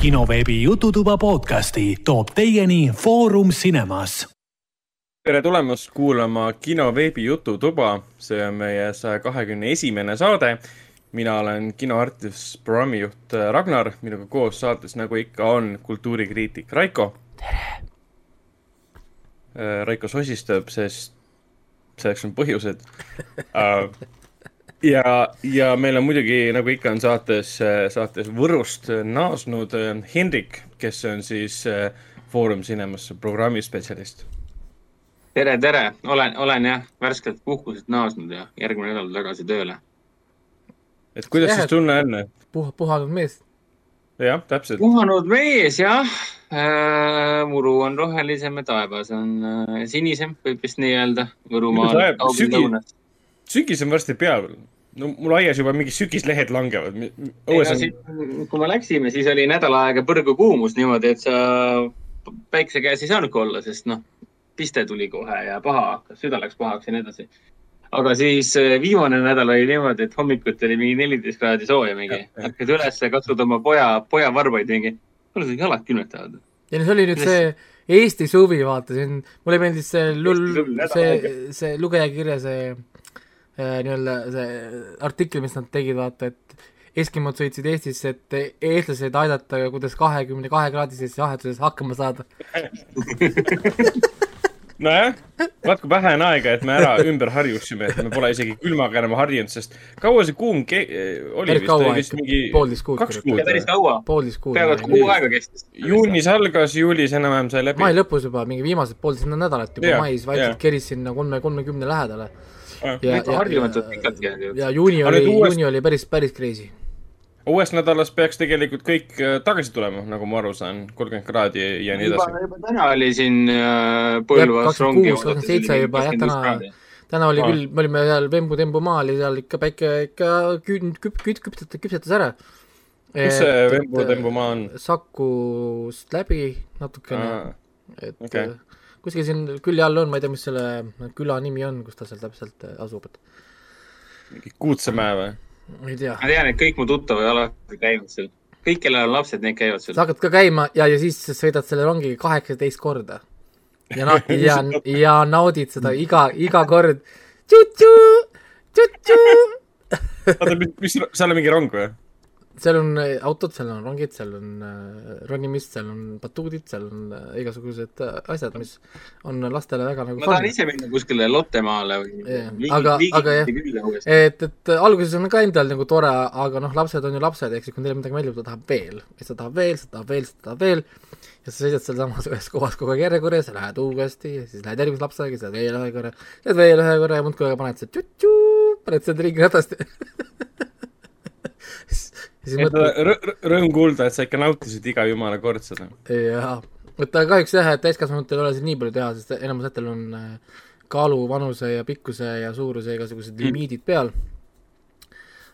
kinoveebi Jututuba podcasti toob teieni Foorum Cinemas. tere tulemast kuulama kinoveebi Jututuba, see on meie saja kahekümne esimene saade. mina olen kinoartist, programmijuht Ragnar, minuga koos saates, nagu ikka, on kultuurikriitik Raiko. tere! Raiko sosistab, sest selleks on põhjused uh, ja, ja meil on muidugi, nagu ikka on saates, saates Võrust naasnud Hendrik, kes on siis Foorum Cinemas programmispetsialist. tere, tere, olen, olen jah, värskelt puhkuselt naasnud ja järgmine nädal tagasi tööle. et kuidas ja, siis tunne on? puh-, puhanud mees. jah, täpselt. puhanud mees, jah äh,. muru on rohelisem ja taevas on äh, sinisem, võib vist nii öelda Võrumaal. sügis, sügis on varsti peal. no mul aias juba mingid sügislehed langevad. On... kui me läksime, siis oli nädal aega põrgu kuumus niimoodi, et sa päikse käes ei saanudki olla, sest noh, piste tuli kohe ja paha hakkas, süda läks pahaks ja nii edasi. aga siis äh, viimane nädal oli niimoodi, et hommikuti oli mingi neliteist kraadi sooja mingi. hakkad ülesse, katsud oma poja, poja varbaid mingi. mul jalad külmetavad. ja see oli nüüd see Eesti suvi, vaatasin, mulle meeldis see lull, see, see lugejakirja, see nii-öelda see artikkel, mis nad tegid, vaata, et Eskimod sõitsid Eestisse, et eestlased aidata, kuidas kahekümne kahe kraadises jahetuses hakkama saada nojah, vaat kui vähe on aega, et me ära ümber harjusime, et me pole isegi külmaga enam harjunud, sest kaua see kuum ke-, oli päris kaua ikka, poolteist kuud. kaks kuud. päris kaua. poolteist kuud. peaaegu et kuu aega kestis. juunis algas, juulis enam-vähem sai läbi. mai lõpus juba, mingi viimased poolteist nädalat juba yeah, mais vaikselt yeah. keris sinna kolme, kolmekümne lähedale ja, ja, harjumatult pikalt jäänud. ja juuni oli, juuni oli päris, päris crazy. uuest nädalast peaks tegelikult kõik äh, tagasi tulema, nagu ma aru saan, kolmkümmend kraadi ja nii edasi. juba täna oli siin äh, Põlvas rongi. kakskümmend seitse juba jah, täna, täna oli küll, me olime seal Vembu-Tembu maal ja seal ikka päike ikka künd-, küp-, küp-, küpsetas, küpsetas ära. kus see Vembu-Tembu maa on? Sakust läbi natukene, et okay kuskil siin külje all on, ma ei tea, mis selle küla nimi on, kus ta seal täpselt äh, asub, et. mingi Kuutsemäe või? ma ei tea. ma tean, et kõik mu tuttavad ei ole käinud seal. kõik, kellel on lapsed, need käivad seal. sa hakkad ka käima ja, ja siis sõidad selle rongiga kaheksateist korda. ja na- ja, ja naudid seda iga, iga kord. oota, mis, mis, seal on mingi rong või? Seal on äh, autod, seal on rongid, seal on äh, ronimist, seal on batuudid, seal on äh, igasugused asjad, mis on lastele väga nagu ma tahan ise minna kuskile Lottemaale või yeah. aga, aga jah, et, et alguses on ka endal nagu tore, aga noh, lapsed on ju lapsed, ehk siis kui neile midagi meeldib, ta tahab veel. siis ta tahab veel, siis ta tahab veel, siis ta tahab veel, ja sa seisad sealsamas ühes kohas kogu aeg järjekorras ja lähed uuesti ja siis lähed järgmise lapsega, siis lähed veel ühe korra, lähed veel ühe korra ja muudkui paned see tšu-tšu, paned seda ringi ratast rõõm kuulda, et sa ikka nautisid iga jumala kord seda. jaa, aga kahjuks jah, et täiskasvanutel ei ole siin nii palju teha, sest enamusetel on äh, kaalu, vanuse ja pikkuse ja suuruse igasugused mm. limiidid peal.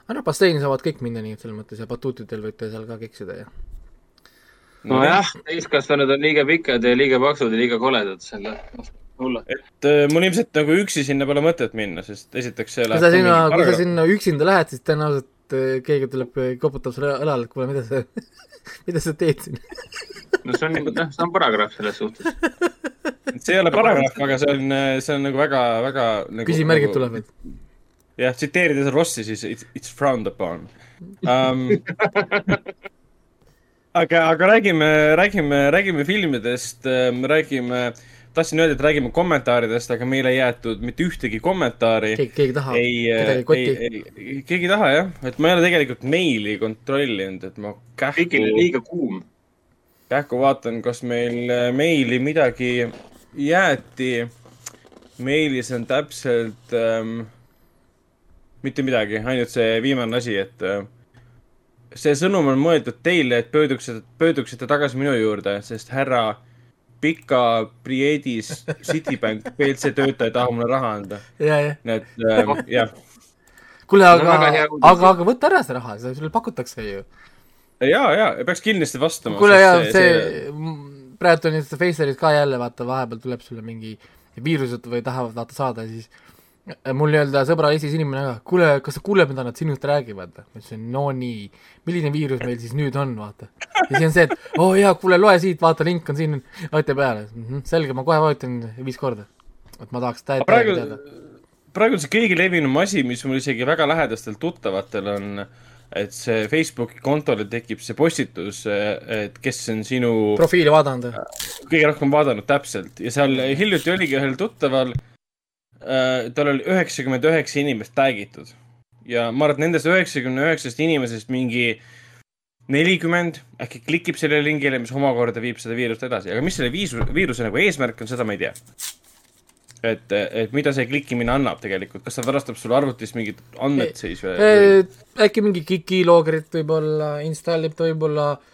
aga noh, basseini saavad kõik minna nii, et selles mõttes ja batuutidel võite seal ka keksida ja nojah, täiskasvanud on liiga pikad ja liiga paksud ja liiga koledad selle. Et äh, mul ilmselt nagu üksi sinna pole mõtet minna, sest esiteks see läheb kui sa sinna, kui sa sinna üksinda lähed, siis tõenäoliselt et keegi tuleb, koputab sulle õlale, et kuule, mida sa mida sa teed siin no see on nagu, noh, see on paragrahv selles suhtes. see ei ole paragrahv, aga see on, see on nagu väga, väga nagu, küsimärgid nagu, tulevad. jah, tsiteerides Rossi, siis it's, it's frowned upon um, aga, aga räägime, räägime, räägime filmidest, räägime äh, tahtsin öelda, et räägime kommentaaridest, aga meile ei jäetud mitte ühtegi kommentaari. keegi, keegi ei taha, kedagi ei koti. keegi ei taha jah, et ma ei ole tegelikult meili kontrollinud, et ma kähku. kõigil on liiga kuum. kähku vaatan, kas meil äh, meili midagi jäeti. meilis on täpselt ähm, mitte midagi, ainult see viimane asi, et äh, see sõnum on mõeldud teile, et pöörduksite, pöörduksite tagasi minu juurde, sest härra äh, pika Priedis Citibank BLC töötaja ei taha mulle raha anda. nii et ähm, jah. kuule, aga no,, aga, aga võta ära see raha, sulle pakutakse ju. ja, ja peaks kindlasti vastama. kuule, ja see, see, see... praegu on ju seda Facerit ka jälle, vaata, vahepeal tuleb sulle mingi viirused või tahavad vaata saada, siis mul nii-öelda sõbra Eestis inimene ka, kuule, kas sa kuuled, mida nad sinust räägivad? ma ütlesin, no nii, milline viirus meil siis nüüd on, vaata. ja siis on see, et oo oh, jaa, kuule, loe siit, vaata, link on siin, vajuta peale mm. -hmm, selge, ma kohe vajutan viis korda. et ma tahaks täiega praegu, teada. praegu see kõige levinum asi, mis mul isegi väga lähedastel tuttavatel on, et see Facebooki kontole tekib see postitus, et kes on sinu profiili vaadanud? kõige rohkem vaadanud, täpselt. ja seal hiljuti oligi ühel tuttaval tal oli üheksakümmend üheksa inimest tag itud ja ma arvan, et nendest üheksakümne üheksast inimesest mingi nelikümmend äkki klikib sellele lingile, mis omakorda viib seda viirust edasi, aga mis selle viisu, viiruse nagu eesmärk on, seda ma ei tea. et, et mida see klikkimine annab tegelikult, kas ta varastab sul arvutist mingid andmed siis või? äkki mingi Kiki-loogerit võib-olla, installib ta võib-olla äh,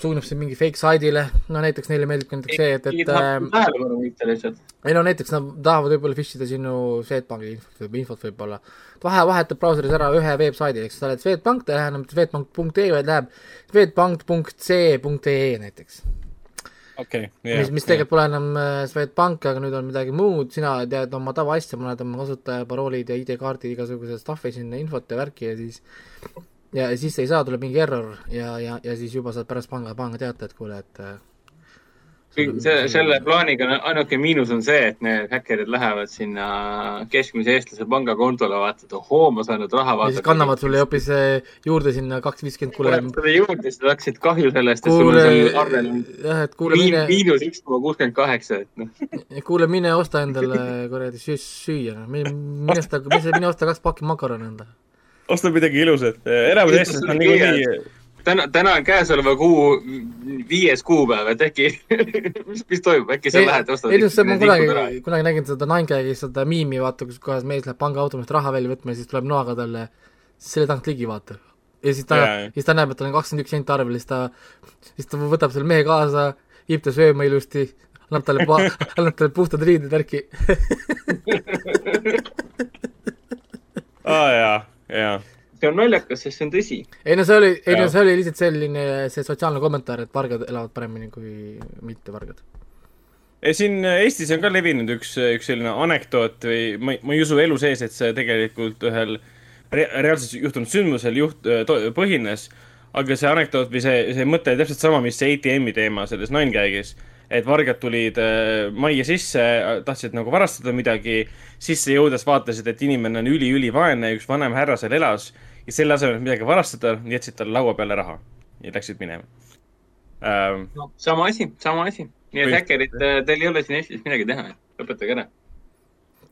suunab sind mingi fake saidile, no näiteks neile meeldib ka näiteks see, et, et ähm, tähelepanu võita lihtsalt. ei no näiteks nad tahavad võib-olla fish ida sinu Swedbanki infot või infot võib-olla. vahe, vahetab brauseris ära ühe veebsaidi, eks sa oled Swedbank, ta ei lähe enam swedbank.ee, vaid läheb swedbank.c.ee näiteks. okei okay,. mis, mis tegelikult pole enam äh, Swedbank, aga nüüd on midagi muud, sina tead oma tavaasja, paned oma kasutajaparoolid ja ID-kaardid, igasuguse stuff'i sinna, infot ja värki ja siis ja siis ei saa, tuleb mingi error ja, ja, ja siis juba saad pärast panga, panga teate, et kuule, et äh, see, selle plaaniga ainuke miinus on see, et need häkkerid lähevad sinna keskmise eestlase pangakontole, vaatad, ohoo, ma saan nüüd raha vaadata. siis kannavad sulle hoopis äh, juurde sinna kaks viiskümmend, kuule. sulle juurde, siis hakkasid kahju sellest, arvel jah, et kuule mine. miinus üks koma kuuskümmend kaheksa, et noh. kuule, mine osta endale kuradi süüa, noh, mine osta, mine osta kaks pakki makarone endale osta midagi ilusat, enamus eestlased on niikuinii täna, täna on käesoleva kuu viies kuupäev, et äkki mis, mis toimub, äkki sa lähed ostad? ei, see ma kunagi, kunagi nägin seda Ninegagi seda miimi, vaata, kus kohas mees läheb pangaautomaast raha välja võtma ja siis tuleb noaga talle selle tagant ligi, vaata. ja siis ta, siis ta näeb, et tal on kakskümmend üks senti arvel, siis ta, siis ta võtab selle mehe kaasa, viib ta sööma ilusti, annab talle annab talle puhtad riided, värki. Aa ah, jaa see on naljakas, sest see on tõsi. ei no see oli, ei no see oli lihtsalt selline, see sotsiaalne kommentaar, et vargad elavad paremini kui mitte vargad. siin Eestis on ka levinud üks, üks selline anekdoot või ma, ma ei usu elu sees, et see tegelikult ühel re reaalselt juhtunud sündmusel juht-, põhines, aga see anekdoot või see, see mõte oli täpselt sama, mis see ATM-i teema selles Ninegagis et vargad tulid äh, majja sisse, tahtsid nagu varastada midagi, sisse jõudes vaatasid, et inimene on üli-ülivaene, üks vanem härra seal elas ja selle asemel, et midagi varastada, jätsid talle laua peale raha ja läksid minema ähm,. no sama asi, sama asi. nii et häkkerid, äh, teil ei ole siin Eestis midagi teha, lõpetage ära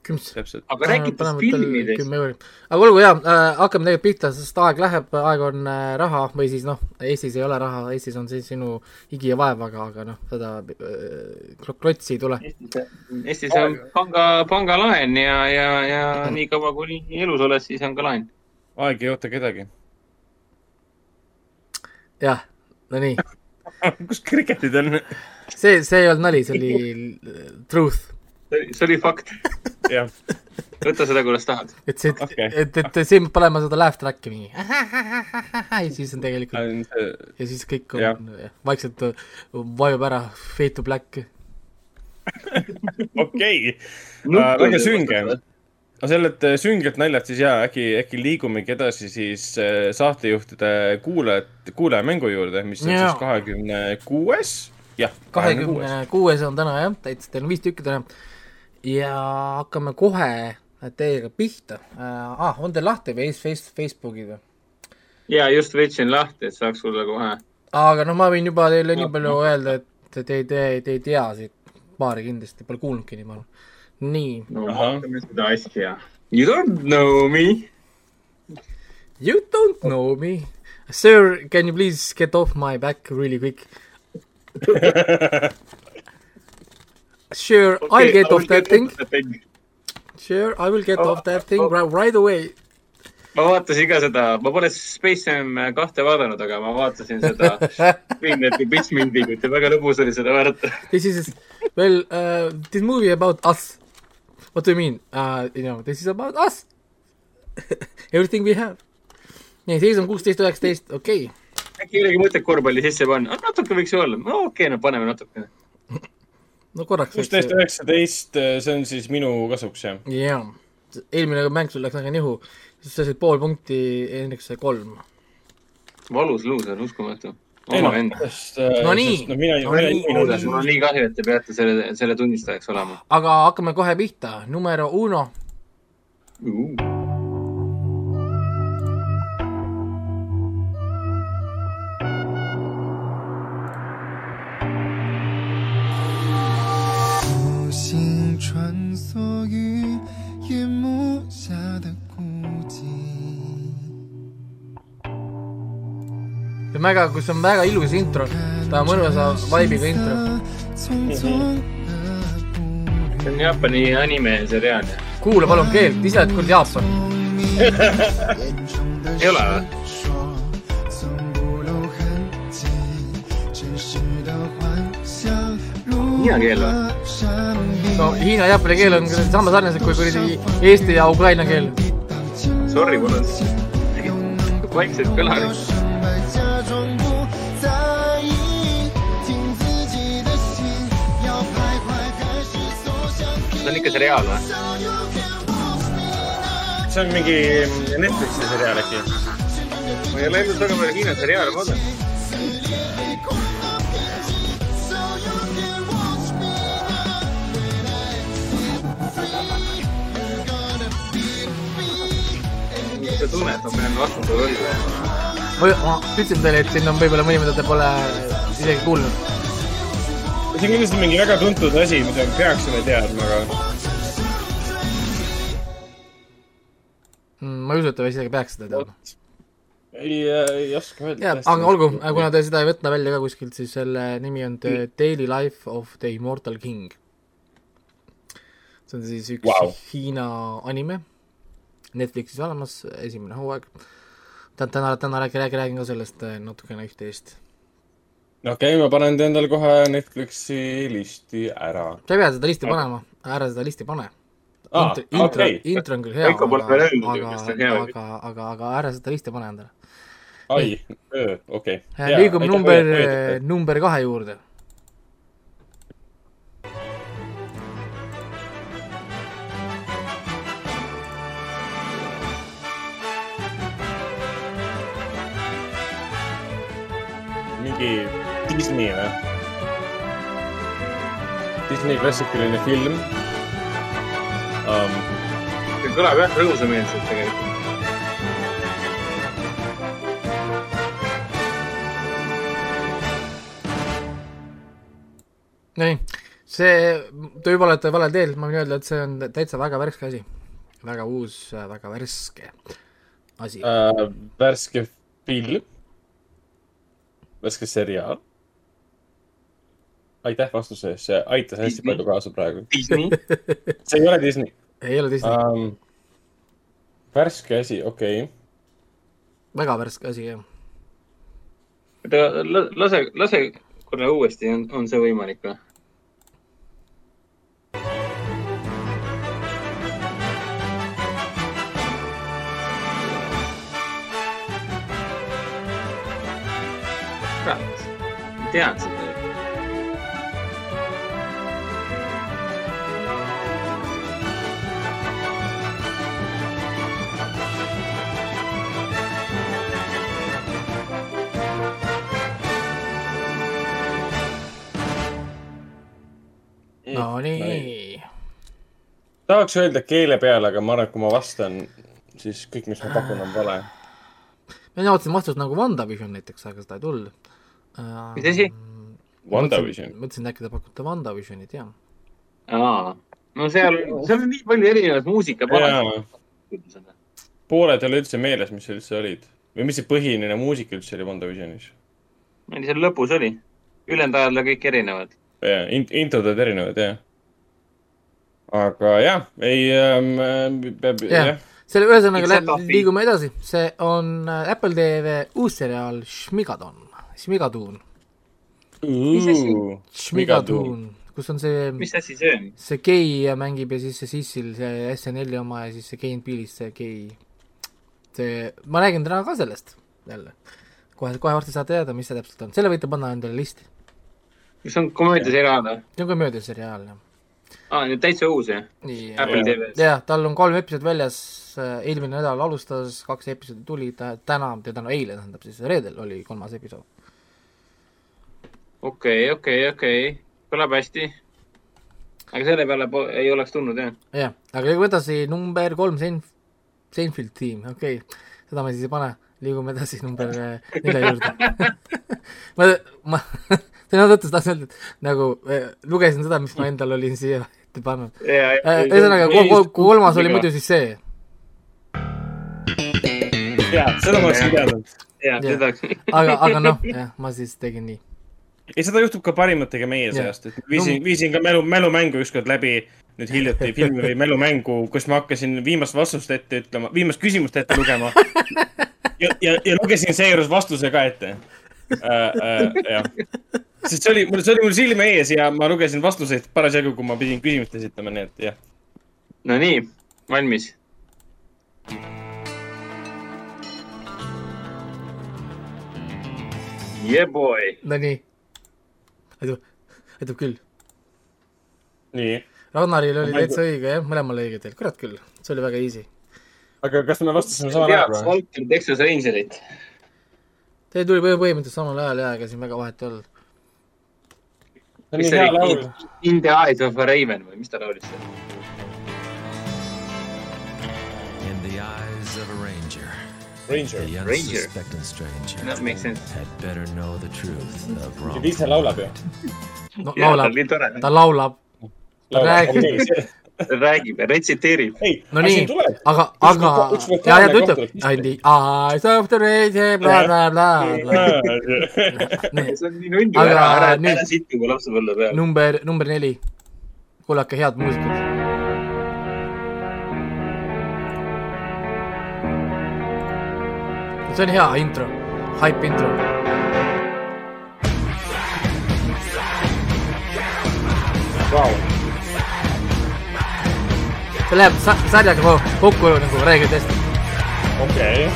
kümps. aga rääkides filmidest. aga olgu jaa äh,, hakkame tegelikult pihta, sest aeg läheb, aeg on äh, raha või siis noh, Eestis ei ole raha, Eestis on siis sinu higi ja vaev, aga, aga noh, seda äh, klotsi ei tule. Eestis on panga, pangalaen ja, ja, ja nii kaua, kuni elus oled, siis on ka laen. aeg ei oota kedagi. jah, no nii kus kriketid on? see, see ei olnud nali, see oli truth see oli fakt. jah. võta seda, kuidas tahad. et see okay., et, et siin peab olema seda laugh track'i mingi ja siis on tegelikult ja siis kõik on ja. vaikselt äh, vajub ära fade to black. okei, äh, väga sünge aga sellelt äh, süngelt naljalt siis jaa, äkki, äkki liigumegi edasi siis saatejuhtide kuulajat, kuulajamängu juurde, mis on ja. siis kahekümne kuues. jah, kahekümne kuues on täna jah, täitsa, teil on viis tükki täna ja hakkame kohe teiega pihta äh,. Ah, on teil lahti face, face, Facebooki või? ja just võtsin lahti, et saaks sulle kohe. aga noh, ma võin juba teile nii palju öelda, et te ei, te, te ei tea siit paari kindlasti, pole kuulnudki nii palju. nii. no vaatame seda asja. You don't know me. You don't know me. Sir, can you please get off my back really quick Sure, okay, I'll get off that thing. Sure, I will get oh, off that thing oh. right, away. ma vaatasin ka seda, ma pole Space Jam kahte vaadanud, aga ma vaatasin seda Greenlandi Pitchmindigut ja väga lõbus oli seda vaadata. This is, well uh,, this movie about us. What do you mean uh,? You know, this is about us Everything we have. nii, seis on kuusteist, üheksateist, okei okay.. äkki olegi mõtet korvpalli sisse panna, natuke võiks ju olla, no okei okay,, no paneme natukene no korraks. kuusteist, üheksateist, see on siis minu kasuks, jah? jah. eelmine mäng sul läks väga nihu, siis sa said pool punkti, Hendrik sai kolm. valus luuser, uskumatu. ei oma, vend. sest äh, No nii. no mina No mina nii. mul on nii kahju, et te peate selle, selle tunnistajaks olema aga hakkame kohe pihta, numero uno, uh.. see on väga, kus on väga ilus intro, ta on mõnusa vibe'iga intro mm. -hmm. see on Jaapani animeseriaal. kuula palun keelt, ise oled kuradi Jaapan ei ole või? Hiina keel või? no hiina ja jaapani keel on sama sarnased kui kuradi eesti ja ukraina keel. Sorry, mul on väiksed kõlarid see on ikka seriaal või? see on mingi Netflixi seriaal äkki. ma ei ole ainult väga palju Hiina seriaale vaadanud. mis sa tunned, ma pean vastuse võlgu. ma ütlesin teile, et siin on võib-olla mõni, mida te pole isegi kuulnud. See on kindlasti mingi väga tuntud asi, mida me peaksime teadma, aga Mm, ma ei usu, et te isegi peaks seda teadma. ei, ei oska öelda. jaa, aga olgu, kuna te seda ei võtnud välja ka kuskilt, siis selle nimi on The Daily Life of the Immortal King. see on siis üks wow. Hiina anime, Netflixis olemas, esimene hooaeg. täna, täna, täna räägin, räägin, räägin ka sellest äh, natukene üht-teist. Okei okay,, ma panen ta endale kohe Netflixi listi ära. sa ei pea seda listi panema, ära seda listi pane. Aa, intro, intro okei., intro on küll hea, aga aga aga, aga, aga ära seda listi pane endale. ai, okei. liigume number, number kahe juurde. mingi Disney või? Disney klassikaline film um,. see kõlab jah rõõmusameelselt tegelikult. Nonii, see, te juba olete valel teel, ma võin öelda, et see on täitsa väga värske asi. väga uus, väga värske asi. uh,. värske film. värske seriaal. Aitäh vastuse eest, see aitas hästi Disney. palju kaasa praegu. Disney. see ei ole Disney ei ole Disney um,. värske asi, okei okay.. väga värske asi, jah. oota, lase, lase korra uuesti, on, on see võimalik või? kurat, tean seda ju. no nii. tahaks öelda keele peale, aga ma arvan, et kui ma vastan, siis kõik, mis ma pakun, on vale. mina ootasin vastust nagu WandaVision näiteks, aga seda ei tulnud. Mis asi?? WandaVision. mõtlesin, et äkki te pakute WandaVisionit, jah. aa, no seal, seal on nii palju erinevaid muusikapanesid. jaa, pooled ei ole üldse meeles, mis seal üldse olid või mis see põhiline muusika üldse oli WandaVisionis. ma ei seal lõpus oli. ülejäänud ajal on kõik erinevad. jaa, introd olid erinevad, jah. aga jah, ei ähm,, peab, Jah. jah. selle ühesõnaga Except lä- of liigume edasi, see on äh, Apple TV uus seriaal Mis asi? Šmigatuun, kus on see, mis asi see on? see gei mängib ja siis see Sissil, see SNL-i oma ja siis see and Peele'is see gei, see, ma räägin täna ka sellest jälle. kohe, kohe varsti saate teada, mis see täpselt on, selle võite panna endale listi. Kas see on komöödiaseriaal või? see on komöödiaseriaal, jah. aa, nüüd täitsa uus jah? nii, Apple TV-s. jah, tal on kolm episoodi väljas, eelmine nädal alustas, kaks episoodi tuli, ta täna, täna eile tähendab siis reedel oli kolmas episood. okei, okei, okei, kõlab hästi. aga selle peale ei oleks tulnud jah? jah, aga edasi, number kolm, Sein-, Seinfeld tiim, okei okay., seda ma siis ei pane, liigume edasi number äh, nelja juurde. ma, ma, selles mõttes tahtsin öelda, et nagu äh, lugesin seda, mis ma endal olin siia ette pannud. ühesõnaga, kolmas oli muidu siis see, jaa, seda ma oleksin teadnud. jaa, seda, aga, aga noh, jah, ma siis tegin nii. ei, seda juhtub ka parimatega meie seast, et viisin, viisin ka mälu, mälumängu ükskord läbi nüüd hiljuti filmi või mälumängu, kus ma hakkasin viimast vastust ette ütlema, viimast küsimust ette lugema. ja, ja, ja lugesin seejuures vastuse ka ette äh,. Äh, jah, sest see oli, mul, see oli mul silme ees ja ma lugesin vastuseid parasjagu, kui ma pidin küsimust esitama, nii et jah. no nii, valmis. Yeah boy. Nonii, aitab, aitab küll. nii, Ragnaril oli täitsa õige jah, mõlemal õige teil, kurat küll, see oli väga easy. aga kas me vastasime samal ajal? Walker Texas Rangerit? Teil tuli põhim- põhimõtteliselt samal ajal ja ega siin väga vahet ei olnud. See on mis nii see hea oli laul., In the eyes of a raven või mis ta laulis seal? In the eyes of a ranger, Ranger. Ranger. That makes sense. had better know the truth of wrong. ise laulab ju. no jaa, ta laulab ta laulab, räägib. Räägib ja retsiteerib. ei, no nii aga, aga ja, ja ta ütleb I the eyes of the rage, bla, bla, bla, see on nii nunnu, Aga ära, ära, ära siit juba lapsepõlve peale. number, number neli. kuulake head muusikat. see on hea intro, hype intro. Vau, see läheb sa- sarjaga ko- kokku nagu reeglitest. okei.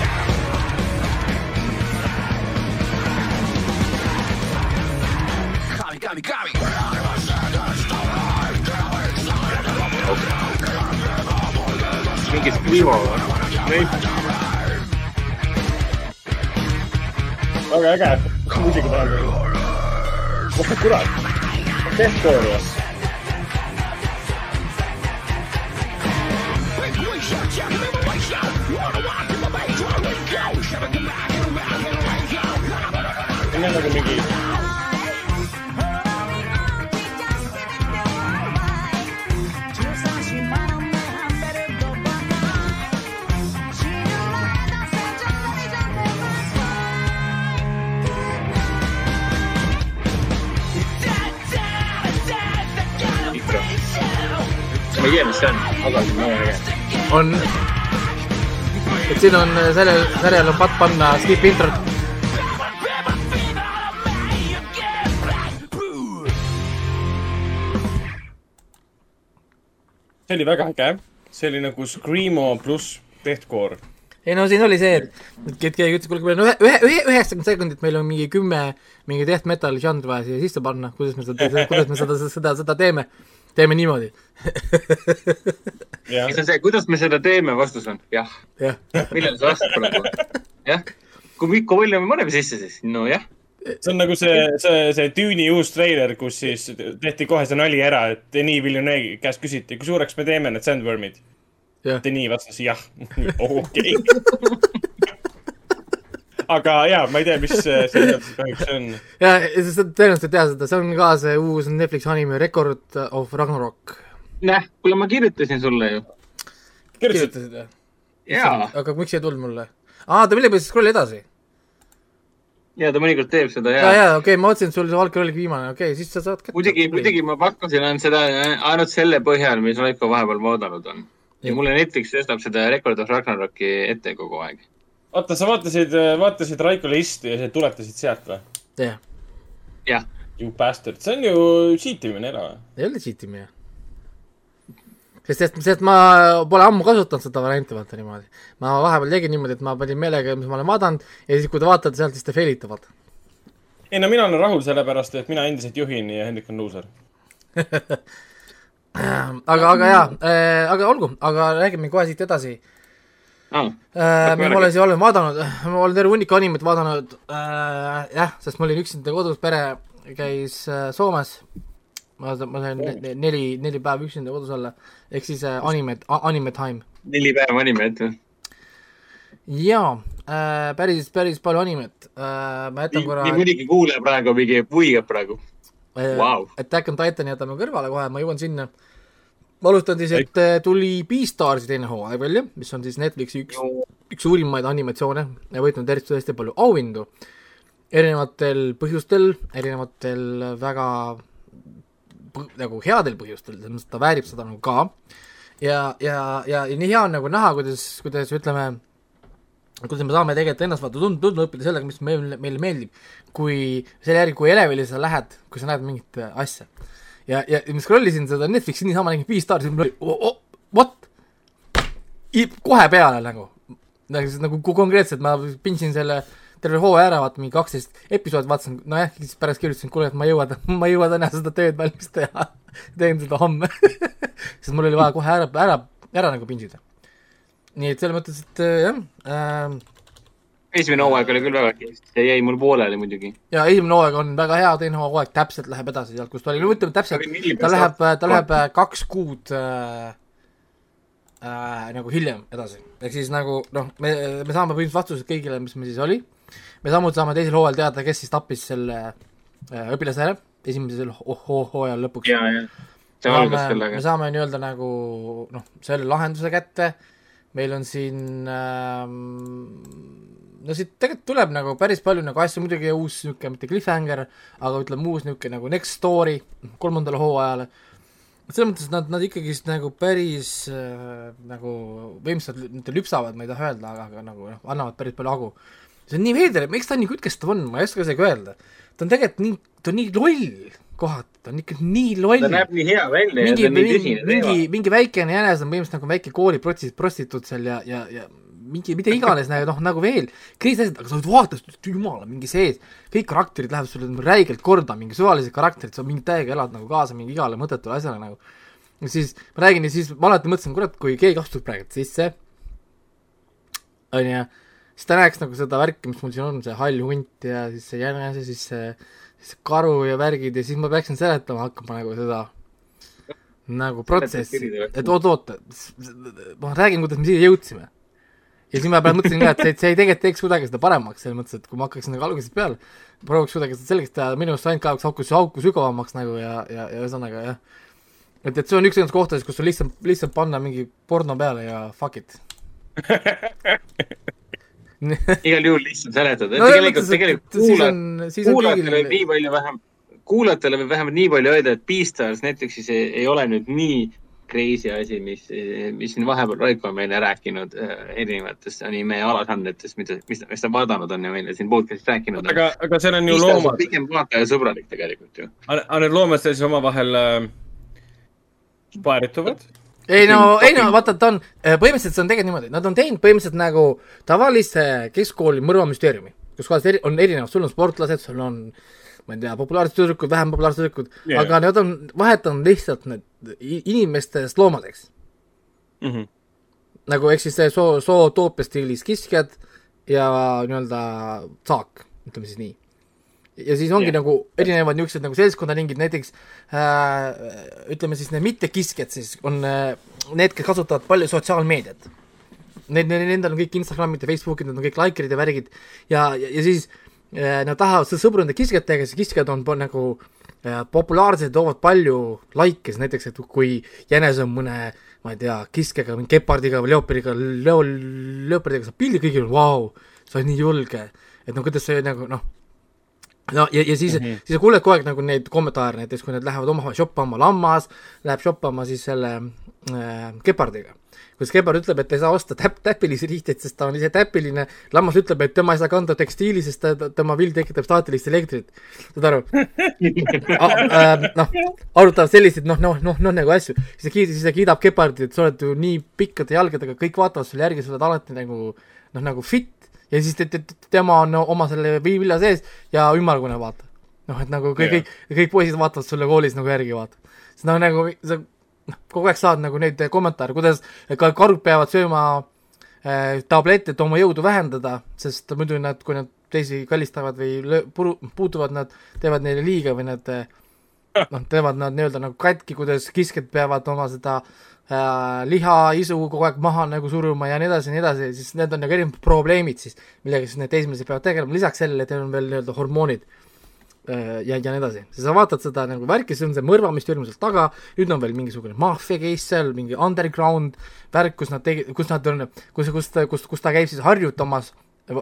mingi Screamo või? väga äge muusika peal. oh kurat, Deathcore või? see on nagu mingi, ikka. ma ei tea, mis see on, aga see on väga äge. on, et siin on äh, sellel sarjal on patt panna skip introt. See oli väga äge. see oli nagu Screamo pluss Deathcore. ei no siin oli see, et, et keegi ütles, kuule, meil on ühe, ühe, ühe, üheksakümmend sekundit, meil on mingi kümme mingi death metal žanr vaja siia sisse panna, kuidas me seda, kuidas me seda, seda, seda teeme. teeme niimoodi. jah mis, on see, kuidas me seda teeme, vastus on jah. jah, millele sa vastad praegu? jah. kui, kui palju me paneme sisse siis? nojah. See on nagu see, see, see Dune'i uus treiler, kus siis tehti kohe see nali ära, et Denis Villeneuve'i käest küsiti, kui suureks me teeme need sandworm'id. Denis vastas jah. okei. aga jaa, ma ei tea, mis see kahjuks on. ja, ja tõenäoliselt ei tea seda, see on ka see uus Netflixi anime Record of Ragnarok. näh, kuule, ma kirjutasin sulle ju. kirjutasid? või? jaa. aga miks ei tulnud mulle? aa, ta millegipärast scroll edasi. Ja ta mõnikord teeb seda ja, ja. ja okei okay,, ma mõtlesin, et sul see Valker oligi viimane, okei okay,, siis sa saad kätte. muidugi, muidugi ma pakkusin ainult seda, ainult selle põhjal, mis Raiko vahepeal vaadanud on. ja mulle Netflix tõstab seda Record of Ragnaroki ette kogu aeg. oota, sa vaatasid, vaatasid Raiko listi ja sa tuletasid sealt või? jah, jah, You bastard, see on ju cheat imine ära või? ei ole cheat imine. sest, sest, sest ma pole ammu kasutanud seda varianti, vaata niimoodi. ma vahepeal tegin niimoodi, et ma panin meelega, mis ma olen vaadanud ja siis, kui te vaatate sealt, siis te fail ite, vaata. ei no mina olen rahul sellepärast, et mina endiselt juhin ja Hendrik on luuser. aga, aga jaa äh,, aga olgu, aga räägime kohe siit edasi aa, äh,. Ma olen siia olen vaadanud, ma olen terve hunniku animet vaadanud äh,, jah, sest ma olin üksinda kodus, pere käis äh, Soomes. ma, ma sain ne- neli, neli päeva üksinda kodus olla, ehk siis äh, anime, anime time. neli päeva anime ette. jaa äh,, päris, päris palju animet äh,, ma jätan korra nii mõnigi kuulaja praegu mingi puigab praegu. äh, Vau. Attack on Titan jätame kõrvale kohe, ma jõuan sinna. ma alustan siis, et äh, tuli Beastarsi teine hooaeg välja, mis on siis Netflixi üks, üks suurimaid animatsioone ja võitnud hästi, hästi palju auhindu erinevatel põhjustel, erinevatel väga nagu headel põhjustel, selles mõttes, et ta väärib seda nagu ka. ja, ja, ja, ja nii hea on nagu näha, kuidas, kuidas ütleme, kuidas me saame tegelikult ennast vaata tund-, tundma õppida sellega, mis meile, meile meeldib. kui selle järgi, kui elevile sa lähed, kui sa näed mingit äh, asja ja, ja ma scroll isin seda Netflixi niisama, nägin viis staari, siis mul oli oh, oh, what? kohe peale nagu, nagu, nagu konkreetselt ma pindsin selle terve hooaja ära, vaata mingi kaksteist episoodi vaatasin, nojah, siis pärast kirjutasin, kuule, et ma ei jõua, ma ei jõua täna seda tööd valmis teha. teen seda homme. sest mul oli vaja kohe ära, ära, ära nagu pinsida. nii et selles mõttes, et äh, jah äh,, esimene hooaeg oli küll väga hea, see jäi mul pooleli muidugi. ja esimene hooaeg on väga hea, teine hooaeg täpselt läheb edasi sealt, kus ta oli, no ütleme täpselt, ta läheb, ta läheb äh, kaks kuud äh, äh, nagu hiljem edasi. ehk siis nagu noh, me, me saame põhimõtteliselt vastused kõigile, mis meil siis oli. me samuti saame teisel hooajal teada, kes siis tappis selle äh, õpilase ära, esimesel ho- ho- hooajal lõpuks. ja, ja see algas sellega me. saame nii-öelda nagu noh, selle lahenduse kätte, meil on siin ähm, no siit tegelikult tuleb nagu päris palju nagu asju, muidugi uus niisugune, mitte cliffhanger, aga ütleme uus niisugune nagu next story kolmandale hooajale, selles mõttes, nad, nad ikkagist nagu päris äh, nagu võimsalt, mitte lüpsavad, ma ei taha öelda, aga, aga nagu noh, annavad päris palju hagu. see on nii veider, miks ta nii kütkestav on, ma ei oska isegi öelda. ta on tegelikult nii, ta on nii loll kohati, ta on ikka nii loll ta näeb nii hea välja ja mingi, ta on nii mingi, tõsine mingi teema., mingi väikene jänes on põhimõtteliselt nagu väike kooli protsi-, prostituut seal ja, ja, ja mingi, mida iganes nagu noh, nagu veel, kõik asjad, aga sa vaatad, jumala, mingi sees, kõik karakterid lähevad sulle räigelt korda, mingi suvalised karakterid, sa mingi täiega elad nagu kaasa mingi igale mõttetule asjale nagu. ja siis ma räägin ja siis ma alati mõtlesin, kurat, kui keegi astub praegu sisse, onju, siis ta näeks nagu seda värki, mis mul siin on, see hall hunt ja siis see jänes ja siis see, siis see karu ja värgid ja siis ma peaksin seletama hakkama nagu seda nagu protsessi, et oot-oot, ma räägin, kuidas me siia jõudsime. Ja siis ma peale mõtlesin ka, et see, see ei tegelikult teeks kuidagi seda paremaks, selles mõttes, et kui ma hakkaksin nagu algusest peale, prooviks kuidagi seda selgeks teha, minu arust ainult kaoks auku, auku sügavamaks nagu ja, ja, ja ühesõnaga jah. et, et see on üks nendest kohtadest, kus sul lihtsalt, lihtsalt panna mingi porno peale ja fuck it. igal juhul lihtsalt seletada. no tegelikult, tegelikult et siis on, siis on kuulajatele võib nii palju vähem, kuulajatele võib vähemalt nii palju öelda, et Beastars Netflixis ei, ei ole nüüd nii crazy asi, mis, mis siin vahepeal Raiko on meile rääkinud äh, erinevatest anime alažanritest, mida, mis, mis ta vaadanud on ja meile siin podcast'is rääkinud on. aga, aga seal on ju loomad, pigem vaatajasõbralik tegelikult ju. aga need loomad seal siis omavahel äh, paarituvad. ei no, ei no vaata, ta on, põhimõtteliselt see on tegelikult niimoodi, nad on teinud põhimõtteliselt nagu tavalise keskkooli mõrvamüsteeriumi, kus kohas eri, on erinevad, sul on sportlased, sul on ma ei tea, populaarsed tüdrukud, vähem populaarsed tüdrukud yeah., aga nad on vahetanud lihtsalt need inimestest loomadeks. Mhm. nagu ehk siis see soo, sootoopia stiilis kiskjad ja nii-öelda saak, ütleme siis nii. ja siis ongi yeah. nagu erinevad niisugused nagu seltskonnaringid, näiteks äh, ütleme siis need mittekiskjad siis on äh, need, kes kasutavad palju sotsiaalmeediat. Need, nendel on kõik Instagramid ja Facebookid, need on kõik likerid ja värgid ja, ja, ja siis äh, nad tahavad nende kiskjatega, siis kiskjad on nagu äh, populaarsed, toovad palju like'e, näiteks, et kui jänes on mõne ma ei tea, kiskega, mingi gepardiga või leopardiga, leo-, leopardiga saab pildi, kõigil on vau, sa oled nii julge, et no kuidas see nagu noh, no ja, ja siis mm, -hmm. siis sa kuuled kogu aeg nagu neid kommentaare, näiteks kui nad lähevad omavahel shoppama, lammas läheb shoppama siis selle äh, gepardiga. Kus gepard ütleb, et ta ei saa osta täp-, täpilisi riideid, sest ta on ise täpiline, lammas ütleb, et tema ei saa kanda tekstiili, sest ta, tema vill tekitab staatilist elektrit. saad aru? äh, noh, arutavad selliseid noh, noh, noh, noh nagu asju, siis ta kiidab, siis ta kiidab gepardit, et sa oled ju nii pikkade jalgadega, kõik vaatavad sulle järgi, sa oled alati nagu noh, nagu fit ja siis te, te, te, tema on oma selle vilja sees ja ümmargune, vaata. noh, et nagu kõik yeah., kõik, kõik poisid vaatavad sulle koolis nagu järgi, vaata. siis noh, nagu sa noh, kogu aeg saad nagu neid kommentaare, kuidas ka karud peavad sööma äh, tablette, et oma jõudu vähendada, sest muidu nad, kui nad teisi kallistavad või löö-, puru-, puutuvad, nad teevad neile liiga või nad äh, noh, teevad nad nii-öelda nagu katki, kuidas kiskjad peavad oma seda äh, lihaisu kogu aeg maha nagu suruma ja nii edasi ja nii edasi, siis need on nagu erinevad probleemid siis, millega siis need teismelised peavad tegelema, lisaks sellele, et neil on veel nii-öelda hormoonid ja, ja nii edasi. sa vaatad seda nagu värki, see on see mõrvamist hirmus sealt taga, nüüd on veel mingisugune maffia case seal, mingi underground värk, kus nad tegi-, kus nad on, kus, kus, kus, kus ta käib siis harjutamas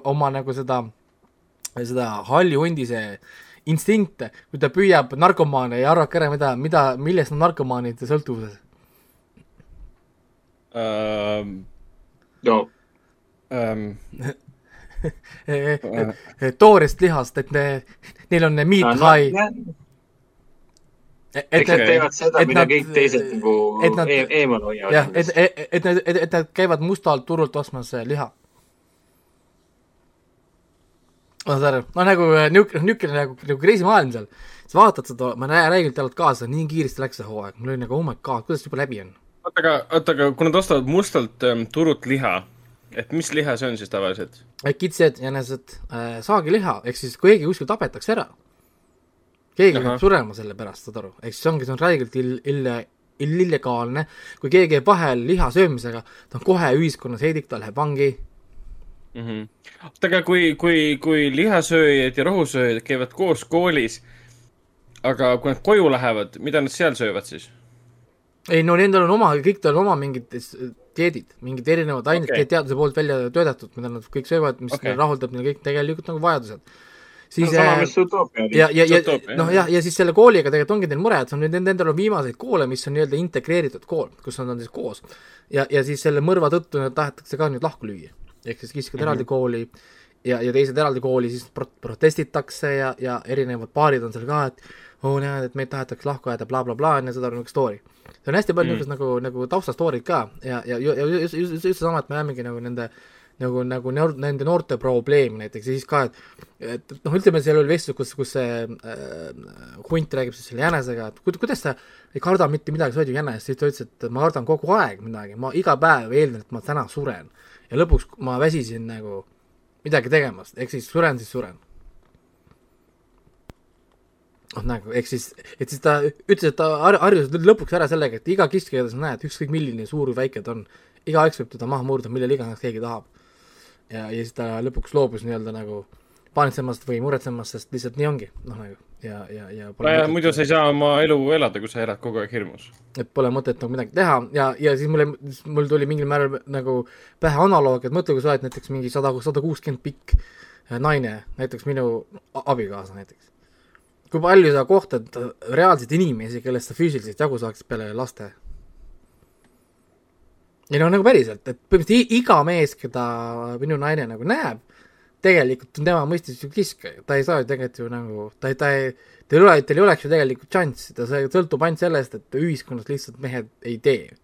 oma nagu seda, seda halli hundi see instinkte, kui ta püüab narkomaane ja arvake ära, mida, mida, millest on narkomaanid sõltuvuses. ähm,. no ähm, toorest lihast, et ne, neil on meat no, high, no, et eks nad teevad seda, et mida nad- kõik teised nagu et nad- e eemal hoiavad. jah, et, et, et nad, et, et nad käivad mustalt turult ostmas liha. saad aru, no nagu niisugune, niisugune nagu, nagu crazy maailm seal, sa vaatad seda, ma näen, räägin talt kaasa, nii kiiresti läks see hooaeg, mul oli nagu oh my god, kuidas juba läbi on? oota, aga, oota, aga kui nad ostavad mustalt ähm, turult liha, et mis liha see on siis tavaliselt? kitsed, jänesed äh,, saagiliha, ehk siis kui keegi kuskil tapetakse ära, keegi peab surema selle pärast, saad aru, ehk siis ongi, see on räigelt ill-, ille-, illegaalne, kui keegi jääb vahel liha söömisega, ta on kohe ühiskonnas heidik, ta läheb vangi, Mhm. oota, aga kui, kui, kui lihasööjad ja rohusööjad käivad koos koolis, aga kui nad koju lähevad, mida nad seal söövad siis? ei no nendel on oma, kõikidel on oma mingid dieedid, mingid erinevad ained okay. teaduse poolt välja töötatud, mida nad kõik söövad, mis okay. rahuldab neil kõik tegelikult nagu vajadused. siis sama, äh, mis Zootopia oli. ja, ja, ja noh, jah, ja siis selle kooliga tegelikult ongi neil mure, et see on nüüd, nendel on viimaseid koole, mis on nii-öelda integreeritud kool, kus nad on siis koos. ja, ja siis selle mõrva tõttu nad tahetakse ka nüüd lahku lüüa. ehk siis kiskad mm -hmm. eraldi kooli ja, ja teised eraldi kooli, siis pro-, protestitakse ja, ja erinevad baarid on seal ka, et oo oh, näed, et meid tahetakse lahku ajada bla,, blablabla, on ju, seda on üks story. see on hästi palju Mm. niisugust nagu, nagu taustastoorid ka ja, ja, ja ju- just, just, just seesama, et me jäämegi nagu nende nagu, nagu noor, nende noorte probleem näiteks ja siis ka, et et noh, ütleme, seal oli vestlus, kus, kus see äh, hunt räägib siis selle jänesega, et kuid- kuidas sa ei karda mitte midagi, sa oled ju jänes, siis ta ütles, et ma kardan kogu aeg midagi, ma iga päev eeldan, et ma täna suren. ja lõpuks ma väsisin nagu midagi tegemast, ehk siis suren, siis suren. noh, nagu, ehk siis, et siis ta ütles, et ta har- harjus lõpuks ära sellega, et iga kiskja, keda sa näed, ükskõik milline suur või väike ta on, igaüks võib teda maha murda, millal iganes keegi tahab. ja, ja siis ta lõpuks loobus nii-öelda nagu paanitsemast või muretsemast, sest lihtsalt nii ongi, noh nagu ja, ja, ja nojah, muidu sa ei saa oma elu elada, kui sa elad kogu aeg hirmus. et pole mõtet nagu midagi teha ja, ja siis mulle, mul tuli mingil määral nagu pähe analoog, et mõtle, kui sa oled näiteks mingi sada, sada kuuskümmend pikk äh, naine, näiteks minu abikaasa näiteks. Kui palju sa kohtad reaalseid inimesi, kellest sa füüsiliselt jagu saaksid peale laste? ei no nagu päriselt, et põhimõtteliselt iga mees, keda minu naine nagu näeb, tegelikult on tema mõistes ju kiskja, ta ei saa ju tegelikult ju nagu, ta ei, ta ei, teil ei ole, teil ei oleks ju tegelikult šanssi, ta sõltub ainult sellest, et ühiskonnas lihtsalt mehed ei tee.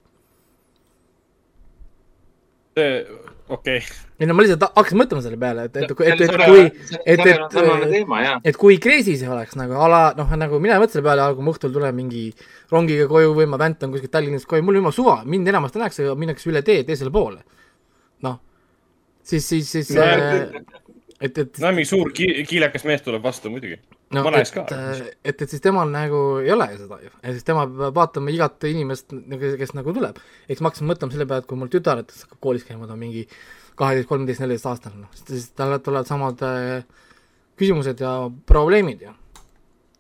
see, okei okay., ei no ma lihtsalt hakkasin mõtlema selle peale, et, et, et, et, kui, et, et, et kui crazy see oleks nagu ala, noh, nagu mina ei mõtle selle peale, kui ma õhtul tulen mingi rongiga koju või ma väntan kuskilt Tallinnast koju, mul on jumala suva, mind enamasti nähakse, minnakse üle tee teisele poole. noh, siis, siis, siis No, äh, et, et no mingi suur ki-, kiilekas mees tuleb vastu muidugi. No et ka., et, et siis temal nagu ei ole ju seda ju, ja siis tema peab vaatama igat inimest, kes nagu tuleb. eks ma hakkasin mõtlema selle peale, et kui mul tütar näiteks hakkab koolis käima, ta on mingi kaheteist, kolmeteist, neliteist aastane, noh, siis talle tulevad samad äh, küsimused ja probleemid ja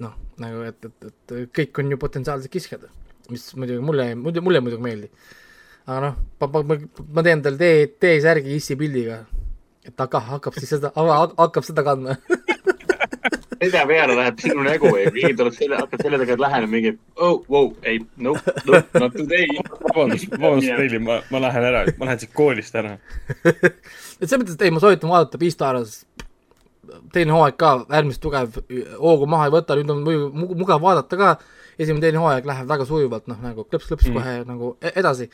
noh, nagu et, et, et kõik on ju potentsiaalsed kiskjad, mis muidugi mulle, muidu, mulle muidugi ei meeldi. aga noh, ma, ma, ma, teen talle tee, T-särgi issi pildiga, et ta hakkab siis seda, hakkab seda kandma seda peale läheb sinu nägu ja keegi tuleb selle, hakkab selle taga lähenema mingi, oh, wow, ei, nope, nope, not today. vabandust, vabandust, Reili, ma, ma lähen ära, ma lähen siit koolist ära. et selles mõttes, et ei, ma soovitan vaadata Beastars teine hooaeg ka äärmiselt tugev, hoogu maha ei võta, nüüd on muidu mu- mugav vaadata ka, esimene, teine hooaeg läheb väga sujuvalt, noh nagu klõps-klõps mm. kohe nagu e- edasi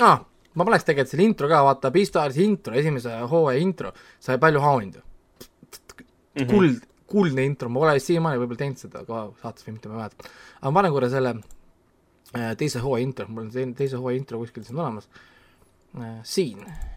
ah,. ma paneks tegelikult selle intro ka, vaata Beastarsi intro, esimese hooaja intro, sai palju hauhindu mm. -hmm kuld , kuldne intro , ma pole siiamaani võib-olla teinud seda ka saates või mitte , ma ei mäleta . aga ma panen korra selle äh, teise hooaja intro , mul on teine , teise hooaja intro kuskil siin olemas äh, , siin äh, .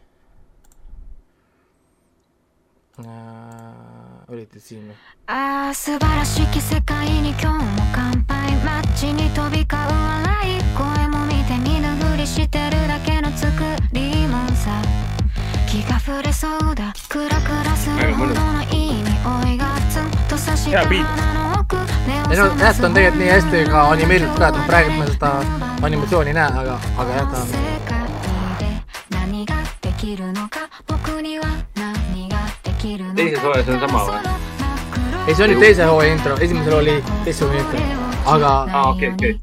olite siin või ?ああ素晴らしき世界に今日も乾杯街に飛び交う笑い声も見て見ぬふりしてるだけの作りもんさ気が触れそうだクラクラするほどのいい匂いがツ hea beat. ei no Nät on tegelikult nii hästi ka animeeritud ka, et noh, praegu me seda animatsiooni ei näe, aga, aga jah, ta on. teises hooajas on sama või? ei, see oli teise hooaja intro, esimesel oli teise hooaja intro, aga. aa, okei, okei.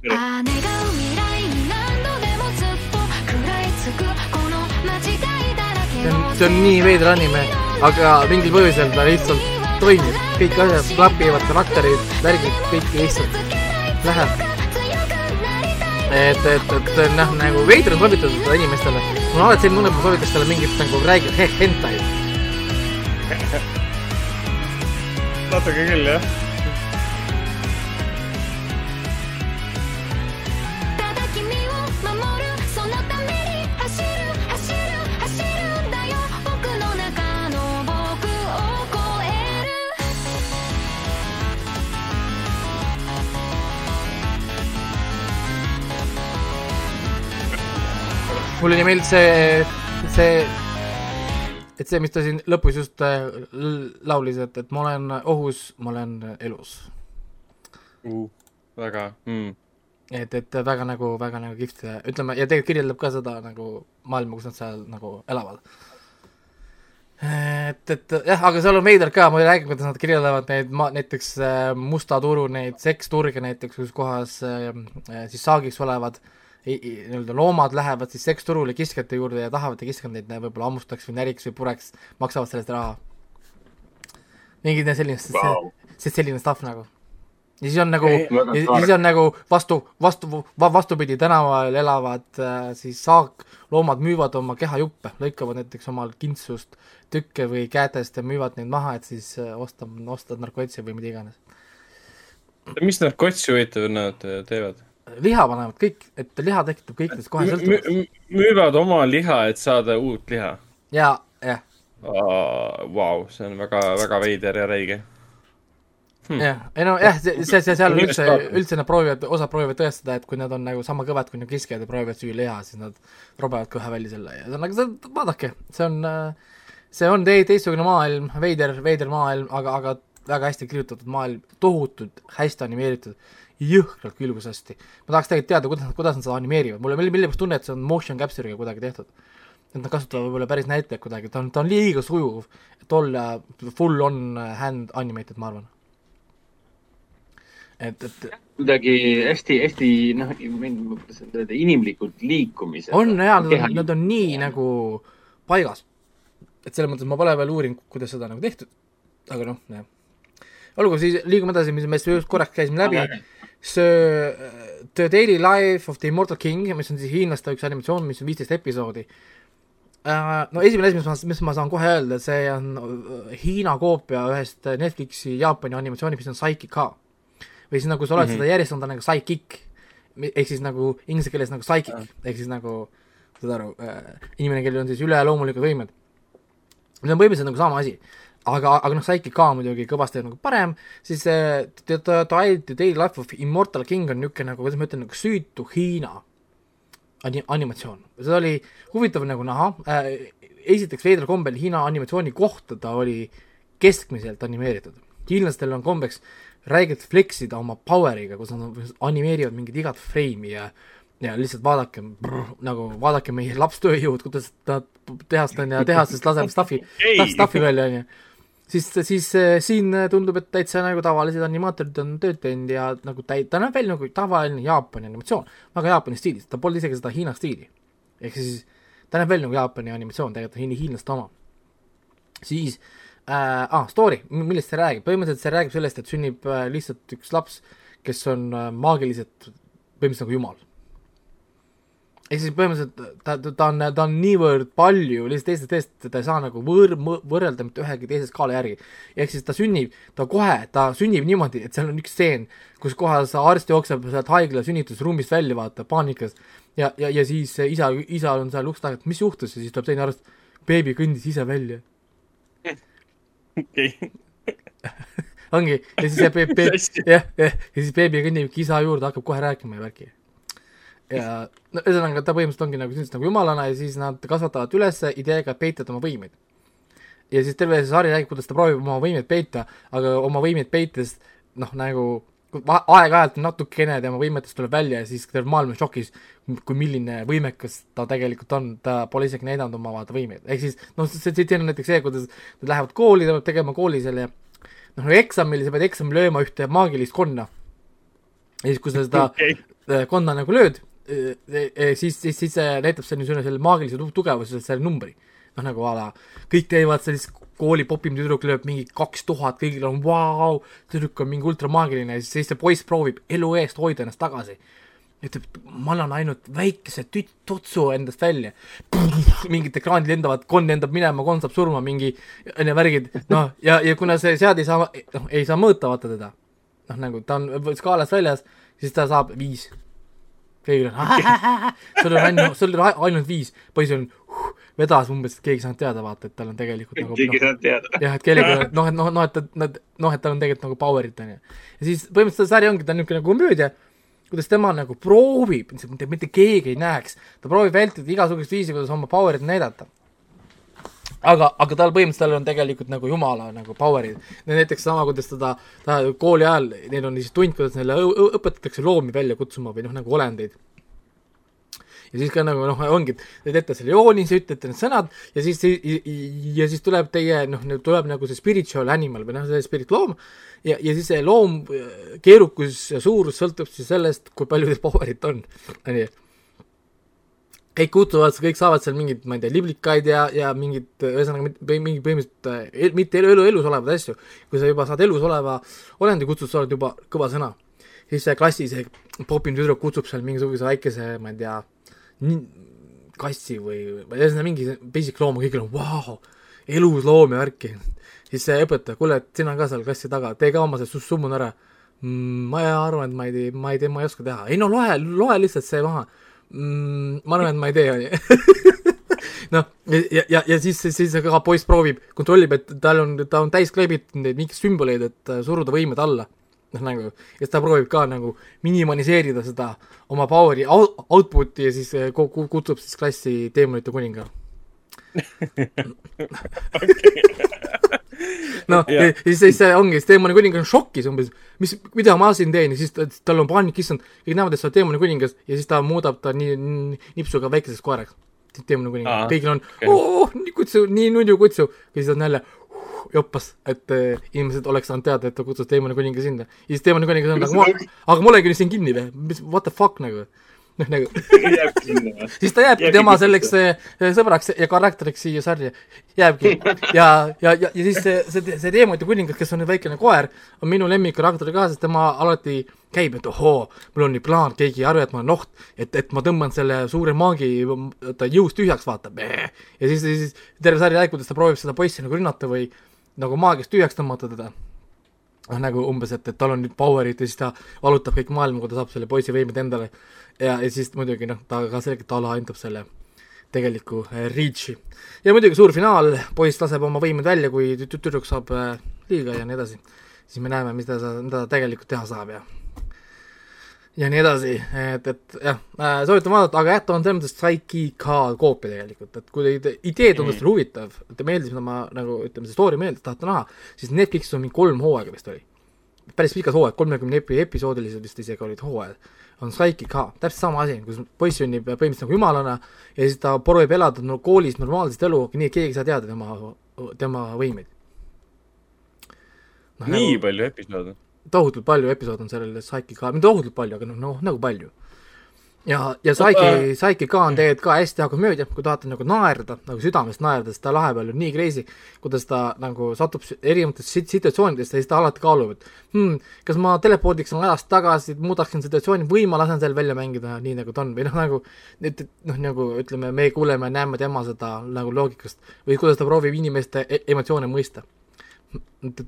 see on, see on nii veider anime, aga mingil põhjusel ta lihtsalt toimib, kõik asjad klapivad, karakterid, värgid, kõik lihtsalt läheb. et, et, et noh, nagu veider on soovitada seda inimestele. mul on alati selline tunne, et ma soovitaks talle mingit nagu räägib he-, hentai. natuke küll, jah. Mulle nii meeldis see, see, et see, mis ta siin lõpus just äh, laulis, et, et ma olen ohus, ma olen elus. väga mm.. et, et väga nagu, väga nagu kihvt, ütleme, ja tegelikult kirjeldab ka seda nagu maailma, kus nad seal nagu elavad. et, et jah, aga seal on veider ka, ma ei räägi, kuidas nad kirjeldavad neid ma-, näiteks äh, musta turu neid seksturge näiteks, kus kohas äh, äh, siis saagiks olevad i- nii-öelda loomad lähevad siis seksturule kiskjate juurde ja tahavad, et kiskjad neid võib-olla hammustaks või näriks või pureks, maksavad selle eest raha. mingi selline see selline stuff nagu. ja siis on nagu, siis on nagu vastu, vastu, vastupidi, tänaval elavad äh, siis saakloomad müüvad oma kehajuppe, lõikavad näiteks omal kintsust tükke või kätest ja müüvad neid maha, et siis äh, osta, osta narkotsi või mida iganes. mis nad kotsi huvitav nad äh, teevad? Liha panevad kõik, et liha tekitab kõikidest kohe sõltuvust. müüvad oma liha, et saada uut liha. ja, jah, Vau, see on väga, väga veider ja räige. jah, ei no jah, see, see, see seal üldse üldse nad proovivad, osad proovivad tõestada, et kui nad on nagu sama kõvad kui need kiskjad ja proovivad süüa liha, siis nad robevad kohe välja selle ja see on nagu, vaadake, see on, see on tei-, teistsugune maailm, veider, veider maailm, aga, aga väga hästi kirjutatud maailm, tohutult hästi animeeritud, jõhkralt külgusasti. ma tahaks tegelikult teada, kuidas kuidas nad seda animeerivad, mulle mille, millegipärast tunne, et see on motion capture'iga kuidagi tehtud. et nad kasutavad võib-olla päris näitlejaid kuidagi, ta on, ta on liiga sujuv, et olla full on hand animated, ma arvan. et, et kuidagi hästi-hästi noh, inimlikud liikumised. on jaa, nad on, nad on nii nagu paigas. et selles mõttes ma pole veel uurinud, kuidas seda nagu tehtud, aga noh, jah. olgu, siis liigume edasi, mis me just korraks käisime läbi. See The Daily Life of the Immortal King, mis on siis hiinlaste üks animatsioon, mis on viisteist episoodi. no esimene asi, mis ma, mis ma saan kohe öelda, see on äh, Hiina koopia ühest Netflixi Jaapani animatsioonist, mis on Psychic ka. või siis nagu sa oled mm -hmm. seda järjestanud, ta on nagu Psychic. ehk siis nagu inglise keeles nagu psychic Ah. ehk siis nagu, saad aru äh,, inimene, kellel on siis üleloomulikud võimed. see on põhimõtteliselt nagu sama asi. aga, aga noh, Psychic ka muidugi kõvasti nagu parem, siis äh, The The Daily Life of Immortal King on niisugune nagu, kuidas ma ütlen, nagu süütu Hiina ani-, animatsioon. seda oli huvitav nagu näha äh,, esiteks veidral kombel Hiina animatsiooni kohta ta oli keskmiselt animeeritud. hiinlastel on kombeks räigelt flex ida oma power'iga, kus nad animeerivad mingit igat frame'i ja ja lihtsalt vaadake, nagu vaadake meie lapstööjõud, kuidas nad tehast on ja tehasest laseb stuff'i, stuff'i välja, onju. siis, siis äh, siin tundub, et täitsa nagu tavalised animaatorid on tööd teinud ja nagu täi-, ta näeb välja nagu tavaline Jaapani animatsioon, väga Jaapani stiilis, ta polnud isegi seda Hiina stiili. ehk siis ta näeb välja nagu Jaapani animatsioon, tegelikult on hiin- hiinlaste oma. siis äh,, ah, story, millest see räägib, põhimõtteliselt see räägib sellest, et sünnib äh, lihtsalt üks laps, kes on äh, maagiliselt, põhimõtteliselt nagu jumal. Ehk siis põhimõtteliselt ta, ta, ta on, ta on niivõrd palju lihtsalt teistest teist, ta ei saa nagu võr-, võrrelda mitte ühegi teise skaala järgi. ehk siis ta sünnib, ta kohe, ta sünnib niimoodi, et seal on üks stseen, kus kohas arst jookseb sealt haigla sünnitusruumist välja, vaata, paanikas. ja, ja, ja siis isa, isal on seal ukse taga, et mis juhtus ja siis tuleb teine arst, beebi kõndis ise välja. okei, ongi, ja siis see beebi, jah, ja siis beebi kõnnibki isa juurde, hakkab kohe rääkima ja värki. Ja no ühesõnaga, ta põhimõtteliselt ongi nagu sünnitas nagu jumalana ja siis nad kasvatavad üles ideega, et peitad oma võimeid. ja siis terve see sari räägib, kuidas ta proovib oma võimeid peita, aga oma võimeid peites noh, nagu aeg-ajalt natukene tema võimetest tuleb välja ja siis terve maailm on šokis, kui milline võimekas ta tegelikult on, ta pole isegi näidanud oma vaata võimeid, ehk siis noh, see see on näiteks see, kuidas nad lähevad kooli, ta peab tegema kooli selle noh, eksamil sa pead eksamil lööma ühte maagilist konna. ja siis, kui sa seda okei, äh, konna nagu lööd, siis, siis, siis see näitab selle niisugune selle maagilise tu- tugevuse selle numbri. noh, nagu a la kõik teevad sellist kooli popim tüdruk lööb mingi kaks tuhat, kõigil on vau, tüdruk on mingi ultramaagiline ja siis, siis see poiss proovib elu eest hoida ennast tagasi. ütleb, ma annan ainult väikese tüt-, tutsu endast välja. mingid ekraanid lendavad, konn lendab minema, konn saab surma, mingi onju värgid, noh, ja, ja kuna see seade ei saa, noh, ei saa mõõta vaata teda, noh nagu ta on skaalast väljas, siis ta saab viis kõigil on, sul on ainult, sul on ainult viis, poiss on uh, vedas umbes, et keegi ei saanud teada, vaata, et tal on tegelikult nagu keegi ei noh, saanud teada. jah, et kellelgi on, noh, et noh, noh, et ta, nad, noh, et tal on tegelikult nagu power'it, onju. ja siis põhimõtteliselt see sari ongi, ta on niisugune nagu komöödia, kuidas tema nagu proovib, mitte, mitte keegi ei näeks, ta proovib vältida igasugust viisi, kuidas oma power'it näidata. aga, aga tal põhimõtteliselt tal on tegelikult nagu jumala nagu power'id. näiteks sama, kuidas teda, ta kooli ajal, neil on siis tund, kuidas neile õpetatakse loomi välja kutsuma või noh, nagu olendeid ja siis ka nagu noh, ongi, te teete selle joonise, ütlete need sõnad ja siis, ja siis tuleb teie noh, tuleb nagu see spiritual animal või noh, see spirit loom ja, ja siis see loom keerukus ja suurus sõltub siis sellest, kui palju teil power'it on, onju. Kõik kutsuvad, kõik saavad seal mingeid, ma ei tea, liblikaid ja, ja mingid ühesõnaga mingi põhimõtteliselt äh, el, mitte elu, elu, elus olevaid asju. kui sa juba saad elus oleva olendi kutsud, sa oled juba kõva sõna. siis see klassi see popim tüdruk kutsub seal mingisuguse väikese, ma ei tea, kassi või, ühesõnaga mingi basic loom, kõigil on vau, elusloom ja värki. siis see õpetaja, kuule, et sina ka seal klassi taga, tee ka oma see su- summun ära mm,. ma arvan, et ma ei ma ei tee, ma ei oska teha. ei no loe, loe lihtsalt see maha mm,. ma arvan, et ma ei tee, onju. noh, ja, ja, ja siis, siis ka poiss proovib, kontrollib, et tal on, ta on täis kleebitud neid mingeid sümboleid, et äh, suruda võimed alla. noh, nagu, ja siis ta proovib ka nagu minimaliseerida seda oma power'i out- output'i ja siis äh, ku- ku- kutsub siis klassi teemonite kuninga. noh, ja siis, siis see ongi, siis teemani kuningas on šokis umbes, mis, mida ma siin teen ja siis ta, tal on paanik, issand, kõik näevad, et sa oled teemani kuningas ja siis ta muudab ta nii, nipsuga väikeseks koeraks. teemani kuningas kõigil on okei. oo, nii kutsu, nii nunnu kutsu ja siis on jälle joppas, et äh, inimesed oleks saanud teada, et ta kutsus teemani kuninga sinna. ja siis teemani kuningas on nagu, aga ma olengi nüüd siin kinni või, mis, what the fuck nagu. Noh, nagu siis ta jääbki Jääbki tema selleks eh, sõbraks ja karakteriks siia sarja, jääbki. ja, ja, ja, ja siis see, see, see teemante kuningas, kes on nüüd väikene koer, on minu lemmikkarakter ka, sest tema alati käib, et ohoo, mul on nii plaan, keegi ei arva, et ma olen oht, et, et ma tõmban selle suure maagi ta jõust tühjaks, vaata. ja siis, siis terve sari räägib, kuidas ta proovib seda poissi nagu rünnata või nagu maagiast tühjaks tõmmata teda noh, nagu umbes, et, et tal on nüüd power'id ja siis ta valutab kõik maailma, kui ta saab selle poisi võimed endale. ja, ja siis muidugi noh, ta ka selgelt alaandab selle tegeliku äh, Reachi. ja muidugi suur finaal, poiss laseb oma võimed välja, kui tü- tü- tüdruk saab äh, liiga ja nii edasi. siis me näeme, mida ta, mida ta tegelikult teha saab ja ja nii edasi, et, et jah äh,, soovitan vaadata, aga jah, ta on selles mõttes Psyche ka koopia tegelikult, et kui teid idee tundus teile huvitav, teile meeldis, mida ma nagu ütleme, see story meeldis, tahate näha, siis Netflixis on mingi kolm hooaega vist oli. päris pikad hooajad, kolmekümne epi- episoodilised vist isegi olid hooajad. on Psyche ka, täpselt sama asi, kus poiss sünnib põhimõtteliselt nagu jumalana ja siis ta proovib elada no, koolis normaalset elu, nii et keegi ei saa teada tema, tema võimeid no, nii palju episoode. Tohutult palju episoode on sellel Psyche ka, mitte tohutult palju, aga noh, noh nagu palju. ja, ja Saiki, Saiki ka on tegelikult ka hästi hea komöödia, kui tahate nagu naerda, nagu südamest naerda, siis ta lahe peal on nii crazy, kuidas ta nagu satub erinevatesse sit- situatsioonidesse ja siis ta alati kaalub, et hmm, kas ma telepordiks ajas tagasi, muudaksin situatsiooni või ma lasen selle välja mängida nii, nagu ta on? või noh, nagu et, et noh, nagu ütleme, me kuuleme ja näeme tema seda nagu loogikast või kuidas ta proovib inimeste e emotsioone mõista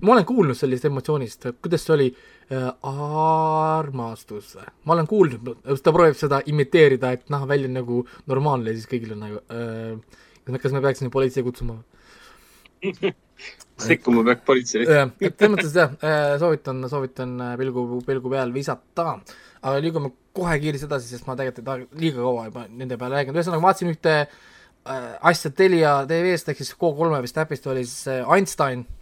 ma olen kuulnud sellist emotsioonist, kuidas see oli äh,, armastus ma olen kuulnud, ta proovib seda imiteerida, et näha välja nagu normaalne ja siis kõigil on nagu äh, kas me- peaksime politsei kutsuma? sekkuma peaks politsei. et selles mõttes jah, soovitan, soovitan äh, pilgu, pilgu peal visata. aga liigume kohe kiiresti edasi, sest ma tegelikult ei taha liiga kaua juba nende peale rääkinud, ühesõnaga vaatasin ühte äh, asja Telia TV-st ehk siis K3 vist äpist oli siis äh, Einstein äh,,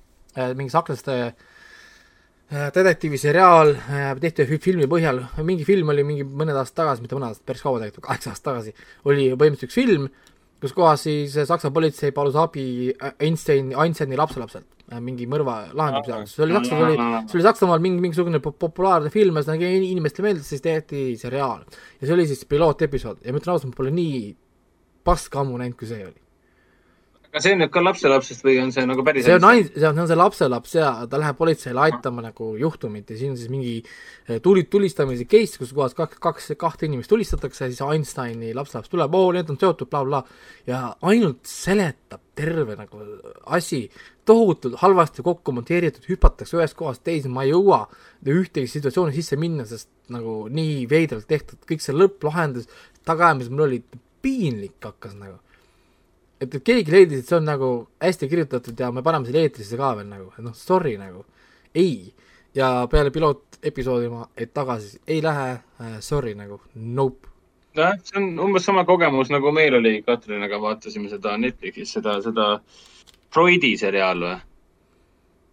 mingi saklaste äh, detektiiviseriaal äh, tehti filmi põhjal, mingi film oli mingi mõned aastad tagasi, mitte mõned aastad, päris kaua tegelikult, kaheksa aastat tagasi, oli põhimõtteliselt üks film, kus kohas siis äh, Saksa politsei palus abi äh, Einsteini, Einsteini lapselapselt äh, mingi mõrva lahendamise jaoks, see oli Saksamaal oli, see oli Saksamaal mingi, mingisugune po- populaarne film, ühesõnaga inimestele meeldis, siis tehti seriaal. ja see oli siis pilootepisood ja ma ütlen ausalt, ma pole nii paska ammu näinud, kui see oli. Aga see on nüüd ka lapselapsest või on see nagu päris see on ain-, see on, see lapselaps ja ta läheb politseile aitama nagu juhtumit ja siin on siis mingi eh, tuli, tulistamise case, kus kohas kaks, kaks, kahte inimest tulistatakse siis Einsteini lapselaps tuleb, oo, need on seotud bla,, blablabla ja ainult seletab terve nagu asi. Tohutult halvasti kokku monteeritud, hüpatakse ühest kohast teise, ma ei jõua ühtegi situatsiooni sisse minna, sest nagu nii veidralt tehtud, kõik see lõpplahendus, tagaajamis mul oli piinlik hakkas nagu et, et keegi leidis, et see on nagu hästi kirjutatud ja me paneme selle eetrisse ka veel nagu, noh, sorry nagu, ei. ja peale pilootepisoodi ma, et tagasi ei lähe äh,, sorry nagu, nope. jah, see on umbes sama kogemus nagu meil oli Katrinaga, vaatasime seda Netflixis, seda, seda Freudi seriaal või?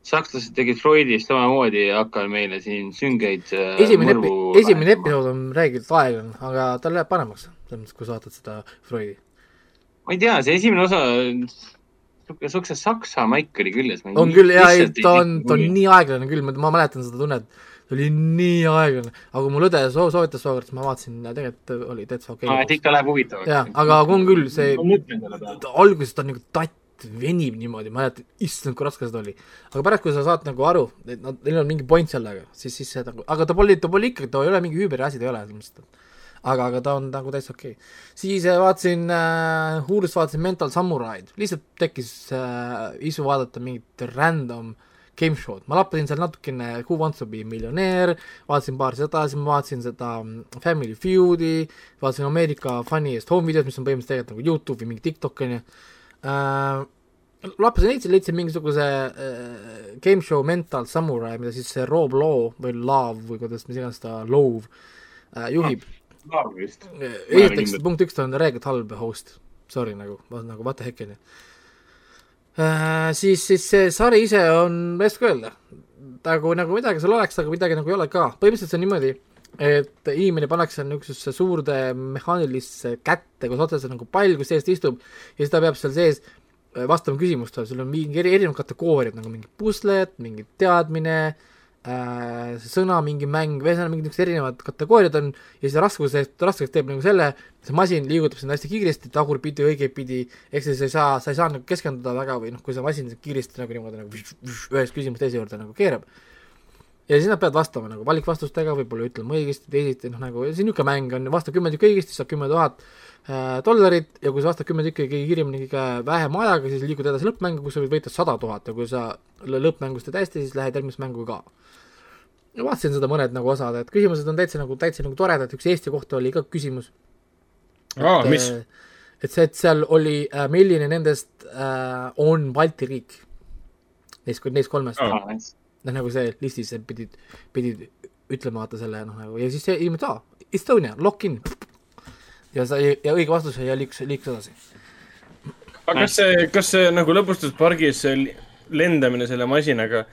sakslased tegid Freudist samamoodi ja hakkavad meile siin süngeid äh, esimene esimene episood on räägitud aeglane, aga tal läheb paremaks, selles mõttes, kui sa vaatad seda Freudi. Ma ei tea, see esimene osa, sihuke, siukse saksa maik oli küll. on küll ja ei, ta on, ta on nii aeglane küll, ma mäletan seda tunnet, ta oli nii aeglane, aga kui mul õde soo- soovitas tookord, siis ma vaatasin tegelikult oli täitsa okei aa, et okay.. ikka läheb huvitavaks. jaa, aga on küll see alguses ta on nagu tatt, venib niimoodi, mäletad, issand, kui raske seda oli. aga pärast, kui sa saad nagu aru, et nad, neil on mingi point sellega, siis, siis see nagu, aga ta pole, ta pole ikkagi, ta ei ole mingi üüberi asi, ta ei ole selles mõttes, et aga, aga ta on nagu täitsa okei okay.. siis äh, vaatasin äh,, Hulu'st vaatasin Mental Samuraid, lihtsalt tekkis äh, isu vaadata mingit random game show'd, ma lappasin seal natukene Who Wants to be miljonäär, vaatasin paar seda, siis ma vaatasin seda mm, Family Feud'i, vaatasin Ameerika Funniest Home videos, mis on põhimõtteliselt tegelikult nagu Youtube või mingi TikTok onju äh,. lappasin leidsin, leidsin mingisuguse äh, game show Mental Samurai, mida siis see Rob Law või Love või kuidas mis iganes ta, Love äh, juhib vist. esiteks punkt üks, ta on reeglselt halb host, sorry nagu, nagu what the heck onju. Äh,. siis, siis see sari ise on, ma ei oska öelda, nagu, nagu midagi seal oleks, aga midagi nagu ei ole ka, põhimõtteliselt see on niimoodi, et inimene pannakse niisugusesse suurde mehaanilisse kätte, kus otsas on nagu pall, kus sees ta istub ja siis ta peab seal sees äh, vastama küsimustele, sul on mingi eri, erinevad kategooriad nagu mingi pusled, mingi teadmine äh,, sõna, mingi mäng, ühesõnaga mingid niisugused erinevad kategooriad on ja siis raskuse, raskeks teeb nagu selle, see masin liigutab sind hästi kiiresti, tagurpidi, õigetpidi, ehk siis sa ei saa, sa ei saa nagu keskenduda väga või noh, kui see masin kiiresti nagu niimoodi nagu ühest küsimusest teise juurde nagu keerab. Ja siis nad peavad vastama nagu valikvastustega, võib-olla ütlema õigesti, teisiti, noh nagu see niisugune mäng on, vasta kümme tükki õigesti, saab kümme tuhat äh, dollarit ja kui sa vastad kümme tükki kõige kiiremini, kõige vähema ajaga, siis liigud edasi lõppmängu, kus sa võid võita sada tuhat ja kui sa lõ- lõppmängus teed hästi, siis lähed järgmisse mängu ka ja vaatasin seda mõned nagu osad, et küsimused on täitsa nagu, täitsa nagu toredad, üks Eesti kohta oli ka küsimus. aa, mis? et see, et seal oli äh,, milline nendest äh, on Balti riik. Neist, neist kolmest oh., noh nagu see listis pidid, pidid ütlema vaata selle noh nagu ja siis see inimene, aa, Estonia, lock in. ja sa, ja õige vastus ja liikus, liikus edasi. aga kas see, kas see nagu lõbustuspargis see lendamine selle masinaga,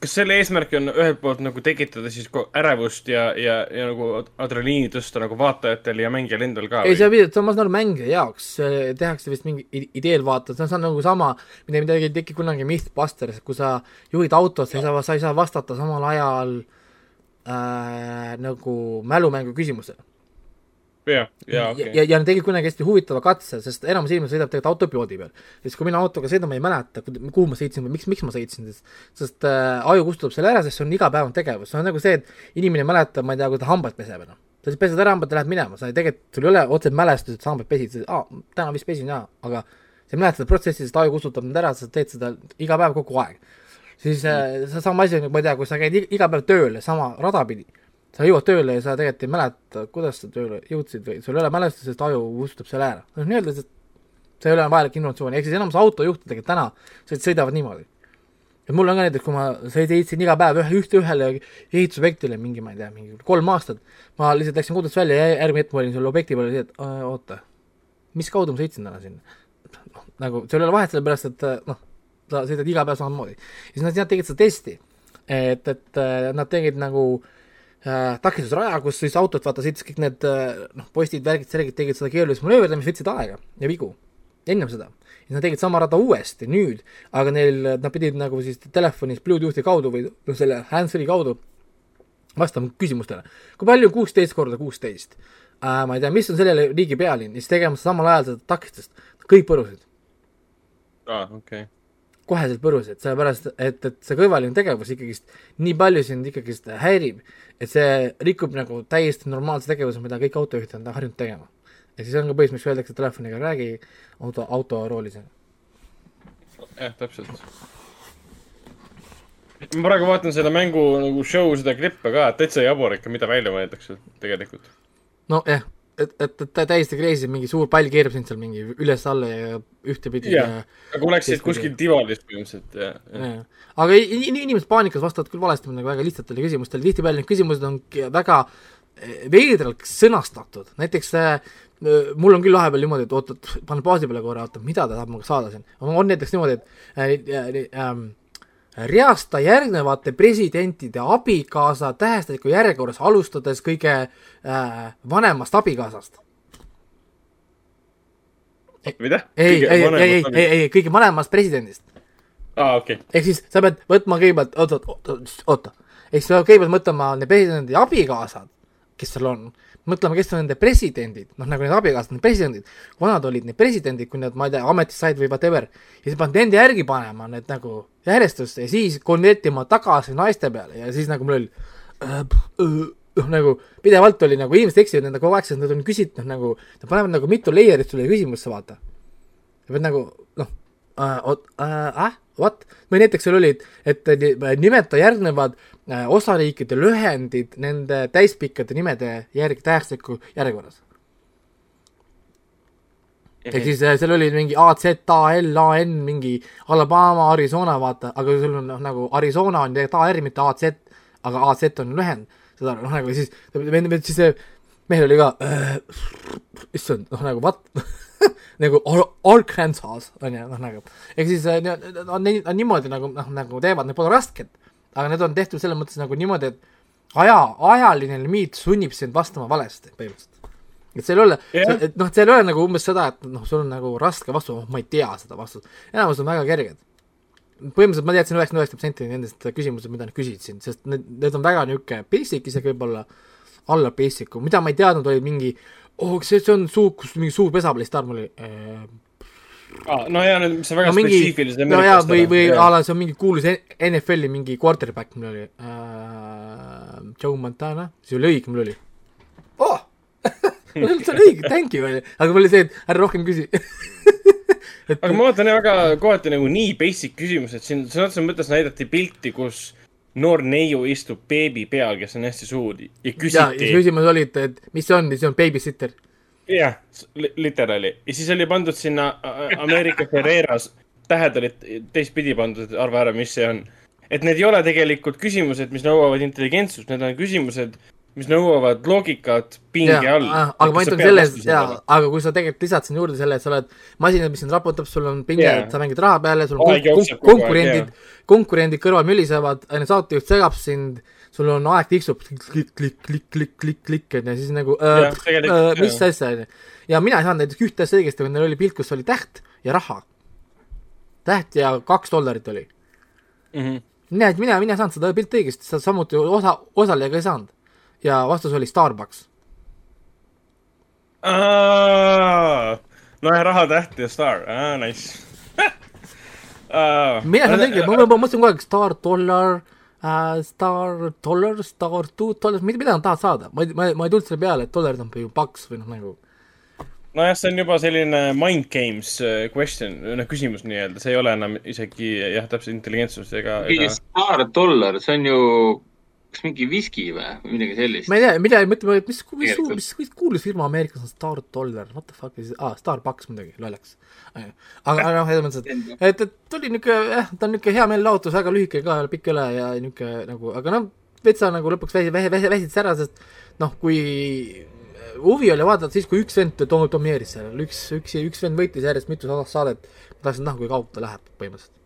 kas selle eesmärk on ühelt poolt nagu tekitada siis ärevust ja, ja, ja nagu ad- adrenaliini tõsta nagu vaatajatel ja mängijal endal ka ei, see on, on, ma saan aru, mängija jaoks see tehakse vist mingi ideel vaata, see on, nagu sama, mida midagi ei teki kunagi Mythbusters, kui sa juhid autot, sa ei saa, sa ei saa vastata samal ajal äh, nagu mälumängu küsimusele. jaa, ja, okei. ja, ja nad tegid kunagi hästi huvitava katse, sest enamus inimesi sõidab tegelikult autopiloodi peal. siis kui mina autoga sõidan, ma ei mäleta, kuhu ma sõitsin või miks, miks ma sõitsin, sest, sest äh, aju kustutab selle ära, sest see on igapäevane tegevus, see on nagu see, et inimene mäletab, ma ei tea, kui ta hambaid peseb enam. sa siis pesed ära hambad ja lähed minema, sa ei, tegelikult, sul ei ole otseselt mälestust, et sa hambaid pesid, aa, täna vist pesin jaa, aga sa ei mäleta seda protsessi, sest aju kustutab need ära, sa teed seda iga päev kogu aeg. siis äh, see sama asi on, ma ei tea, kui sa käid iga päev tööl sama rada pidi, sa jõuad tööle ja sa tegelikult ei mäleta, kuidas sa tööle jõudsid või sul ei ole mälestust, sest aju kustutab selle ära. noh, nii-öelda see, see ei ole vajalik informatsioon, ehk siis enamus autojuhtidega täna sõid- sõidavad niimoodi. et mul on ka näiteks, kui ma sõitsin iga päev ühe, ühte ühele ehitusobjektile mingi, ma ei tea, mingi kolm aastat, ma lihtsalt läksin kodust välja ja järgmine hetk ma olin selle objekti peal ja siis, et oota, mis kaudu ma sõitsin täna sinna? noh, nagu seal ei ole vahet, sellepärast et noh, sa sõidad iga päev samamoodi. ja siis nad, nad tegid seda testi, et, et nad tegid nagu äh, takistusraja, kus siis autod, vaata, sõitis kõik need äh, noh, postid, värgid, särgid tegid seda keerulist manööverdamist, võtsid aega ja vigu ennem seda. ja nad tegid sama rada uuesti nüüd, aga neil, nad pidid nagu siis telefonis Bluetoothi kaudu või noh, selle hands-free kaudu vastama küsimustele. kui palju kuusteist korda kuusteist äh,? ma ei tea, mis on selle riigi pealinn, siis tegema samal ajal seda takistust, kõik põrusid aa, okei. Koheselt põrusid, sellepärast et, et see kõrvaline tegevus ikkagist nii palju sind ikkagist häirib, et see rikub nagu täiesti normaalse tegevuse, mida kõik autojuhid on harjunud tegema. ja siis on ka põhjus, miks öeldakse telefoniga räägi auto, autoroolis. jah, täpselt. ma praegu vaatan selle mängu nagu show seda klippe ka, et täitsa jabur ikka, mida välja mõeldakse tegelikult. nojah, et, et, et täiesti crazy, mingi suur pall keerab sind seal mingi üles-alla ja ühtepidi Jah. ja aga Teistpidi. kuskil divanis põhimõtteliselt ja, ja., Jaa. aga inimesed paanikas vastavad küll valesti nagu väga lihtsatele küsimustele, tihtipeale need küsimused on väga eh, veidralt sõnastatud, näiteks äh, mul on küll vahepeal niimoodi, et oot, oot, panen baasi peale korra, oota, mida ta tahab minuga saada siin. on näiteks niimoodi, et äh, äh, reasta järgnevate presidentide abikaasa tähestusliku järjekorras, alustades kõige äh, vanemast abikaasast. mida? ei, ei, ei, ei, ei, ei, kõige vanemast presidendist. aa, okei. ehk siis sa pead võtma kõigepealt, oota, oota, oota, ehk siis sa pead kõigepealt mõtlema need presidendi abikaasad, kes seal on, mõtlema, kes on nende presidendid, noh nagu need abikaasad, need presidendid, vanad olid need presidendid, kui nad, ma ei tea, ametisse said või whatever, ja siis pead nende järgi panema need nagu järjestusse ja siis konvertima tagasi naiste peale ja siis nagu mul oli äh, äh, noh, nagu pidevalt oli nagu inimesed eksivad nende kogu aeg, sest nad on küsitud nagu, nad panevad nagu mitu layer'it sulle küsimusse, vaata. sa pead nagu noh äh,, oot- äh,, äh, what? või näiteks seal oli, et et nimeta järgnevad äh, osariikide lühendid nende täispikkade nimede järgi tähestiku järjekorras. ehk siis äh, seal oli mingi A Z A L A N mingi Alabama, Arizona, vaata, aga sul on noh, nagu Arizona on tegelikult AR, mitte A Z, aga A Z on lühend, seda noh, nagu siis, siis see mehel oli ka äh,, issand, noh nagu what nagu Ar- Arkansas on ju, noh nagu, ehk siis äh, ne- on on niimoodi nagu noh, nagu teevad, need pole rasked, aga need on tehtud selles mõttes nagu niimoodi, et aja, ajaline limiit sunnib sind vastama valesti põhimõtteliselt. et seal ei ole Jah. et noh, seal ei ole nagu umbes seda, et noh, sul on nagu raske vastus, oh ma ei tea seda vastust, enamus on väga kerged. põhimõtteliselt ma teadsin üheksakümmend üheksa protsenti nendest küsimustest, mida nad küsisid, sest need, need on väga niisugune basic, isegi võib-olla alla basic'u, mida ma ei teadnud, oli mingi oh, see, see on suu, kus mingi suur pesapallistarm oli äh, aa, no jaa, need, mis on väga no mingi, spetsiifilised no jaa, või, või a la see on mingi kuulus NFL-i mingi quarterback mul oli äh,, Joe Montana, see oli õige, mul oli oh! see oli õige, thank you, aga mul oli see, et ära rohkem küsi et aga ma vaatan jah, väga kohati nagu nii basic küsimused, siin sõna otseses mõttes näidati pilti, kus noor neiu istub beebi peal, kes on hästi suur ja küsiti küsimus oli, et, et mis see on see on babysitter. jah, literaali ja siis oli pandud sinna Ameerika Ferreras, tähed olid teistpidi pandud, et arva ära, mis see on. et need ei ole tegelikult küsimused, mis nõuavad intelligentsust, need on küsimused, mis nõuavad loogikat pinge all. aga ma ütlen selles, jaa, aga kui sa tegelikult lisad sinna juurde selle, et sa oled masinas, mis sind raputab, sul on pinge yeah., sa mängid raha peale, sul on Aeg kon- jookseb kon- kogu aeg, konkurendid, konkurendid kõrval mülisevad, saatejuht segab sind, sul on aeg tiksub klikk, klikk, klikk, klikk, klikk, klikk, onju, siis nagu äh, tegelikult, äh, mis asja, onju. ja mina ei saanud näiteks ühte asja õigesti, vaid neil oli pilt, kus oli täht ja raha. täht ja kaks dollarit oli. Mhm. näed, mina, mina ei saanud seda pilti õigesti, sa samuti osa, osaleja ka ei saanud. Ja vastus oli Starbucks. nojah, rahatäht ja staar, nice. Uh,. mina seda tegin, ma, ma mõtlesin kogu aeg Star Dollar äh,, Star Dollar, Star Two Dollar, mida, mida nad tahavad saada, ma ei, ma ei, ma ei tulnud selle peale, et dollarid on ju paks või noh, nagu nojah, see on juba selline mind games äh, question, noh küsimus nii-öelda, see ei ole enam isegi jah, täpselt intelligentsus ega, ega Star Dollar, see on ju kas mingi viski või, või midagi sellist ma? ei tea, mida, mõtle, mis, mis, mis, Tegelikult. mis, mis kuulus firma Ameerikas on Star Dollar, what the fuck is ah,, Starbucks muidugi, lollaks. aga, aga noh, selles mõttes, et, et, et ta oli niisugune, jah, ta on niisugune hea meelelahutus, väga lühike ka, pikk ei ole ja niisugune nagu, aga noh, vetsa nagu lõpuks väsi-, väsi-, väsi-, väsitas ära, sest noh, kui huvi oli vaadata siis, kui üks vend do- domineeris seal, üks, üks, üks vend võitis järjest mitu sa- saadet, ma tahtsin näha, kui kaugele ta läheb põhimõtteliselt.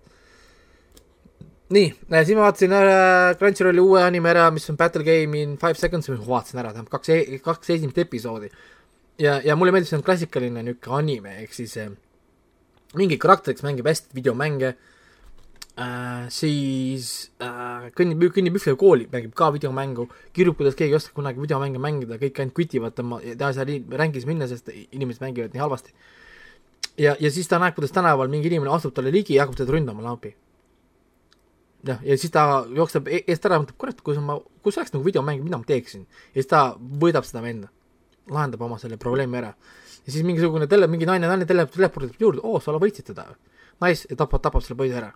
nii, siis ma vaatasin äh, Crunchyrolli uue anime ära, mis on Battle Game in Five Seconds, ma vaatasin ära, tähendab kaks, kaks esimest episoodi. ja, ja mulle meeldis, see on klassikaline niisugune anime, ehk siis äh, mingi karakter, kes mängib hästi videomänge äh,, siis äh, kõnnib, kõnnib ühte kooli, mängib ka videomängu, kirjub, kuidas keegi ei oska kunagi videomänge mängida, kõik ainult kütivad tema, ta ei saa rängis minna, sest inimesed mängivad nii halvasti. ja, ja siis ta näeb, kuidas tänaval mingi inimene astub talle ligi ja hakkab teda ründama lambi. jah, ja siis ta jookseb eest ära, mõtleb, kurat, kui ma, kui see oleks nagu videomäng, mida ma teeksin. ja siis ta võidab seda venda, lahendab oma selle probleemi ära. ja siis mingisugune tele, mingi naine, naine tele, telepordib juurde, oo, sa võitsid teda ja tapab, tapab selle poisi ära.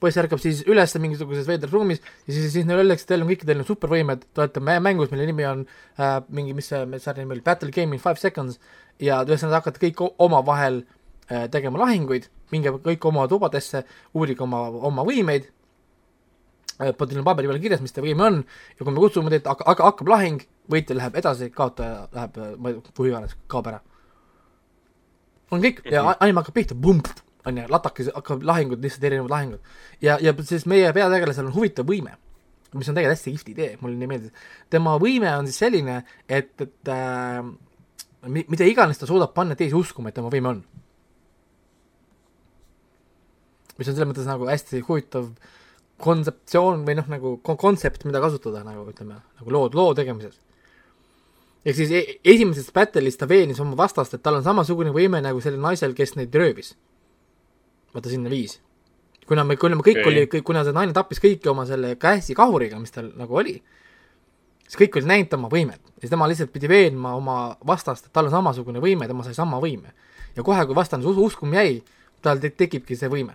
poiss ärkab siis üles mingisuguses veidras ruumis ja siis, siis neile öeldakse, teil on kõikidel on supervõimed, te olete mä- mängus, mille nimi on äh, mingi, mis see, mis sarja nimi oli, Battle Game in Five Seconds ja ühesõnaga hakkate kõik omavahel äh, tegema lahinguid, minge kõik oma tubadesse, uurige oma, oma võimeid äh, teil on paberi peal kirjas, mis teie võime on ja kui me kutsume teid, hakka- hakka- hakkab lahing, võitja läheb edasi, kaotaja läheb, ma ei tea, kuhu iganes, kaob ära. on kõik ja a- anime hakkab pihta, onju, latakis hakkab lahingud, lihtsalt erinevad lahingud. ja, ja siis meie peategelasel on huvitav võime, mis on tegelikult hästi kihvt idee, mulle nii meeldis. tema võime on siis selline, et, et äh, mi- mida iganes ta suudab panna teisi uskuma, et tema võime on. mis on selles mõttes nagu hästi huvitav kontseptsioon või noh, nagu kon- kontsept, mida kasutada nagu ütleme, nagu loo, loo tegemises. ehk siis e esimeses battle'is ta veenis oma vastast, et tal on samasugune võime nagu sellel naisel, kes neid röövis. vaata sinna viis. kuna me, kuna me kõik okay. oli, kuna see naine tappis kõiki oma selle käsi kahuriga, mis tal nagu oli, siis kõik olid näinud tema võimet ja siis tema lihtsalt pidi veenma oma vastast, et tal on samasugune võime, tema sai sama võime. ja kohe, kui vastane us uskuma jäi, tal te tekibki see võime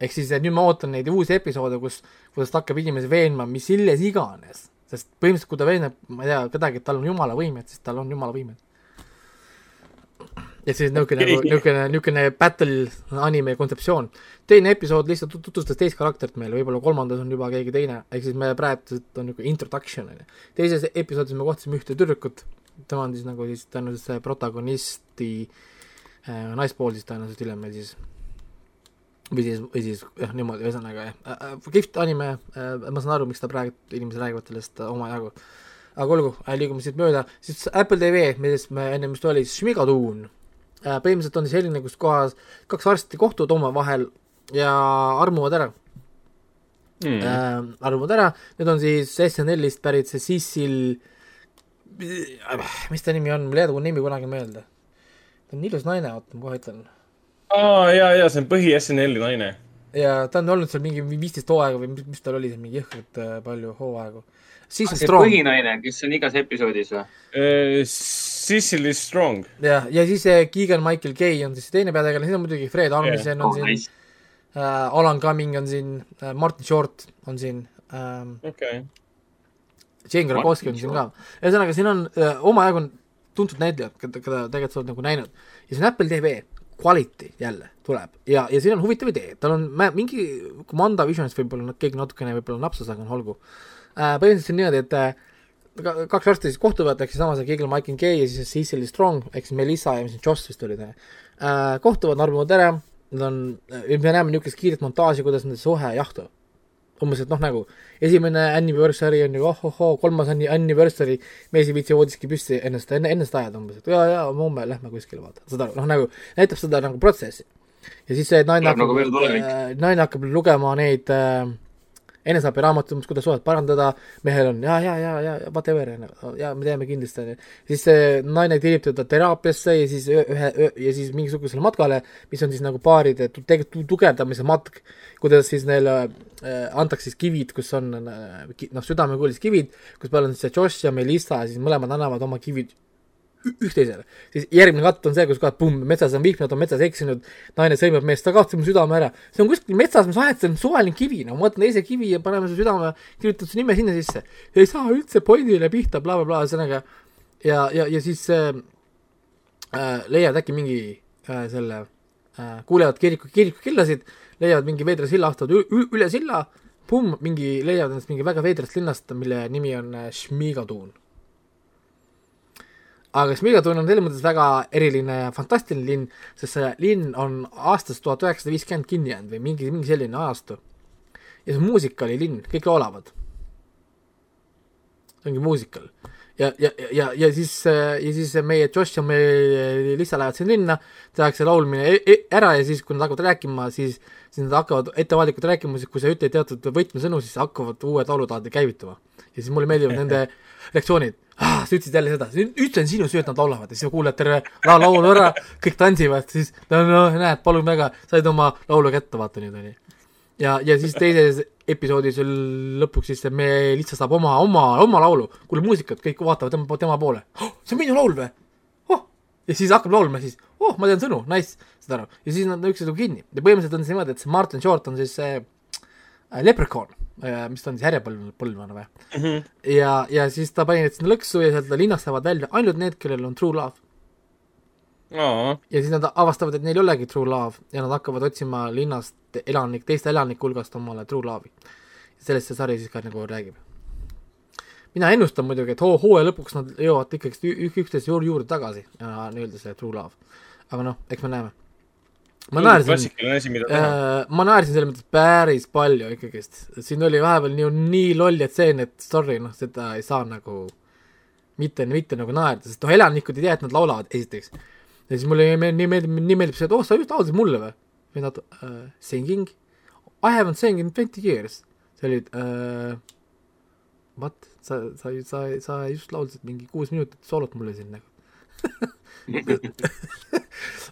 ehk siis nüüd ma ootan neid uusi episoode, kus, kuidas ta hakkab inimesi veenma mis illes iganes, sest põhimõtteliselt kui ta veenab, ma ei tea, kedagi, et tal on jumala võimed, siis tal on jumala võimed. ja siis niisugune nagu, niisugune, niisugune battle anime kontseptsioon. teine episood lihtsalt tut- tutvustas teist karakterit meile, võib-olla kolmandas on juba keegi teine, ehk siis me praegu on niisugune introduction on ju. teises episoodis me kohtasime ühte tüdrukut, tema on siis nagu siis tõenäoliselt see protagonisti äh, naispool siis tõenäoliselt hiljem meil siis või siis, või siis jah, niimoodi, ühesõnaga jah äh,, kihvt anime äh,, ma saan aru, miks ta praegu, inimesed räägivad sellest äh, omajagu. aga olgu äh,, liigume siit mööda, siis Apple TV, millest me ennem just oli, Šmigatuun äh,. põhimõtteliselt on selline, kus kohas kaks arsti kohtuvad omavahel ja armuvad ära mm.. äh, armuvad ära, need on siis SNL-ist pärit see Sissil, mis ta nimi on, mul ei jää ta nimi kunagi meelde. ta on ilus naine, oota ma kohe ütlen aa, ja, ja see on põhi SNL-i naine. ja ta on olnud seal mingi viisteist hooaega või mis, mis tal oli seal mingi jõhkralt äh, palju hooaegu. see Strong põhinaine, kes on igas episoodis või? Sicily Strong. ja, ja siis äh, Keegan Michael Kay on siis teine peategelane, siis on muidugi Fred Armisen on Oh, siin nice. äh,, Alan Cumming on siin äh,, Martin Short on siin ähm,, okei. Jane Krakowski on siin ka. ühesõnaga, siin on äh, omajagu on tuntud näitlejad, keda, keda tegelikult sa oled nagu näinud ja see on Apple TV Quality jälle tuleb. Ja, ja siin on huvitav idee, tal on mä- mingi Comanda Visionis võib-olla nad keegi natukene võib-olla napsas, aga noh, olgu äh,. põhimõtteliselt on niimoodi, et äh, ka- kaks arsti siis kohtuvad, ehk siis sama see Keegan Mike Kay ja siis Cecily Strong ehk siis Melissa ja mis need Joss vist olid äh,, kohtuvad, narmuvad ära, nad on, me näeme niisugust kiiret montaaži, kuidas nende suhe jahtub umbes, et noh, nagu esimene anniversary on ju oh-oh-oo, kolmas anni- anniversary, mees ei viitsi voodiski püsti ennast, enne, seda ajada umbes, et jaa, jaa, homme lähme kuskile vaata, saad aru, noh nagu näitab seda nagu protsessi. ja siis see naine nagu hakkab tulevik. äh, naine hakkab lugema neid äh, eneseabiraamatud umbes, kuidas suhet parandada, mehel on ja, ja, ja, ja whatever, onju, ja me teeme kindlasti, onju. siis see naine tirib teda teraapiasse ja siis ühe, ühe ja siis mingisugusele matkale, mis on siis nagu paaride tugevdamise matk, kuidas siis neile äh, antakse siis kivid, kus on äh, noh, südamekuulis kivid, kus peal on siis see Josh ja Melissa siis mõlemad annavad oma kivid ü- üksteisele. siis järgmine katt on see, kus kohad pumm, metsas on vihmad, on metsas eksinud, naine sõimab meest, ta kaotas mu südame ära. see on kuskil metsas, mis vahetab suvaline kivi, no ma võtan teise kivi ja paneme su südame, kirjutan su nime sinna sisse. ei saa üldse pointile pihta bla,, blablabla, ühesõnaga ja, ja, ja siis äh, äh, leiad äkki mingi äh, selle äh,, kuulevad kiriku, kirikukellasid, leiavad mingi veidra silla, astuvad üle silla, pumm, mingi, leiavad ennast mingi väga veidrast linnast, mille nimi on äh, Šmigatuun aga Šmigatuun on selles mõttes väga eriline ja fantastiline linn, sest see linn on aastast tuhat üheksasada viiskümmend kinni jäänud või mingi, mingi selline ajastu. ja see muusikalilinn, kõik laulavad. see ongi muusikal. ja, ja, ja, ja siis, ja siis meie Josh ja meie Lisa lähevad sinna linna, tehakse laulmine e- e- ära ja siis, kui nad hakkavad rääkima, siis, siis nad hakkavad ettevaatlikult rääkima, siis kui sa ütled teatud võtmesõnu, siis hakkavad uued laulutaadid käivituma. ja siis mulle meeldivad nende reaktsioonid ah,. sa ütlesid jälle seda, ütlen sinu süü, et nad laulavad ja siis sa kuuled terve la- laulu ära, kõik tantsivad, siis no, no näed, palun väga, said oma laulu kätte, vaata nüüd onju. ja, ja siis teises episoodis lõpuks siis me lihtsalt saab oma, oma, oma laulu, kuuleb muusikat, kõik vaatavad tema, tema poole oh,. see on minu laul või? Ja siis hakkab laulma siis, oh, ma tean sõnu, nice, saad aru, ja siis nad üksteisega kinni ja põhimõtteliselt on see niimoodi, et see Martin Short on siis see äh, leprechaun, mis ta on siis härjapõlv, põlvane või mm? -hmm. ja, ja siis ta pani need sinna lõksu ja sealt linnast saavad välja ainult need, kellel on true love. aa, ja siis nad avastavad, et neil ei olegi true love ja nad hakkavad otsima linnast elanik, teiste elanike hulgast omale true love'i. sellest see sari siis ka nagu räägib. Mina ennustan muidugi, et hoo, hooaja lõpuks nad jõuavad ü- üksteise juurde, juurde tagasi ja nii-öelda see true love. aga noh, eks me näeme. ma naersin, äh, ma naersin selles mõttes päris palju ikkagist, siin oli vahepeal nii, nii lolli tseen, et sorry, noh, seda ei saa nagu mitte, mitte nagu naerda, sest noh, elanikud ei tea, et nad laulavad, esiteks. ja siis mulle nii nii meeldib, nii meeldib see, et oh, sa just laulsid mulle või? või nad uh,, singing? I haven't sang in twenty years. see oli uh,, what, sa, sa, sa, sa just laulsid mingi kuus minutit soolot mulle siin nagu.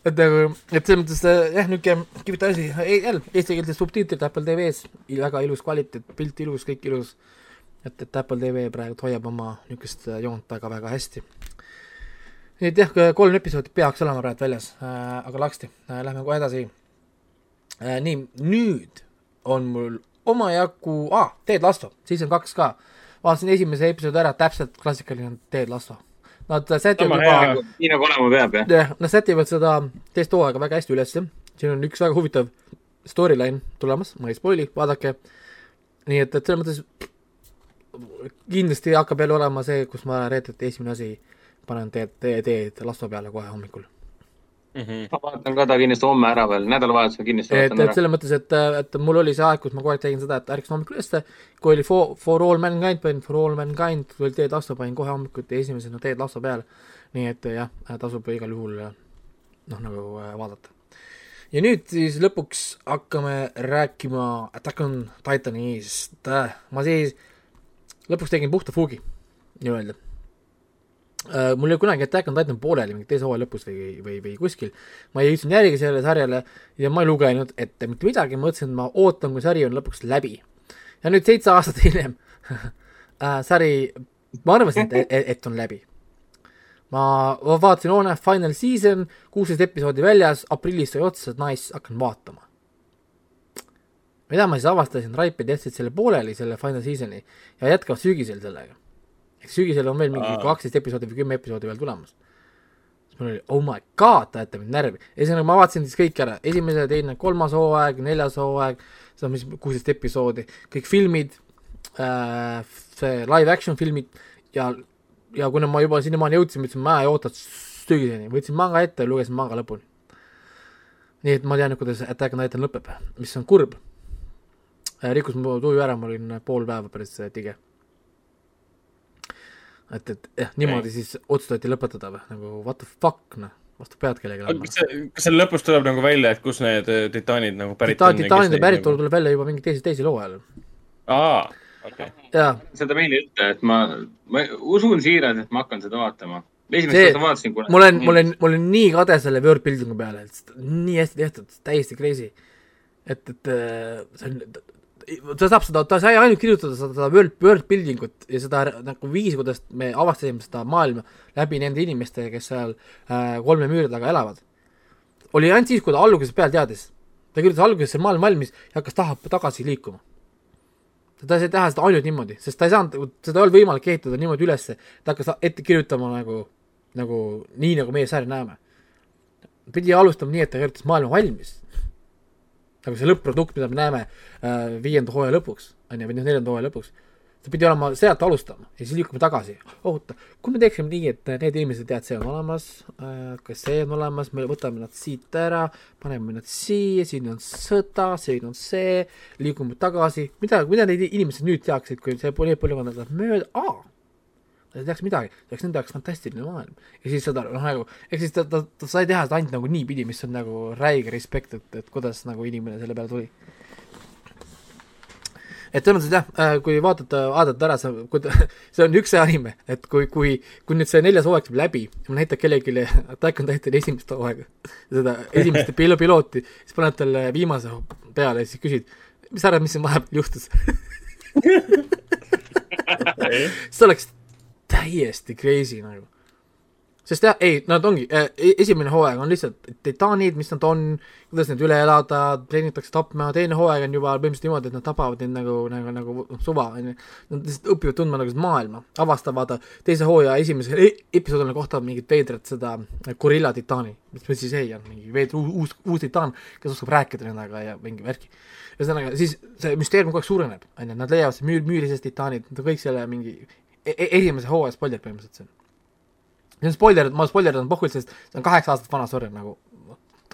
et nagu, et selles mõttes äh, jah, niisugune kivita asi, jälle eestikeelsed subtiitrid Apple TV-s, väga ilus kvaliteet, pilt ilus, kõik ilus. et, et Apple TV praegu hoiab oma niisugust äh, joont väga-väga hästi. nii et jah, kolm episoodi peaks olema praegu väljas äh,, aga laksti äh,, lähme kohe edasi äh,. nii, nüüd on mul omajagu ah,, Ted Lasso, season kaks ka. Vaatasin esimese episoodi ära, täpselt klassikaline Ted Lasso. Nad sätivad juba nii nagu olema peab, jah? jah, nad sätivad seda teist hooaega väga hästi ülesse, siin on üks väga huvitav storyline tulemas, ma ei spoil'i, vaadake. nii et, et selles mõttes kindlasti hakkab jälle olema see, kus ma reedeti esimene asi panen teed, teed, teed lasto peale kohe hommikul. Ma vaatan ka ta kindlasti homme ära veel, nädalavahetusel kindlasti et, et ära. selles mõttes, et, et mul oli see aeg, kus ma kogu aeg tegin seda, et ärkasin hommikul ülesse, kui oli For, for all mankind, panin For all mankind, kui oli Teed Lasso, panin kohe hommikuti esimesena Teed Lasso peale. nii et jah, tasub igal juhul noh, nagu äh, vaadata. ja nüüd siis lõpuks hakkame rääkima Attack on Titanist. ma siis lõpuks tegin puhta fuugi nii-öelda mul oli kunagi Attack on Titan pooleli mingi teise hooaja lõpus või, või, või kuskil. ma jõudsin järgi sellele sarjale ja ma ei lugenud ette mitte midagi, mõtlesin, et ma ootan, kui sari on lõpuks läbi. ja nüüd seitse aastat hiljem uh, sari, ma arvasin, et, et, on läbi. ma ma vaatasin, oo näe, final season, kuusteist episoodi väljas, aprillis sai otsa, nice, hakkan vaatama. mida ma siis avastasin, Raipid jätsid selle pooleli, selle final season'i ja jätkavad sügisel sellega ehk sügisel on veel mingi kaksteist episoodi või kümme episoodi veel tulemas. siis mul oli oh my god, ta ajate mind närvi. ühesõnaga ma vaatasin siis kõik ära, esimese, teine, kolmas hooaeg, neljas hooaeg, seda mis kuusteist episoodi, kõik filmid äh,, see live action filmid ja, ja kuna ma juba sinnamaani jõudsin, ma ütlesin, ma ei oota sügiseni, võtsin manga ette ja lugesin manga lõpuni. nii et ma tean, kuidas Attack on Titan lõpeb, mis on kurb. rikkus mu tuju ära, ma olin pool päeva päris tige et, et jah, niimoodi siis otsustati lõpetada või, nagu what the fuck, noh, vastu pead kellelegi aga andma kas. see, kas seal lõpus tuleb nagu välja, et kus need äh, titaanid nagu pärit Titan, on? titaanide päritolu tuleb välja juba mingi teise, teisel hooajal. aa, okei. jaa, seda meile ütle, et ma, ma usun siiralt, et ma hakkan seda vaatama. esimest See- korda vaatasin, kuna. mul on, mul on, mul on nii kade selle Word Buildingu peale, et nii hästi tehtud, täiesti crazy. et, et äh, see on, ta saab seda, ta sai ainult kirjutada seda, seda Word, Word Building ut ja seda nagu viisi, kuidas me avastasime seda maailma läbi nende inimeste, kes seal äh, kolme müüri taga elavad. oli ainult siis, kui ta algusest peale teadis. ta kirjutas alguses see maailm valmis ja hakkas taha, tagasi liikuma. ta sai teha seda ainult niimoodi, sest ta ei saanud, seda ei olnud võimalik ehitada niimoodi ülesse, ta hakkas ette kirjutama nagu nagu nii, nagu meie sarja näeme. pidi alustama nii, et ta kirjutas maailma valmis. Nagu see lõpp-produkt, mida me näeme äh, viienda hooaja lõpuks, on ju, või noh, neljanda hooaja lõpuks. ta pidi olema sealt alustama ja siis liikuma tagasi. oota, kui me teeksime nii, et need inimesed teavad, see on olemas äh,, kas see on olemas, me võtame nad siit ära, paneme nad siia, siin on sõda, siin on see, liigume tagasi, mida, mida need inimesed nüüd teaksid, kui see põlvkonnad lähevad mööda, aa ta ei teaks midagi, see oleks nende jaoks fantastiline maailm. ja siis seda noh, nagu, ehk siis ta, ta, ta sai teha seda ainult nagu niipidi, mis on nagu räige respekt, et, et kuidas nagu inimene selle peale tuli. et selles mõttes jah, kui vaadata, vaadata ära see, kui ta, see on üks see anime, et kui, kui, kui nüüd see neljas hooaeg saab läbi, näitab kellelegi Attack on Titan esimest hooaega, seda esimest pilo-, pilooti, siis paned talle viimase peale ja siis küsid, mis sa arvad, mis siin vahepeal juhtus? see oleks täiesti crazy nagu. sest jah, ei, nad ongi, esimene hooaeg on lihtsalt titaanid, mis nad on, kuidas need üle elada, treenitakse tapma, teine hooaeg on juba põhimõtteliselt niimoodi, et nad tapavad neid nagu, nagu, nagu suva, on ju. Nad lihtsalt õpivad tundma nagu seda maailma, avastavad teise hooaja esimesel e- episoodil kohta mingit veidrat seda gorilla titaani, mis siis ei on, mingi veidr uus, uus, titaan, kes oskab rääkida nendega ja mingi värki. ühesõnaga, siis see müsteerium kogu aeg suureneb, on ju, nad leiavad see müür, müüri sees titaanid, kõik selle mingi e e esimese hooaja spoiler põhimõtteliselt see on. see on spoiler, ma spoilerdan pohvult, sest see on kaheksa aastat vana, sorry, nagu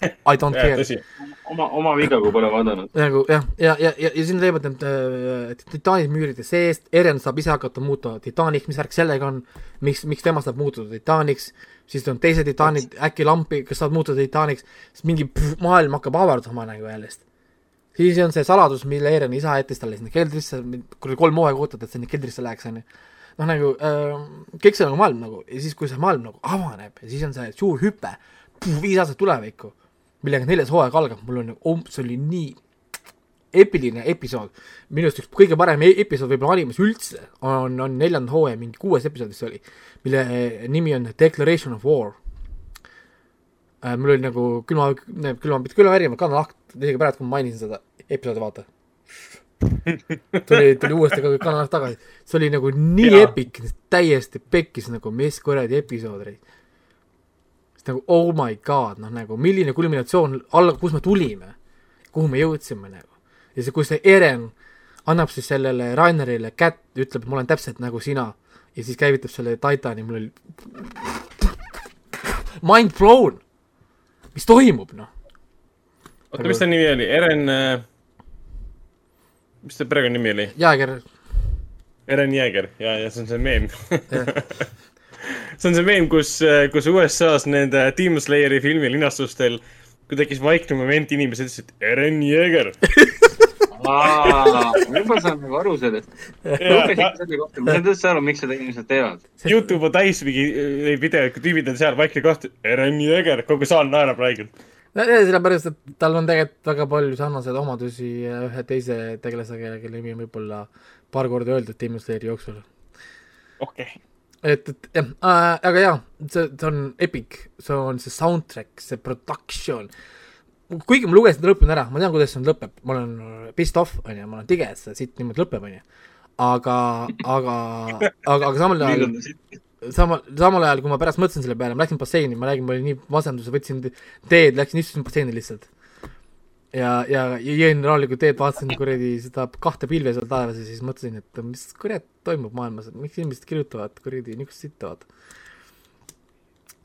I don't care. oma, oma viga, kui pole vaadanud. nagu jah, ja, ja, ja, ja siin leiavad need äh, titaanid müüride seest, Eren saab ise hakata muutuma titaaniks, mis värk sellega on, miks, miks tema saab muutuda titaaniks, siis on teised titaanid äkki lampi, kes saavad muutuda titaaniks, siis mingi pff, maailm hakkab avarduma nagu jällest. siis on see saladus, mille Eren isa jättis talle sinna keldrisse, kuradi kolm hooaega ootad, et sinna keldrisse läheks, onju. noh, nagu äh, kõik see nagu maailm nagu ja siis, kui see maailm nagu avaneb ja siis on see suur hüpe, viis aastat tulevikku, millega neljas hooaeg algab, mul on nagu, see oli nii epiline episood, minu arust üks kõige parem e- episood võib-olla animes üldse on, on neljanda hooaja mingi kuues episood vist oli, mille nimi on Declaration of War äh,. mul oli nagu külma, külma, mitte külmavärvi, ma kannan lahti, isegi praegu, kui ma mainisin seda episoodi, vaata. tuli, tuli uuesti ka kannan lahti tagasi, see oli nagu nii Jaa. epic, täiesti pekkis nagu mis kuradi episood oli. nagu oh my god, noh nagu milline kulminatsioon alla, kus me tulime, kuhu me jõudsime nagu. ja see, kus see Eren annab siis sellele Rainerile kätt, ütleb, ma olen täpselt nagu sina ja siis käivitab selle Titani, mul oli mind blown, mis toimub noh, oota, mis ta nimi oli? Eren, mis ta perekonnanimi oli? Jääger, Eren Jääger ja, ja see on see meem. see on see meem, kus, kus USA-s nende Demon Slayeri filmi linastustel, kui tekkis vaikne moment, inimesed ütlesid Eren Jääger. juba saan nagu aru sellest. õppisin selle kohta, ma saan täitsa aru, miks seda inimesed teevad. Youtube on täis mingi neid videoid, kui tüübid on seal vaikne koht, Eren Jääger, kogu saal naerab räigelt. sellepärast, et tal on tegelikult väga palju sarnaseid omadusi ühe teise tegelasega, kelle nimi on võib-olla paar korda öeldud Demon Slayeri jooksul. okei okay.. et, et jah äh,, aga jaa, see, see on epic, see on see soundtrack, see production. kuigi ma lugesin lõpuni ära, ma tean, kuidas see lõpeb, ma olen pissed off, on ju, ma olen tige, et see siit niimoodi lõpeb, on ju. aga, aga, aga, aga samal ajal, samal, samal ajal, kui ma pärast mõtlesin selle peale, ma läksin basseini, ma räägin, ma olin nii masendus, võtsin teed, läksin istusin basseini lihtsalt. ja, ja jõin rahulikult teed, vaatasin kuradi seda kahte pilve seal taevas ja siis mõtlesin, et mis kurat toimub maailmas, miks inimesed kirjutavad kuradi niisugust sitta, vaata.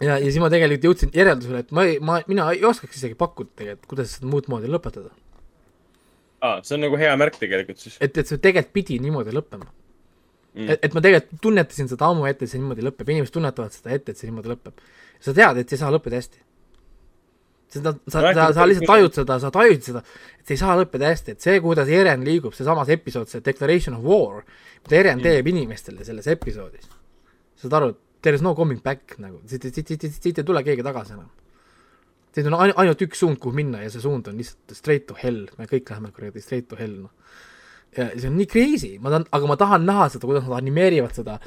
ja, ja siis ma tegelikult jõudsin järeldusele, et ma ei, ma, mina ei oskaks isegi pakkuda tegelikult, kuidas seda muud moodi lõpetada. aa, see on nagu hea märk tegelikult siis. et, et see tegelikult pidi niimoodi lõppema Mm. mm.. et, et ma tegelikult tunnetasin seda ammu ette, et see niimoodi lõpeb, inimesed tunnetavad seda ette, et see niimoodi lõpeb. sa tead, et see ei saa lõppeda hästi. seda, sa, sa, sa lihtsalt tajud seda, sa tajud seda, et see ei saa lõppeda hästi, et see, kuidas Eren liigub, seesamas episood, see Declaration of War, mida Eren teeb inimestele selles episoodis. saad aru, there is no coming back nagu, siit, siit, siit, siit, ei tule keegi tagasi enam. siit on ain- ainult üks suund, kuhu minna ja see suund on lihtsalt straight to hell, me kõik läheme kuradi straight to hell, noh. Ja see on nii crazy, ma tahan, aga ma tahan näha seda, kuidas nad animeerivad seda.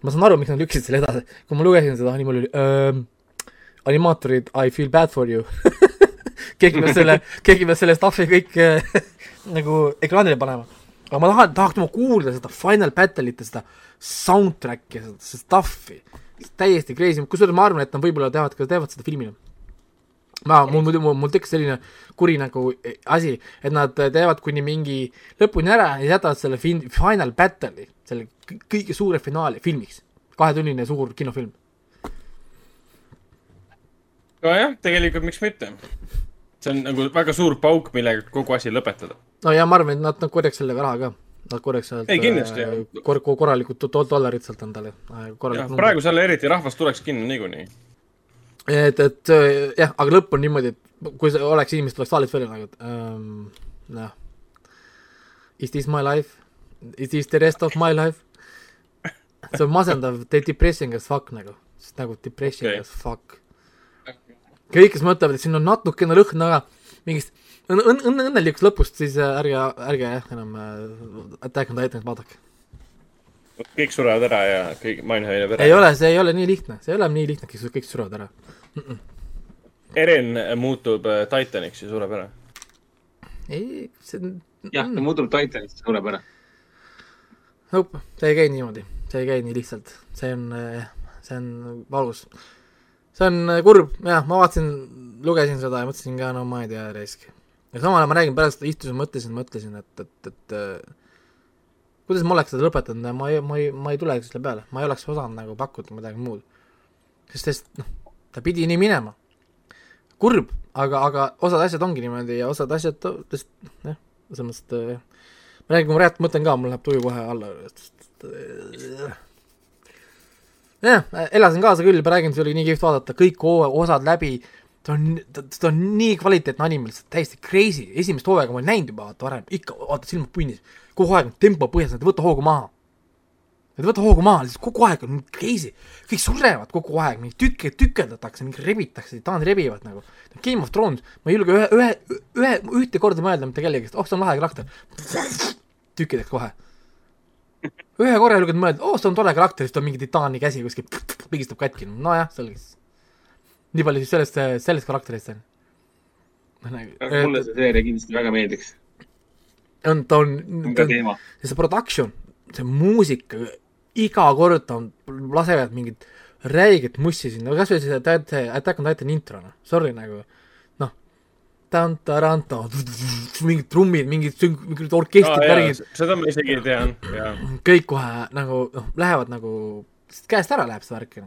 ma saan aru, miks nad lükkasid selle edasi, kui ma lugesin seda, nii mul oli ähm, animaatorid, I feel bad for you keegi peab selle, keegi peab selle stuff'i kõik äh, nagu ekraanile panema. aga ma tahan, tahaks ma kuulda seda Final Battle'it ja seda soundtrack'i ja seda, seda stuff'i. täiesti crazy, kusjuures ma arvan, et nad võib-olla teevad ka, teevad seda filmina. ma, mul muidu, mul, tekkis selline kuri nagu eh, asi, et nad teevad kuni mingi lõpuni ära ja jätavad selle fin-, Final Battle'i, selle kõ- kõige suure finaali filmiks. kahetunnine suur kinofilm. nojah, tegelikult miks mitte. see on nagu väga suur pauk, millega kogu asi lõpetada. no ja ma arvan, et nad, nad korjaks sellega raha ka. Nad korjaks sealt Ei, kindlasti, äh, kor-, korralikud do- dollarid sealt endale. praegu seal eriti rahvas tuleks kinno niikuinii. et, et äh, jah, aga lõpp on niimoodi, et kui see oleks inimesed tuleks saalist välja nagu, et ähm, noh. Is this my life? Is this the rest of my life? see on masendav, depressing as fuck nagu, nagu depressing okay. as fuck. kõik, kes mõtlevad, et siin on natukene lõhna ka mingist õnn-, õnn-, õnn-, õnnelikust lõpust, siis äh, ärge, ärge jah, enam äh, Attack on Titanit vaadake. kõik surevad ära ja kõik, maailm hävineb ära. ei ole, see ei ole nii lihtne, see ei ole nii lihtne, kõik surevad ära. Eren muutub äh, Titaniks ja sureb ära. ei, see on jah, ta muutub Titanist, sureb ära. Nope, see ei käi niimoodi, see ei käi nii lihtsalt, see on, see on valus. see on äh, kurb, jah, ma vaatasin, lugesin seda ja mõtlesin ka, no ma ei tea, raisk. ja samal ajal ma räägin, pärast istusin, mõtlesin, mõtlesin, et, et, et äh, kuidas ma oleks seda lõpetanud ja ma ei, ma ei, ma ei tulegi selle peale, ma ei oleks osanud nagu pakkuda midagi muud. sest, sest noh, ta pidi nii minema. kurb, aga, aga osad asjad ongi niimoodi ja osad asjad lihtsalt jah, selles mõttes, et äh, ma räägin, kui ma räägin, mõtlen ka, mul läheb tuju kohe alla. jah, elasin kaasa küll, ma räägin, see oli nii kihvt vaadata, kõik osad läbi, ta on, ta, on nii kvaliteetne anime, lihtsalt täiesti crazy, esimest hooaega ma olen näinud juba vaata varem, ikka vaata silmad punnis, kogu aeg tempo põhjas, võta hoogu maha. Ei võta hoogu maha, lihtsalt kogu aeg on crazy, kõik surevad kogu aeg, mingi tükke, tükeldatakse, mingi rebitakse, titaanid rebivad nagu. Game of Thrones, ma ei julge ühe, ühe, ühe, ühte korda mõelda mitte kellegi, oh, see on lahe karakter. tükkideks kohe. ühe korra ei julgenud mõelda, oo, see on tore karakter, siis on mingi titaani käsi kuskil, pigistab katki, nojah, selge siis. nii palju siis sellest, sellest karakterist on. mulle see seeria kindlasti väga meeldiks. on, ta on, ta on, see production, see muusika, iga kord ta on, lasevad mingit räiget mussi sinna, kasvõi see see Attack on Titan intro, noh, sorry nagu, noh, tan-taran-ta, mingid trummid, mingid mingid orkestrid, värgid, seda ma isegi tean, jaa. kõik kohe nagu noh, lähevad nagu käest ära läheb see värk.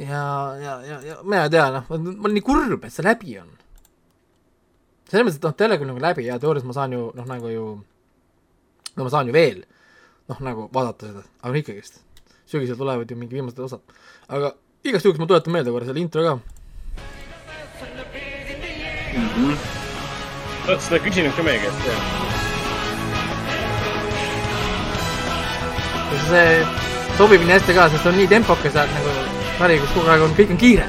ja, ja, ja, ja mina ei tea, noh, ma olen nii kurb, et see läbi on. selles mõttes, et noh, teile küll nagu läbi ja teoorias ma saan ju noh, nagu ju, no ma saan ju veel noh, nagu vaadata seda, aga ikkagist, sügisel tulevad ju mingi viimased osad. aga igaks juhuks ma tuletan meelde korra selle intro ka. oled seda küsinud ka meie käest, jah? see sobib nii hästi ka, sest on nii tempokas ja nagu sari, kus kogu aeg on, kõik on kiire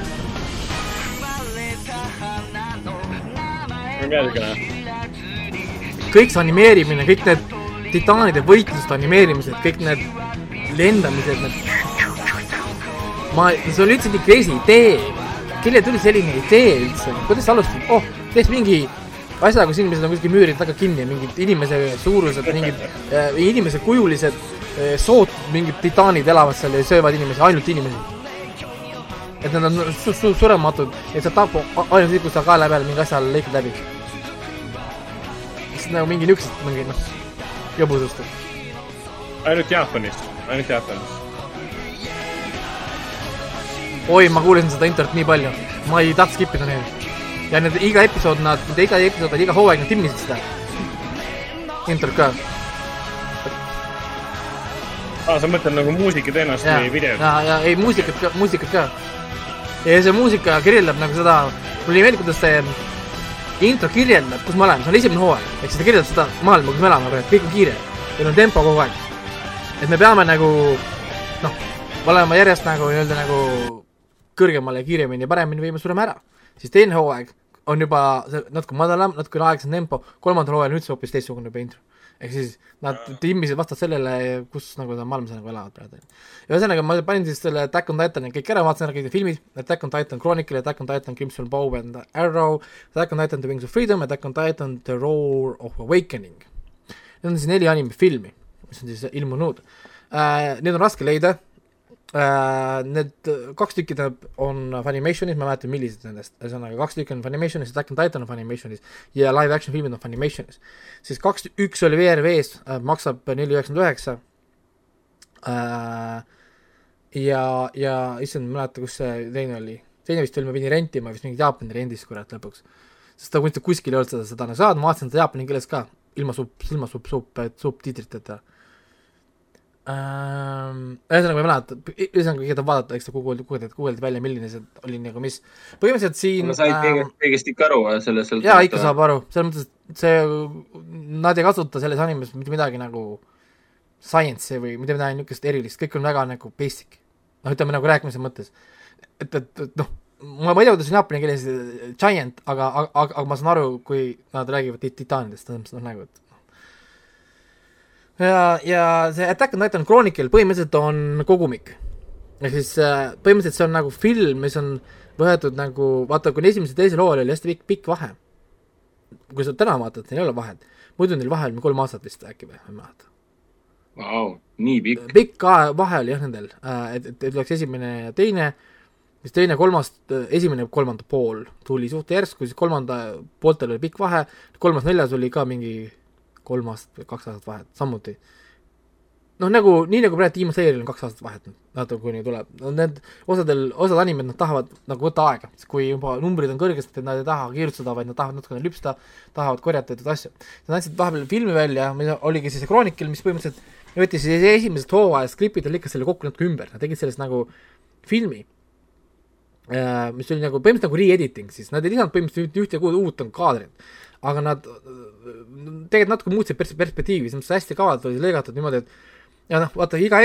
kõik see animeerimine, kõik need titaanide võitluste animeerimised, kõik need lendamised, need ma, see oli üldse nii crazy idee, kellele tuli selline idee üldse, kuidas sa alustad, oh, teeks mingi asja, kus inimesed on kuskil müüride taga kinni, mingid inimese suurused, mingid äh, inimese kujulised äh, sood, mingid titaanid elavad seal ja söövad inimesi, ainult inimesi. et nad on su su surematud, et sa tapu ainult siis, kui sa kaela peal mingi asja lõikad läbi. Siis nagu mingi niisugused, mingi noh, jõbusust. ainult Jaapanis, ainult Jaapanis. oi, ma kuulasin seda introt nii palju, ma ei tahtnud skip ida neid. ja need iga episood, nad, iga episood, iga hooaeg nad timmisid seda. introt ka. aa, sa mõtled nagu muusikateenust ja, või videot? ja, ja ei muusikat ka, muusikat ka. ja see muusika kirjeldab nagu seda, mulle ei meeldi, kuidas see intro kirjeldab, kus me oleme, see on esimene hooaeg, ehk siis ta kirjeldab seda maailma, kus me elame praegu, kõik on kiire, meil on tempo kogu aeg. et me peame nagu noh, olema järjest nagu nii-öelda nagu kõrgemale, kiiremini ja paremini viima surema ära. siis teine hooaeg on juba natuke madalam, natuke aeglasem tempo, kolmandal hooajal on üldse hoopis teistsugune juba intro. Ehk siis nad timmisid vastavalt sellele, kus nagu seda maailmas nagu elavad praegu. ja ühesõnaga ma panin siis selle Attack on Titani kõik ära, vaatasin ära kõik need filmid, Attack on Titan Chronicle, Attack on Titan Crimson Bow and Arrow, Attack on Titan The Wings of Freedom, Attack on Titan The Roar of Awakening. Need on siis neli animefilmi, mis on siis ilmunud uh,. Need on raske leida. Need kaks tükki tähendab, on Funimationis, ma ei mäleta, millised nendest, ühesõnaga kaks tükki on Funimationis, Attack on Titan on Funimationis ja live action filmid on Funimationis. siis kaks, üks oli VRV-s uh,, maksab neli üheksakümmend üheksa ja, ja issand, ma ei mäleta, kus see teine oli, teine vist oli, ma pidin rentima vist mingit Jaapani rendis, kurat, lõpuks. sest ta kuskil ei olnud seda, seda saada, ma vaatasin seda jaapani keeles ka, ilma sub, ilma sub, sub, subtiitriteta ähm,. ühesõnaga, ma ei mäleta, ühesõnaga kõigepealt vaadata, eks ta guugeldati, guugeldati, guugeldati välja, milline see oli nagu mis. põhimõtteliselt siin ma sain kõigest, kõigest ikka aru, sellest sõltub. jaa, ikka saab aru, selles mõttes, et see, nad ei kasuta selles animes mitte midagi nagu science'i või mitte midagi niisugust erilist, kõik on väga nagu basic. noh, ütleme nagu rääkimise mõttes. et, et, et noh, ma, ei tea, kuidas on jaapani keeles äh, giant, aga, aga, aga, ma saan aru, kui nad räägivad tit- titaanidest, selles mõttes noh nagu, et ja, ja see Attack on Titan Chronicle põhimõtteliselt on kogumik. ehk siis äh, põhimõtteliselt see on nagu film, mis on võetud nagu, vaata, kui esimesel ja teisel hooajal oli hästi pikk, pikk vahe. kui sa täna vaatad, neil ei ole vahet. muidu neil vahe oli kolm aastat vist äkki või, ma ei mäleta. Vau, nii pikk. pikk vahe oli jah nendel, et, et, et oleks esimene ja teine, siis teine, kolmas, esimene kolmanda pool tuli suht järsku, siis kolmanda pooltel oli pikk vahe, kolmas, neljas oli ka mingi kolm aastat või kaks aastat vahet, samuti. noh, nagu, nii nagu praegu Demon Slayeril on kaks aastat vahet, vaata kuni tuleb, no need osadel, osad animed, nad tahavad nagu võtta aega, kui juba numbrid on kõrgesti, et nad ei taha kiirustada, vaid nad tahavad natukene lüpsta, tahavad korjata teatud asju. Nad andsid vahepeal filmi välja, mis oligi siis Chronicle, mis põhimõtteliselt võttis siis esimesest hooajast klipid ja lükkas selle kokku natuke ümber, nad tegid sellest nagu filmi, mis oli nagu põhimõtteliselt nagu re-editing siis, nad ei lisanud põhimõtteliselt ühte kuud uut kaadrit, aga nad äh, tegelikult natuke muutsid pers-, perspektiivi, selles mõttes hästi kavalt oli see lõigatud niimoodi, et ja noh, vaata iga,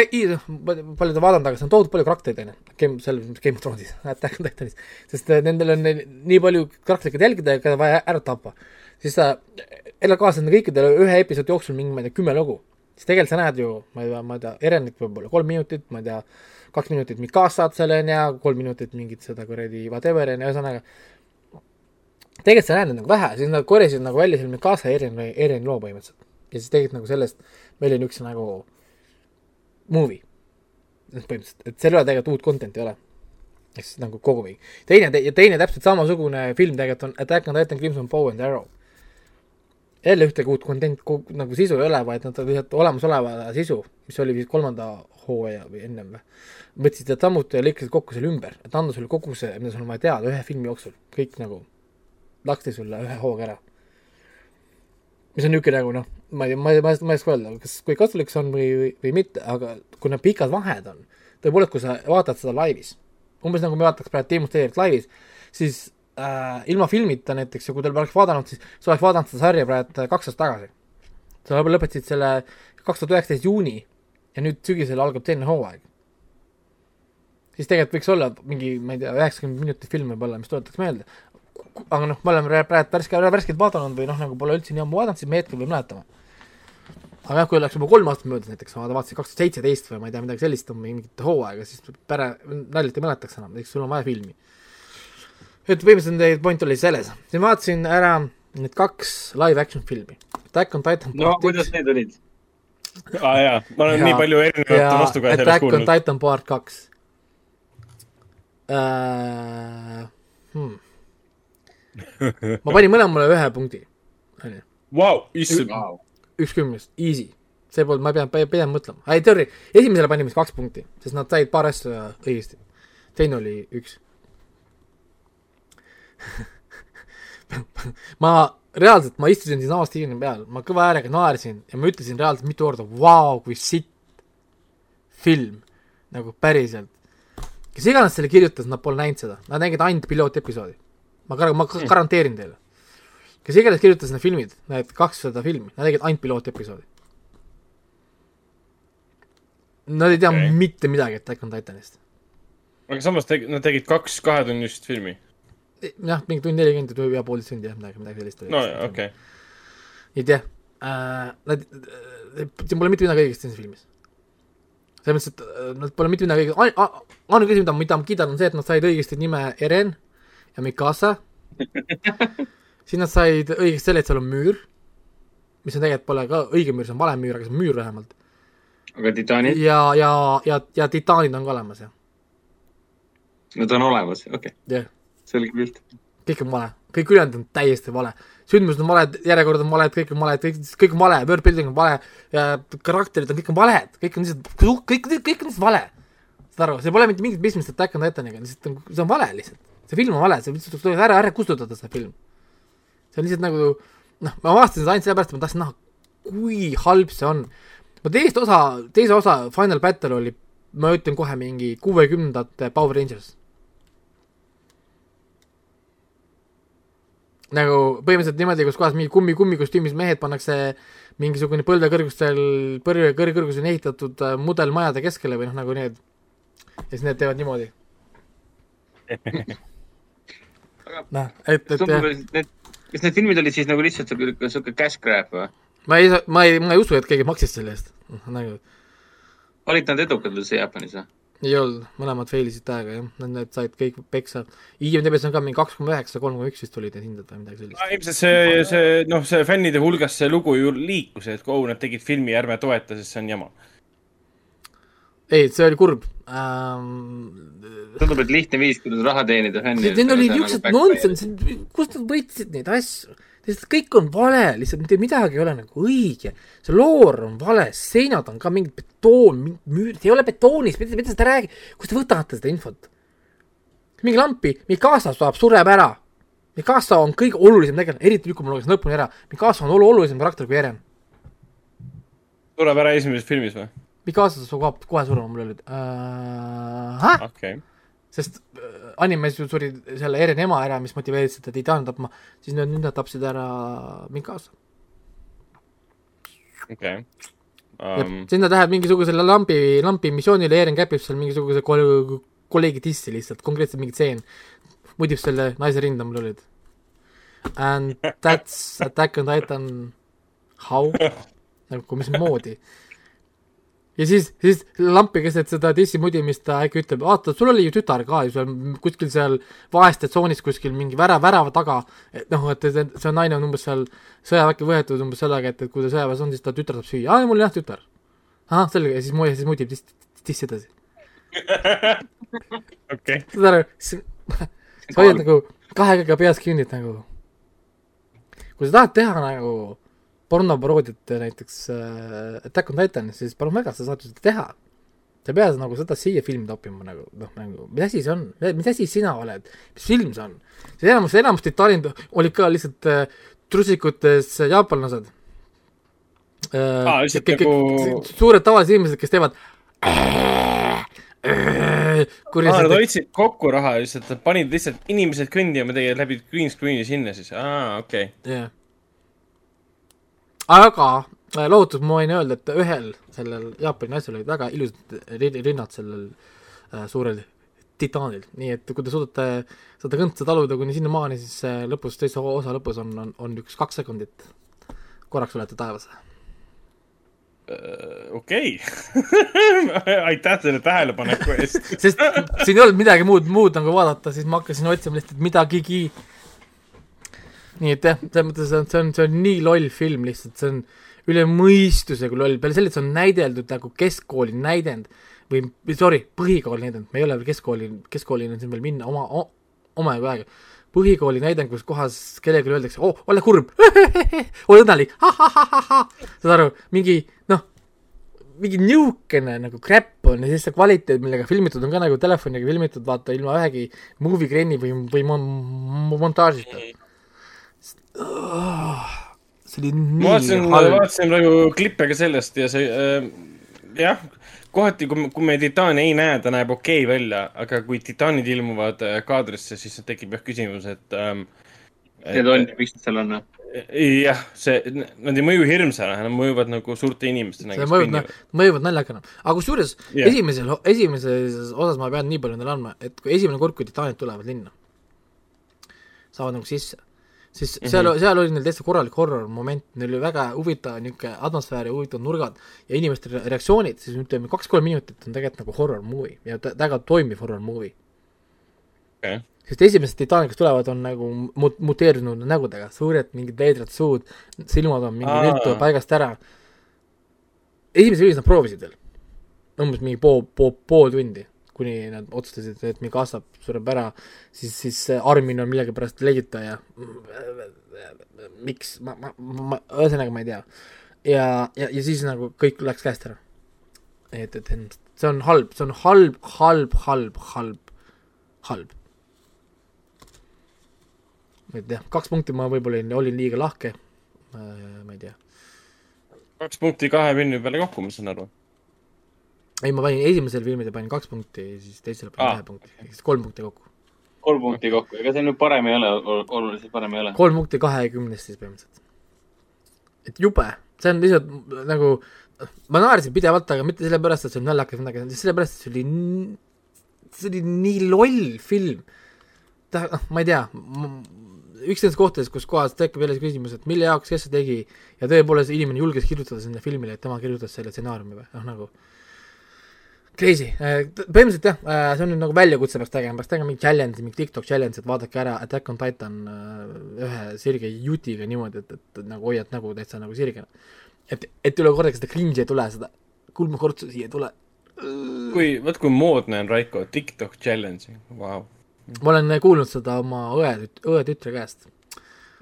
palju ta vaadanud, aga see on tohutult palju karaktereid, on ju, Game, selles Game of Thronesis, Attack on Titanis, sest äh, nendel on nii palju karaktereid jälgida ja keda vaja ära tappa, siis ta elab kaasa nende kõikidele ühe episoodi jooksul mingi, ma ei tea, kümme lugu, siis tegelikult sa näed ju, ma ei tea, ma ei tea, Erenit võib-olla kolm minutit, ma ei tea, kaks minutit Mikasat seal on ja kolm minutit mingit seda kuradi whatever on ju, ühesõnaga tegelikult sa näed neid nagu vähe, siis nad korjasid nagu välja selle Mikasa Eren, Eren loo põhimõtteliselt. ja siis tegid nagu sellest välja niisuguse nagu movie. põhimõtteliselt, et ole tegelikult uut content'i ei ole. ehk siis nagu kogumik. teine te,, teine täpselt samasugune film tegelikult on Attack on Titan Crimson Bow and Arrow. jälle ühtegi uut content, nagu sisu ei ole, vaid nad on lihtsalt olemasoleva sisu, mis oli vist kolmanda hooaja või ennem või, võtsid samuti ja lõikasid kokku selle ümber, et anda sulle kogu see, mida sul on vaja teada ühe filmi jooksul, kõik nagu laksti sulle ühe hooga ära. mis on niisugune nagu noh, ma ei tea, ma ei, ma ei, ma ei oska öelda, kas, kui kasulik see on või, või, või mitte, aga need pikad vahed on, tõepoolest, kui sa vaatad seda laivis, umbes nagu me vaataks praegu Demon Slayerit laivis, siis äh, ilma filmita näiteks ja kui te oleks vaadanud, siis sa oleks vaadanud seda sarja praegu kaks aastat tagasi. sa lõpetasid selle kaks tuhat üheksateist juuni ja nüüd sügisel algab teine hooaeg. siis tegelikult võiks olla mingi, ma ei tea, üheksakümmend minutit film võib-olla, mis tuletaks meelde. Aga noh, me oleme praegu värske, värskelt vaadanud või noh, nagu pole üldse nii ammu vaadanud, siis me hetkel veel mäletame. aga jah, kui oleks juba kolm aastat möödas näiteks, ma vaatasin kaks tuhat seitseteist või ma ei tea, midagi sellist on mingit hooaega, siis päre, naljalt ei mäletaks enam, eks sul on vaja filmi. et põhimõtteliselt teie point oli selles, siis ma vaatasin ära need kaks live action filmi. Attack on Titan no kuidas need olid? aa ah, jaa, ma olen Ja- nii palju erinevat ja vastukaja sellest Attack on kuulnud. Titan part kaks uh,. Hmm. Ma panin mõlemale ühe punkti, onju, Vau, issand, üks kümnest, easy. see polnud, ma ei pidanud, ei pidanud mõtlema, ei sorry, esimesele panime kaks punkti, sest nad said paar asja õigesti. teine oli üks. ma reaalselt, ma istusin siinsamas diivani peal, ma kõva häälega naersin ja ma ütlesin reaalselt mitu korda, vau, kui sitt film, nagu päriselt. kes iganes selle kirjutas, nad pole näinud seda, nad nägid ainult pilootepisoodi. Ma gar-, ma ga- garanteerin teile. kes iganes kirjutas need filmid, need kakssada filmi, nad tegid ainult pilootepisoodi. Nad ei tea okay. mitte midagi Attack on Titanist. aga samas teg-, nad tegid kaks kahetunnist filmi. jah, mingi tund nelikümmend või ja poolteist tundi jah, midagi, midagi sellist no okei. ei tea äh,, nad, siin pole mitte midagi õigesti selles filmis. selles mõttes, et äh, nad pole mitte midagi ainuke asi, mida, mida ma kiidan, on see, et nad said õigesti nime Eren ja Mikasa. siis nad said õigesti selle, et seal on müür, mis on tegelikult pole ka õige müür, see on vale müür, aga see on müür vähemalt. aga titaanid, ja, ja, ja, ja titaanid on ka olemas jah, nad on olemas, okei okay., jah, selge pilt. kõik on vale, kõik ülejäänud on täiesti vale. sündmused on valed, järjekord on valed, kõik on valed, kõik, kõik on vale, word building on vale, karakterid on, kõik on valed, kõik on lihtsalt, kõik, kõik, kõik on lihtsalt vale. saad aru, see pole mitte mingit pistmist Attack on Titaniga, lihtsalt on, see on vale lihtsalt. See film on vale, see lihtsalt tuleks ära, ära kustutada, see film. see on lihtsalt nagu, noh, ma vaatasin seda ainult sellepärast, et ma tahtsin näha, kui halb see on. ma teist osa, teise osa Final Battle oli, ma ütlen kohe mingi kuuekümnendate Power Rangers nagu põhimõtteliselt niimoodi, kus kohas mingi kummi, kummikostüümis mehed pannakse mingisugune põlvekõrgustel, põlve kõrguseni ehitatud äh, mudelmajade keskele või noh, nagu need. ja siis need teevad niimoodi. noh, et, et jah, Need, kas need filmid olid siis nagu lihtsalt siuke, siuke cash grab või? ma ei, ma ei, ma ei usu, et keegi maksis selle eest. nagu olid nad edukad üldse Jaapanis või? ei olnud, mõlemad fail isid täiega jah, nad, need said kõik peksa. IMDB-s on ka mingi kaks koma üheksa, kolm koma üks vist olid need hinded või midagi sellist. ilmselt see, see noh, see fännide hulgas see lugu ju liikus, et oh, nad tegid filmi, ärme toeta, sest see on jama. ei, see oli kurb ähm,. tundub, et lihtne viis, kuidas raha teenida fännidelt. Need olid niisugused nonsense, kust nad võtsid neid asju? lihtsalt kõik on vale, lihtsalt mitte midagi ei ole nagu õige. see loor on vale, seinad on ka mingid betoon, müürid, ei ole betoonist, mida, mida te räägite, kust te võtate seda infot? mingi lampi, Mikasa saab, sureb ära. Mikasa on kõige olulisem tegelane, eriti nüüd, kui ma lugesin lõpuni ära. Mikasa on olu- olulisem karakter kui Eren. tuleb ära esimeses filmis või? Mikasa saab kohe surema, mul oli äh,, okei okay.. Sest äh, animes ju suri selle Eren ema ära, mis motiveeris seda titaani tapma, siis nüüd, nüüd nad tapsid ära Mikasa okei um.. um,. siis nad lähevad mingisugusele lambi, lambi missioonile, Eren käpib seal mingisuguse kol-, kolleegi dissi lihtsalt, konkreetselt mingi tseen. mudib selle naise rinda, mul olid. And that's Attack on Titan, how? nagu mismoodi? Ja siis, siis lampi keset seda dissi mudimist ta äkki ütleb, vaata, sul oli ju tütar ka ju seal kuskil seal vaeste tsoonis kuskil mingi värav, värava taga, et noh, et see naine on umbes seal sõjaväkke võetud umbes sellega, et, et kui ta sõjaväes on, siis ta tütar saab süüa, aa, mul jah tütar. ahah, selge, ja siis mu-, siis mudib diss, dissi edasi. okei, saad aru, sa hoiad nagu kahe käega peas kinni, et nagu kui sa tahad teha nagu pornoparoodiat näiteks äh, Attack on Titan, siis palun väga, sa saad seda teha. sa ei pea nagu seda siia filmi toppima nagu, noh nagu, mis asi see on, mis asi sina oled, mis film see on? see enamus, enamus titaanid olid ka lihtsalt äh, trussikutes jaapanlased Aa, äh,. lihtsalt nagu- suured tavalised inimesed, kes teevad kurja aa, nad hoidsid kokku raha lihtsalt, panid lihtsalt inimesed kõndima tegelikult läbi green screen'i sinna siis, aa, okei okay.. jah. Aga äh, lohutus ma võin öelda, et ühel sellel Jaapani naisel olid väga ilusad ri- rinnad sellel äh, suurel titaanil, nii et kui te suudate seda kõntsa taluda kuni sinnamaani, siis äh, lõpus, teise osa lõpus on, on, on üks kaks sekundit. korraks olete taevas. okei, aitäh selle tähelepaneku eest. sest siin ei olnud midagi muud, muud nagu vaadata, siis ma hakkasin otsima lihtsalt midagigi. Nii et jah, selles mõttes on, see on, see on nii loll film lihtsalt, see on üle mõistuse kui loll, peale selle, et see on näideldud nagu keskkooli näidend või, sorry, põhikooli näidend, me ei ole veel keskkooli, keskkoolini on siin veel minna oma, omajagu aega. põhikooli näidend, kus kohas kellelegi öeldakse, oh, ole kurb, ole õnnelik, saad aru, mingi noh, mingi niisugune nagu crap on ja siis see kvaliteet, millega filmitud on ka nagu telefoniga filmitud, vaata ilma ühegi movie grain'i või, või mon-, montaažita. See oli ma nii vaatasin, halb. vaatasin praegu klippe ka sellest ja see äh,, jah, kohati, kui, kui me titaani ei näe, ta näeb okei okay välja, aga kui titaanid ilmuvad äh, kaadrisse, siis tekib jah küsimus, et ähm, Need on, miks nad seal on? jah, see, nad ei mõju hirmsana, nad mõjuvad nagu suurte inimestena, kõnnivad. mõjuvad naljakana. aga kusjuures yeah. esimesel, esimeses osas ma pean nii palju neile andma, et kui esimene kord, kui titaanid tulevad linna, saavad nagu sisse, siis mm -hmm. seal, seal oli neil täitsa korralik horror moment, neil oli väga huvitav niisugune atmosfäär ja huvitavad nurgad ja inimeste re- reaktsioonid, siis ütleme kaks-kolm minutit on tegelikult nagu horror movie ja väga toimiv horror movie. okei, sest esimesed titaanid, kes tulevad, on nagu mut-, muteerunud nägudega, suured mingid veidrad suud, silmad on mingi viltu paigast ära. esimeses filmis nad proovisid veel, umbes mingi pool, pool, pool tundi, kuni nad otsustasid, et Mikasa sureb ära, siis, siis Armin on millegipärast leidita ja miks, ma, ma, ma, ühesõnaga ma ei tea. ja, ja, ja siis nagu kõik läks käest ära. et, et see on halb, see on halb, halb, halb, halb, halb et jah, kaks punkti ma võib-olla olin, liiga lahke. ma ei tea, kaks punkti kahe filmi peale kokku, ma saan aru. Ei ma panin esimesele filmile panin kaks punkti, siis teisele panin ühe punkti, ehk siis kolm punkti kokku. kolm punkti kokku, ega see nüüd parem ei ole, oluliselt parem ei ole. kolm punkti kahekümnest siis põhimõtteliselt. et jube, see on lihtsalt nagu, ma naersin pidevalt, aga mitte sellepärast, et see on naljakas midagi, sellepärast, et see oli, see oli nii loll film. ta, noh, ma ei tea, üks nendest kohtadest, kus kohas tekib jälle see küsimus, et mille jaoks, kes seda tegi ja tõepoolest inimene julges kirjutada sinna filmile, et tema kirjutas selle stsenaariumi või noh, nagu crazy, põhimõtteliselt jah, see on nüüd nagu väljakutse peaks tegema, peaks tegema mingi challenge, mingi TikTok challenge, et vaadake ära Attack on Titan äh, ühe sirge jutiga niimoodi, et, et nagu hoiad nägu täitsa nagu sirgena. et, et üle kordagi seda cringe'i ei tule, seda kulmukortsu siia ei tule. kui, vot kui moodne on Raiko, TikTok challenge, vau. ma olen kuulnud seda oma õe, õe tütre käest.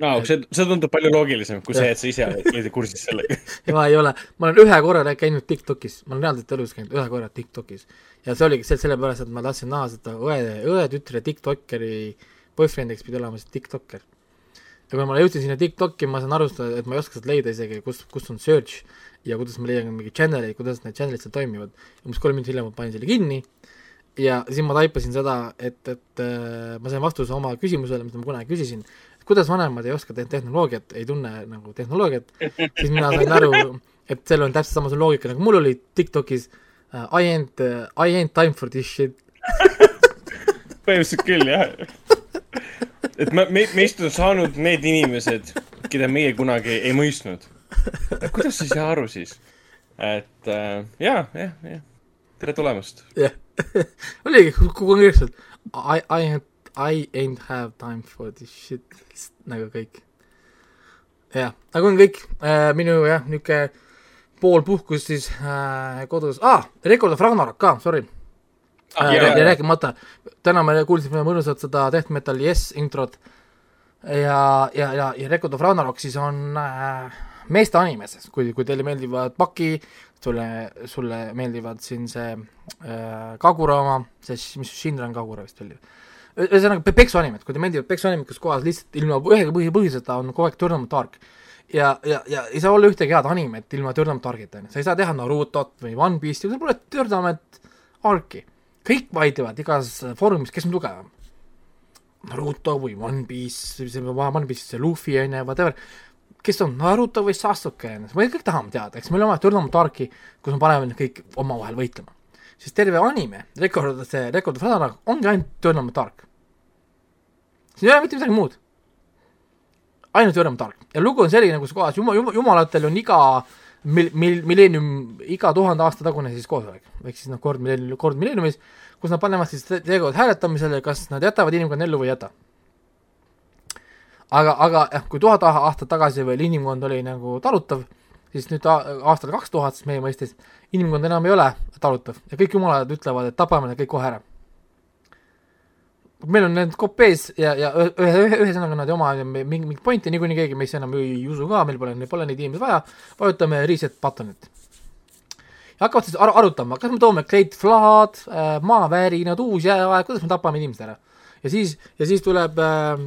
No see, see tundub palju loogilisem kui see, et sa ise oled kursis sellega. ma ei ole, ma olen ühe korra käinud TikTokis, ma olen reaalselt elus käinud ühe korra TikTokis ja see oligi see sellepärast, et ma tahtsin näha seda õe, õe tütre Tiktokeri boyfriend'iks pidi olema see Tiktoker. ja kui ma jõudsin sinna Tiktoki, ma saan aru, et ma ei oska sealt leida isegi, kus, kus on search ja kuidas ma leian mingi channel'i, kuidas need channel'id seal toimivad. umbes kolm minutit hiljem ma panin selle kinni ja siis ma taipasin seda, et, et äh, ma sain vastuse oma küsimusele, mida ma kunagi küsisin, kuidas vanemad ei oska te tehnoloogiat, ei tunne nagu tehnoloogiat, siis mina sain aru, et seal on täpselt samasugune loogika nagu mul oli Tiktokis uh, I ain't uh,, I ain't time for this shit. põhimõtteliselt küll, jah. et me, me, meist on saanud need inimesed, keda meie kunagi ei mõistnud. kuidas sa ei saa aru siis? et äh, jaa, jah, jah. tere tulemast. jah, oligi kogu konkreetselt I, I ain't, I ain't have time for this shit, nagu kõik. jah, nagu on kõik äh,, minu jah, niisugune pool puhkus siis äh, kodus ah,, Record of Ragnarok ka, sorry Ah, äh, jaa. rääkimata, täna me kuulsime mõnusat seda Death Metal Yes introt ja, ja, ja, ja Record of Ragnarok siis on äh, meeste animes, kui, kui teile meeldivad Paki, sulle, sulle meeldivad siin see äh, Kagura oma, see, mis Shinran Kagura vist oli. Ühesõnaga pe- peksuanimed, kui teile meeldivad peksuanimed, kus kohas lihtsalt ilma ühegi põhi, põhjuseta on kogu aeg Tournament Dark. ja, ja, ja ei saa olla ühtegi head animet ilma Tournament Darkita, on ju, sa ei saa teha Narutot või One Piece'i, sul pole Tournament Arki. kõik vaidlevad igas foorumis, kes on tugevam. Naruto või One Piece, see One Piece, see Luffy on ju, whatever, kes on Naruto või Sasuke me kõik tahame teada, eks meil on vaja Tournament Arki, kus me paneme kõik omavahel võitlema. Siis terve anime, Record, see Record of Ragnarok ongi ainult Tournament Ark. siin ei ole mitte midagi muud. ainult Tournament Ark ja lugu on selline, kus kohas jumal, jumal, jumalatel on iga mil-, mil-, milleenium, iga tuhande aasta tagune siis koosolek, ehk siis noh, kord milleenium, kord milleeniumis, kus nad panevad siis te- teevad hääletamisele, kas nad jätavad inimkonna ellu või ei jäta. aga, aga jah, kui tuhat aastat tagasi veel inimkond oli nagu talutav, siis nüüd aastal kaks tuhat siis meie mõistes inimkond enam ei ole talutav ja kõik jumalad ütlevad, et tapame need kõik kohe ära. meil on need kopees ja, ja ühe, ühe, ühesõnaga nad ei oma mingi, mingit pointi, niikuinii keegi meist enam ei usu ka, meil pole, pole neid inimesi vaja, vajutame reset button'it. ja hakkavad siis ar- arutama, kas me toome Great Flood äh,, maavärinad, uus jääaeg, kuidas me tapame inimesed ära. ja siis, ja siis tuleb äh,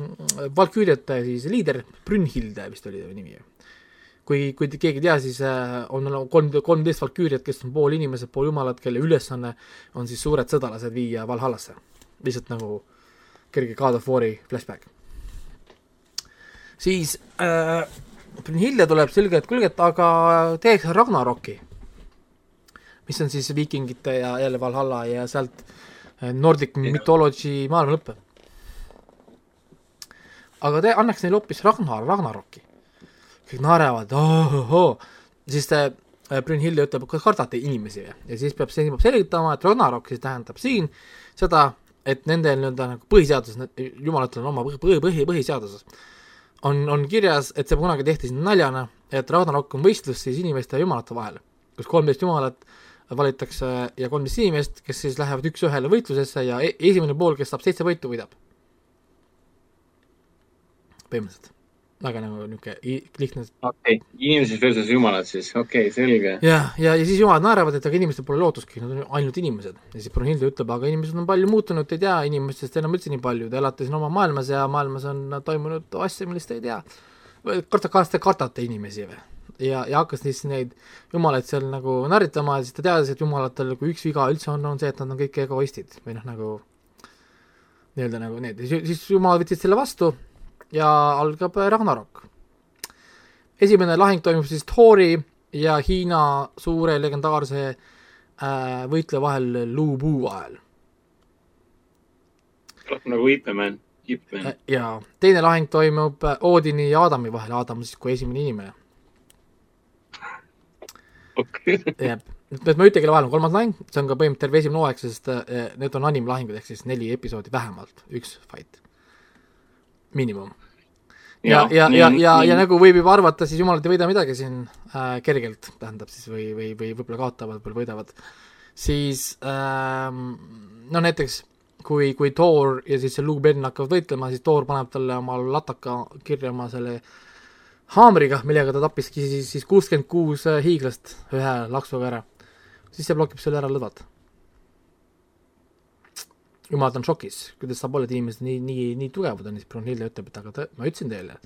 Valküüriate siis liider, Brünnhilde vist oli ta nimi. kui, kui keegi ei tea, siis äh, on nagu kolm, kolmteist Valküüriat, kes on pool inimesed, pool jumalad, kelle ülesanne on siis suured sõdalased viia Valhallasse. lihtsalt nagu kerge God of War'i flashback. siis äh, Brünnhilde tuleb selge, et kuulge, et aga teeks Ragnaroki, mis on siis viikingite ja jälle Valhalla ja sealt äh, Nordic Mythology maailma lõpp. aga te annaks neile hoopis Ragnar, Ragnaroki. Kõik naeravad, siis te äh, Brünnhilde ütleb, kas kardate inimesi või? ja siis peab, siis peab selgitama, et Ragnarok siis tähendab siin seda, et nende nii-öelda nagu põhiseaduses, jumalatel on oma põhi, põhi, põhiseaduses on, on kirjas, et see kunagi tehti siin naljana, et Ragnarok on võistlus siis inimeste ja jumalate vahel, kus kolmteist jumalat valitakse ja kolmteist inimest, kes siis lähevad üks-ühele võitlusesse ja e esimene pool, kes saab seitse võitu, võidab. põhimõtteliselt. Väga nagu niisugune lihtne okei okay., inimesed versus jumalad siis, okei okay,, selge. ja, ja, ja siis jumalad naeravad, et aga inimestel pole lootustki, nad on ainult inimesed. ja siis Brunhilde ütleb, aga inimesed on palju muutunud, te ei tea inimestest enam üldse nii palju, te elate siin oma maailmas ja maailmas on toimunud asju, millest te ei tea. karta, kas te kardate inimesi või? ja, ja hakkas siis neid jumalaid seal nagu narritama ja siis ta teadis, et jumalatel nagu üks viga üldse on, on see, et nad on kõik egoistid või noh, nagu nii-öelda nagu need, siis jumalad võtsid selle vastu ja algab Ragnarok. Esimene lahing toimub siis Thori ja Hiina suure legendaarse äh, võitleja vahel Lu Bu vahel nagu Ipman, Ipman äh,. ja teine lahing toimub äh, Oodini ja Aadami vahel, Aadam siis kui esimene inimene. okei, jah, et ma ei ütle, kelle vahel on kolmas lahing, see on ka põhimõtteliselt terve esimene hooaeg, sest äh, need on animlahingud, ehk siis neli episoodi vähemalt, üks fight, miinimum. ja, ja, ja, ja, ja nagu võib juba arvata, siis jumalad ei võida midagi siin äh, kergelt, tähendab siis või, või, või võib-olla kaotavad, võib-olla võidavad, siis ähm, no näiteks kui, kui Thor ja siis see Luke Ben hakkavad võitlema, siis Thor paneb talle oma lataka kirja oma selle haamriga, millega ta tappiski siis, siis kuuskümmend kuus äh, hiiglast ühe laksuga ära. siis see blokib selle ära lõdvalt. Jumalad on šokis, kuidas saab olla, et inimesed nii, nii, nii tugevad on, siis Brunhilde ütleb, et aga te, ma ütlesin teile,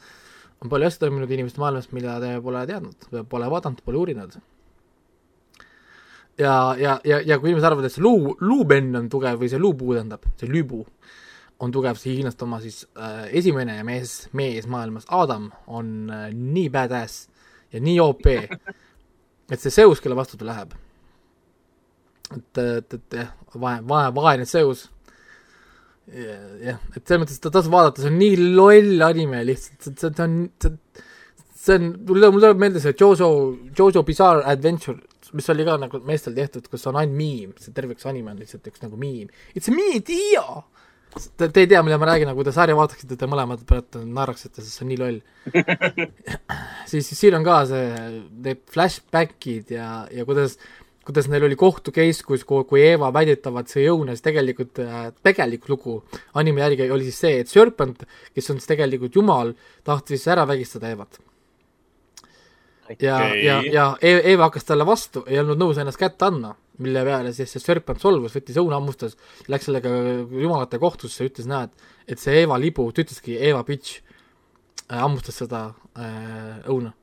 on palju asju toimunud inimeste maailmas, mida te pole teadnud, pole vaadanud, pole uurinud. ja, ja, ja, ja kui inimesed arvavad, et see luu, luubenn on tugev või see luupuu tähendab, see lüübu on tugev, see Hiinast oma siis äh, esimene mees, mees maailmas, Adam on äh, nii badass ja nii OP, et see Zeus, kelle vastu ta läheb, et, et, et jah, vae-, vae-, vaene Zeus, jah, et selles mõttes ta tasub vaadata, see on nii loll anime lihtsalt, see, see on, see see on, mul tuleb, mul tuleb meelde see Jojo, Jojo Bizarre Adventure, mis oli ka nagu meestel tehtud, kus on ainult miim, see terve üks anime on lihtsalt üks nagu miim. It's me, Dio! Te, te ei tea, mida ma räägin, aga kui te sarja vaataksite, te mõlemad praegu naeraksite, sest see on nii loll. siis, siis siin on ka see, need flashbackid ja, ja kuidas, kuidas neil oli kohtu case, kus, kui Eva väidetavalt sõi õuna, siis tegelikult äh, tegelik lugu anime järgi oli siis see, et Serpent, kes on siis tegelikult jumal, tahtis ära vägistada Evat. ja Okei. ja, ja E- Eva hakkas talle vastu, ei olnud nõus ennast kätte andma, mille peale siis see Serpent solvus, võttis õuna hammustas, läks sellega jumalate kohtusse, ütles, näed, et see Eva libu, ta ütleski Eva bitch äh,, hammustas seda äh, õuna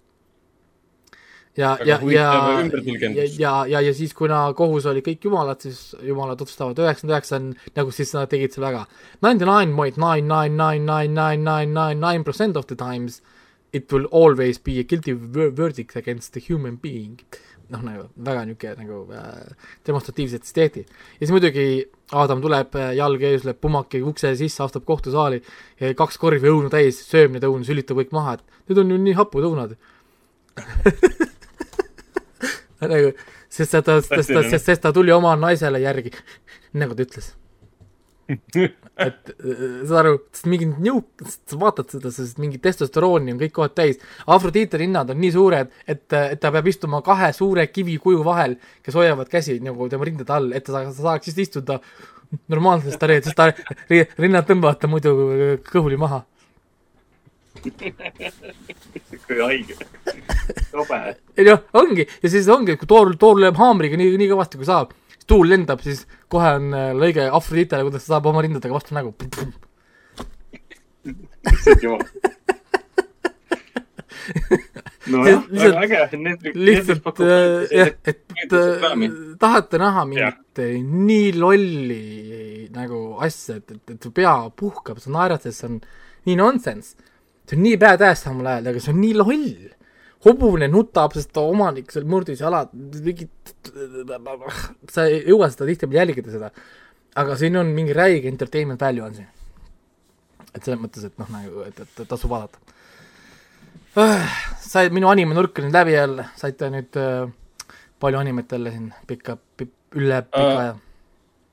ja, ja, ja, ja, ja, ja, ja siis, kuna kohus oli kõik jumalad, siis jumalad otsustavad üheksakümmend üheksa on nagu siis nad tegid selle väga. Ninety-nine point nine, nine, nine, nine, nine, nine, nine, nine percent of the times it will always be a guilty verdict against a human being. noh, nagu väga niisugune nagu äh, demonstratiivset steeti. ja siis muidugi Adam tuleb äh, jalg ees, läheb pumaki ukse sisse, astub kohtusaali, kaks korvi õunu täis, sööb neid õunu, sülitab kõik maha, et need on ju nii hapud õunad nagu, sest ta, sest ta, sest, sest ta tuli oma naisele järgi, nagu ta ütles. et äh, saad aru, mingi nõuk-, sa vaatad seda, sest mingi testosterooni on kõik kohad täis. Afrodite rinnad on nii suured, et, et ta peab istuma kahe suure kivikuju vahel, kes hoiavad käsi nagu tema rindade all, et ta saaks, istuda normaalselt, ta, sest ta ri- rinnad tõmbavad ta muidu kõhuli maha. Kui haige. tobe. ei noh, ongi ja siis ongi, kui toor, toor lööb haamriga nii, nii kõvasti kui saab, tuul lendab, siis kohe on äh, lõige Afroditele, kuidas ta saab oma rindadega vastu nägu. issand jumal. nojah, Lihtsalt- väga äge. Lihtsalt äh, jah, et tahate näha mingit äh, nii lolli nagu asja, et, et, et su pea puhkab, sa naerad, sest see on nii nonsense. See on nii badass samal ajal, aga see on nii loll. hobune nutab, sest ta omanik seal murdis jalad, mingi, sa ei jõua seda tihtipeale jälgida seda. aga siin on mingi räige entertainment value on siin. et selles mõttes, et noh, nagu, et, et tasub vaadata. sai, minu animenurk on nüüd läbi jälle, saite nüüd äh, palju animet jälle siin pikka, üle pika Aa. aja.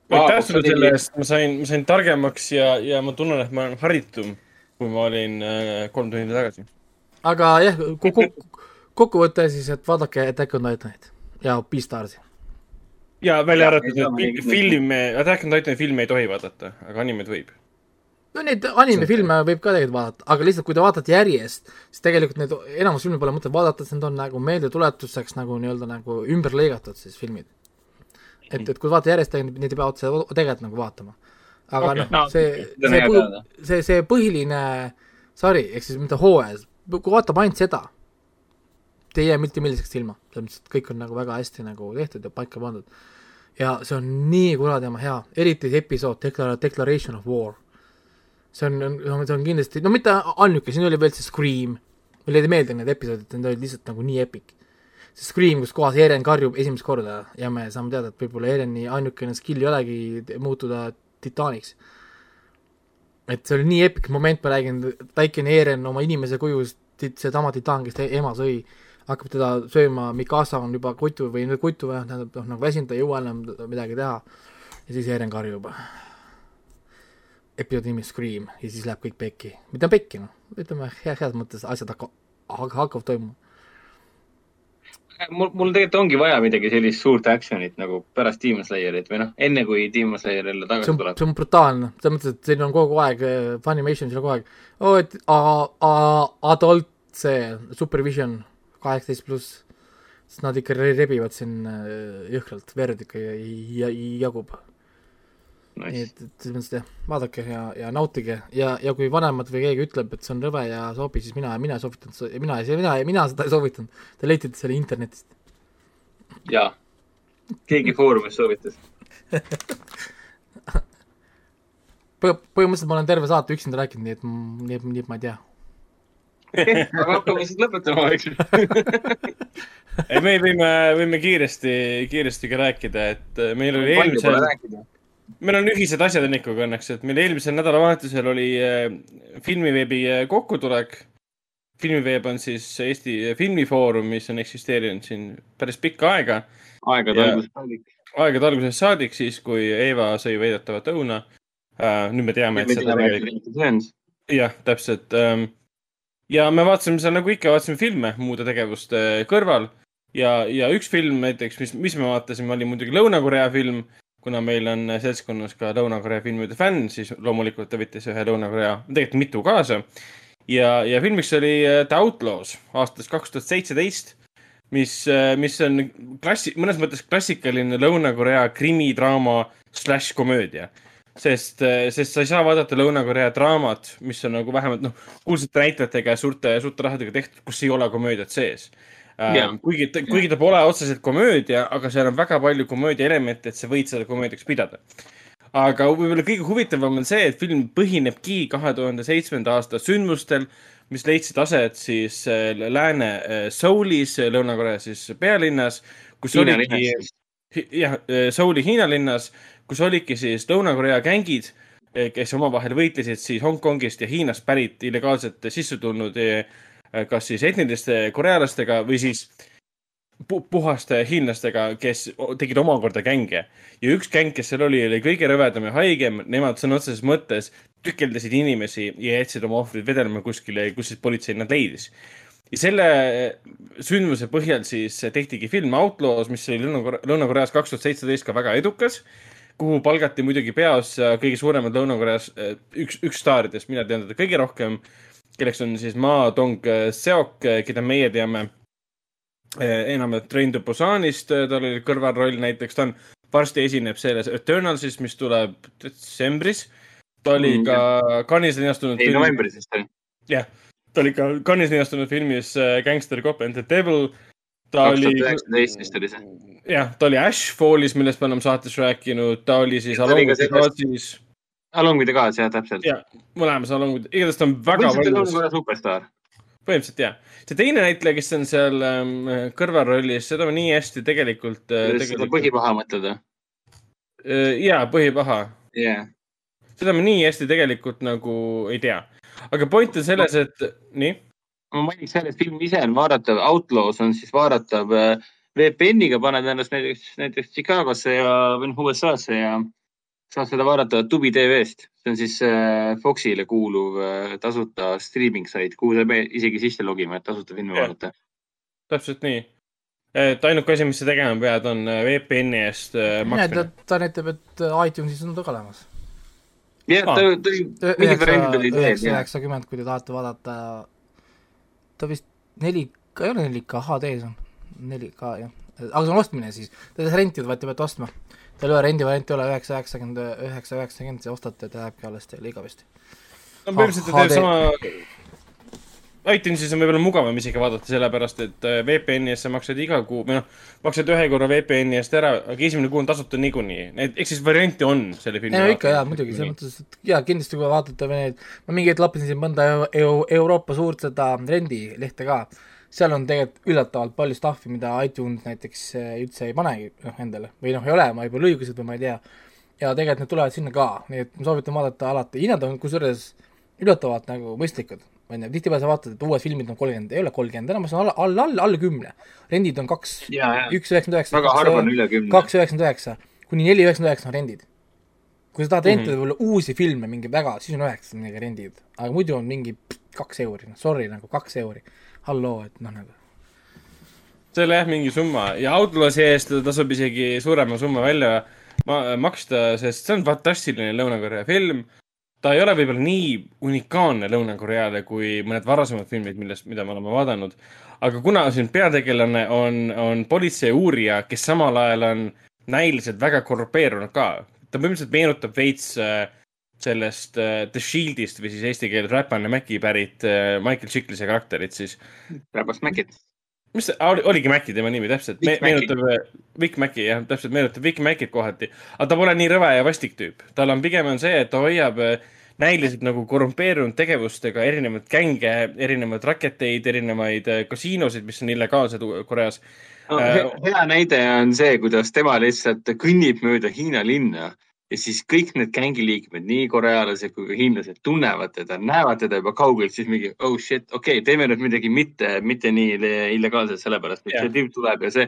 aitäh Aa, sulle selle eest, ma sain, ma sain targemaks ja, ja ma tunnen, et ma olen haritum, kui ma olin äh, kolm tundi tagasi. aga jah, kokkuvõte siis, et vaadake Attack on Titanit ja Beastarsi. ja välja arvatud, et filme, Attack on Titani filme ei tohi vaadata, aga animet võib. no neid animefilme võib ka tegelikult vaadata, aga lihtsalt kui te vaatate järjest, siis tegelikult need enamus filme pole mõtet vaadata, sest need on nagu meeldetuletuseks nagu nii-öelda nagu ümber lõigatud siis filmid. et, et kui vaadata järjest, neid ei pea otse tegelikult nagu vaatama. Aga okay. No, noh, see, on see teada., see, see põhiline sari, ehk siis mitte hooajas, kui vaatab ainult seda, te ei jää mitte milliseks ilma, selles mõttes, et kõik on nagu väga hästi nagu tehtud ja paika pandud. ja see on nii kuradi oma hea, eriti see episood Declar-, Declaration of War see on, see on kindlasti, no mitte ainuke, siin oli veel see Scream, mulle ei meeldi need episoodid, need olid lihtsalt nagu nii epic. see Scream, kus kohas Eren karjub esimest korda ja me saame teada, et võib-olla Ereni ainukene skill ei olegi muutuda titaaniks. et see oli nii epic moment, ma räägin, väikene Eren oma inimese kujus, seesama titaan, kes ema sõi, hakkab teda sööma, Mikasa on juba kutu või kutu või tähendab noh, nagu väsinud, ta ei jõua enam midagi teha. ja siis Eren karjub episoodi nimi Scream ja siis läheb kõik pekki, mitte pekki noh, ütleme hea, heas mõttes asjad hakka-, hakkavad toimuma. mul, mul tegelikult ongi vaja midagi sellist suurt action'it nagu pärast Demon Slayerit või noh, enne kui Demon Slayer jälle see tagasi on, tuleb. see on brutaalne, selles mõttes, et siin on kogu aeg, Funimationis on kogu aeg. Oh,, et a- a- adult see supervision kaheksateist pluss, sest nad ikka re- rebivad siin äh, jõhkralt, verd ikka ja, jagub. nii Nice. et, et selles mõttes jah, vaadake ja, ja nautige ja, ja kui vanemad või keegi ütleb, et see on rõve ja sobi, siis mina, mina ei soovitanud, mina, mina, mina seda ei soovitanud. Te leidsite selle internetist. jaa. keegi foorumis soovitas. Põh-, põhimõtteliselt ma olen terve saate üksinda rääkinud, nii et, nii et, nii et ma ei tea. aga hakkame siis lõpetama, eks ju. ei, me võime, võime kiiresti, kiiresti ka rääkida, et meil oli palju pole eelmisel, rääkida. Meil on ühised asjad Annikuga õnneks, et meil eelmisel nädalavahetusel oli äh, filmiveebi äh, kokkutulek. filmiveeb on siis Eesti Filmifoorum, mis on eksisteerinud siin päris pikka aega, aegade algusest saadik. aegade algusest saadik, siis kui Eeva sõi väidetavat õuna äh,. nüüd me teame, et seda tegelikult, jah, täpselt ähm,. ja me vaatasime seal nagu ikka, vaatasime filme muude tegevuste kõrval ja, ja üks film näiteks, mis, mis me vaatasime, oli muidugi Lõuna-Korea film. Kuna meil on seltskonnas ka Lõuna-Korea filmide fänn, siis loomulikult ta võttis ühe Lõuna-Korea, tegelikult mitu kaasa. ja, ja filmiks oli äh, The Outlaws aastast kaks tuhat seitseteist, mis, mis on klassi, mõnes mõttes klassikaline Lõuna-Korea krimidraama slaš komöödia sest, sest sa ei saa vaadata Lõuna-Korea draamat, mis on nagu vähemalt noh, kuulsate näitlejatega ja suurte, suurte rahadega tehtud, kus ei ole komöödiat sees Jaa. ähm,. kuigi, kuigi ta pole otseselt komöödia, aga seal on väga palju komöödia elemente, et sa võid seda komöödiaks pidada. aga võib-olla kõige huvitavam on see, et film põhinebki kahe tuhande seitsmenda aasta sündmustel, mis leidsid aset siis äh, lääne äh, Soulis, Lõuna-Korea siis pealinnas, kus Hiina oligi jah, Souli Hiina linnas, kus olidki siis Lõuna-Korea gängid, kes omavahel võitlesid siis Hongkongist ja Hiinast pärit illegaalselt sisse tulnud kas siis etniliste korealastega või siis pu puhaste hiinlastega, kes tegid omakorda gänge. ja üks gäng, kes seal oli, oli kõige rõvedam ja haigem, nemad sõna otseses mõttes tükeldasid inimesi ja jätsid oma ohvrid vedelema kuskile, kus siis politsei nad leidis ja selle sündmuse põhjal siis tehtigi film Outlaws, mis oli Lõuna- Lõuna-Koreas kaks tuhat seitseteist ka väga edukas, kuhu palgati muidugi peos kõige suuremad Lõuna-Koreas üks, üks staaridest, mina tean teda kõige rohkem, kelleks on siis Ma Dong-seok, keda meie teame eh, enamjaolt Train to Busanist, tal oli kõrvalroll näiteks, ta on, varsti esineb selles Eternalsis, mis tuleb detsembris. ta oli Mm, ka Cannes'is linastunud ei, novembris vist oli. jah, ta oli ka Cannes'is linastunud filmis äh, Gangster Cop and the Devil. ta kaks oli tuhat, üheksateist vist oli see. jah, ta oli Ashfallis, millest me oleme saates rääkinud, ta oli siis ta oli ka selles- Godsis. Along with the Gods jah, täpselt. ja mõlemas Along, igatahes ta on väga korra superstaar. põhimõtteliselt jah. see teine näitleja, kes on seal ähm, kõrvalrollis, seda ma nii hästi tegelikult äh,, seda tegelikult, põhipaha mõtled või? jaa, põhipaha jah. seda ma nii hästi tegelikult nagu ei tea. aga point on selles, et nii, ma mainiks selle, et film ise on vaadatav, Outlaws on siis vaadatav äh, VPN-iga, paned ennast näiteks, näiteks Chicagosse ja, noh, USA-sse ja saad seda vaadata Tubi tv-st. see on siis äh, Foxile kuuluv äh, tasuta streaming sait, kuhu sa ei pea isegi sisse logima, et tasuta filmi Jah. vaadata. täpselt nii. et ainuke asi, mis sa tegema pead, on äh, VPN-i eest maksmine. ta näitab, et iTunesis on ta ka olemas. jah, ta tuli, mingi variant oli üheksa, sees, üheksakümmend, kui te tahate vaadata. ta vist neli, ei ole neli K, HD-s on, neli K jah, aga see on ostmine siis, te ei saa rentida, vaid te peate ostma. Teil ei ole rendivarianti, ei ole üheksa, üheksakümmend, üheksa, üheksakümmend, te ostate, ta jääbki alles teile igavesti. no põhimõtteliselt ta teeb sama. iTunesis on võib-olla mugavam isegi vaadata, sellepärast et äh, VPN-i eest sa maksad iga kuu või noh, maksad ühe korra VPN-i eest ära, aga esimene kuu on tasuta niikuinii. Need, ehk siis variante on selle filmi ei no ikka jaa, muidugi, selles mõttes, et jaa, kindlasti kui neid, ma mingi hetk lappisin siin mõnda eu, eu, Euroopa suurt seda rendilehte ka, seal on tegelikult üllatavalt palju stuff'i, mida iTunes näiteks eh, üldse ei panegi noh endale või noh, ei ole, ma ei pole õigused või ma ei tea. ja tegelikult need tulevad sinna ka, nii et ma soovitan vaadata alati, hinnad on kusjuures üllatavalt nagu mõistlikud, on ju, tihtipeale sa vaatad, et uued filmid on kolmkümmend, ei ole kolmkümmend, enamus on alla, alla, alla, alla kümne. rendid on kaks, üks üheksakümmend üheksa, kaks üheksakümmend üheksa kuni neli üheksakümmend üheksa on rendid. kui sa tahad Mhm. rentida mm -hmm. võib-olla uusi filme, mingi väga, siis on üheksakümnega rendid, aga muidu on mingi kaks euri, noh sorry nagu kaks euri. halloo, et noh nagu. see oli jah mingi summa ja Outlawsi eest tasub isegi suurema summa välja ma maksta, sest see on fantastiline Lõuna-Korea film. ta ei ole võib-olla nii unikaalne Lõuna-Koreale kui mõned varasemad filmid, millest, mida me oleme vaadanud. aga kuna siin peategelane on, on politseiuurija, kes samal ajal on näiliselt väga korrupeerunud ka, ta põhimõtteliselt meenutab veits äh, sellest äh, The Shieldist või siis eesti keeles Räpane Mäki pärit äh, Michael Chiklis'e karakterit siis. Rabast Mäkit. mis see oli, oligi Maci tema nimi täpselt. Me, meenutab Vic Maci jah, täpselt meenutab Vic Macit kohati, aga ta pole nii rõve ja vastik tüüp, tal on pigem on see, et ta hoiab äh, näiliselt nagu korrumpeerunud tegevustega erinevaid gänge, erinevaid raketeid, erinevaid äh, kasiinosid, mis on illegaalsed Koreas. no, Äh, he- hea näide on see, kuidas tema lihtsalt kõnnib mööda Hiina linna ja siis kõik need gängiliikmed, nii korealased kui ka hiinlased tunnevad teda, näevad teda juba kaugelt, siis mingi oh shit, okei okay,, teeme nüüd midagi mitte, mitte nii le- illegaalset, sellepärast et Jah. see tüüp tuleb ja see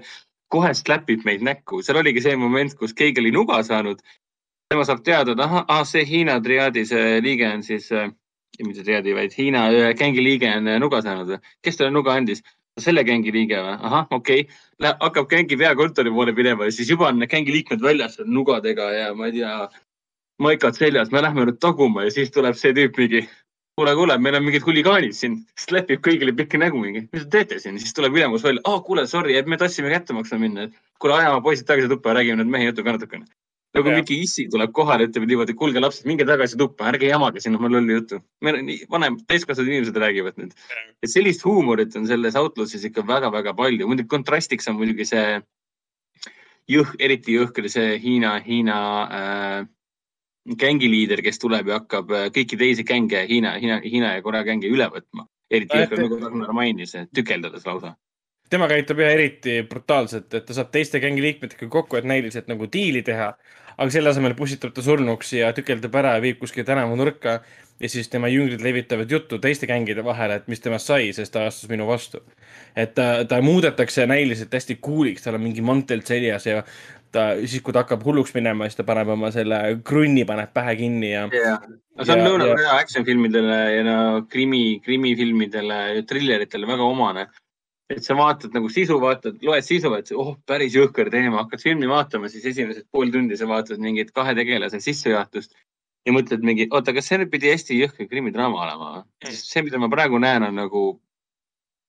kohe slapib meid näkku. seal oligi see moment, kus keegi oli nuga saanud. tema saab teada, et ahah ah,, see Hiina triaadi see liige on siis äh,, mitte triaadi, vaid Hiina äh, gängi liige on äh, nuga saanud kes talle nuga andis? Selle gängi liige või? ahah, okei okay.. Läheb, hakkab gängi peakontori poole minema ja siis juba on gängi liikmed väljas nugadega ja ma ei tea, maikad seljas, me lähme nüüd taguma ja siis tuleb see tüüp mingi. kuule, kuule, meil on mingid huligaanid siin, släpib kõigile pikki nägu mingi, mis te teete siin, siis tuleb ülemus välja, aa kuule, sorry, et me tahtsime kätte maksma minna, et kuule, ajame poisid tagasi tuppa ja räägime nüüd mehe jutu ka natukene. Nagu Jah. mingi issi tuleb kohale, ütleb niimoodi, kuulge lapsed, minge tagasi tuppa, ärge jamage siin oma lolli juttu. meil on nii vanem, täiskasvanud inimesed räägivad nüüd. et sellist huumorit on selles Outlawsis ikka väga-väga palju, muidugi kontrastiks on muidugi see jõh-, eriti jõhker see Hiina, Hiina äh, gängiliider, kes tuleb ja hakkab äh, kõiki teisi gänge, Hiina, Hiina, Hiina ja Korea gänge üle võtma. eriti jõhker, nagu Ragnar mainis, tükeldades lausa. Tema käitub jah eriti brutaalselt, et ta saab teiste gängi liikmetega kokku, et näiliselt nagu diili teha. aga selle asemel pussitab ta surnuks ja tükeldab ära ja viib kuskile tänavanurka ja siis tema jüngrid levitavad juttu teiste gängide vahele, et mis temast sai, sest ta astus minu vastu. et ta, ta muudetakse näiliselt hästi cool'iks, tal on mingi mantel seljas ja ta, siis kui ta hakkab hulluks minema, siis ta paneb oma selle krunni paneb pähe kinni ja jah, no see on Lõuna-Korea action filmidele ja no krimi, krimifilmidele, trilleritele väga omane. Et sa vaatad nagu sisu, vaatad, loed sisu, et oh, päris jõhker teema, hakkad filmi vaatama, siis esimesed pool tundi sa vaatad mingit kahe tegelase sissejuhatust ja mõtled mingi, oota, kas see nüüd pidi hästi jõhker krimidraama olema või? see, mida ma praegu näen, on nagu,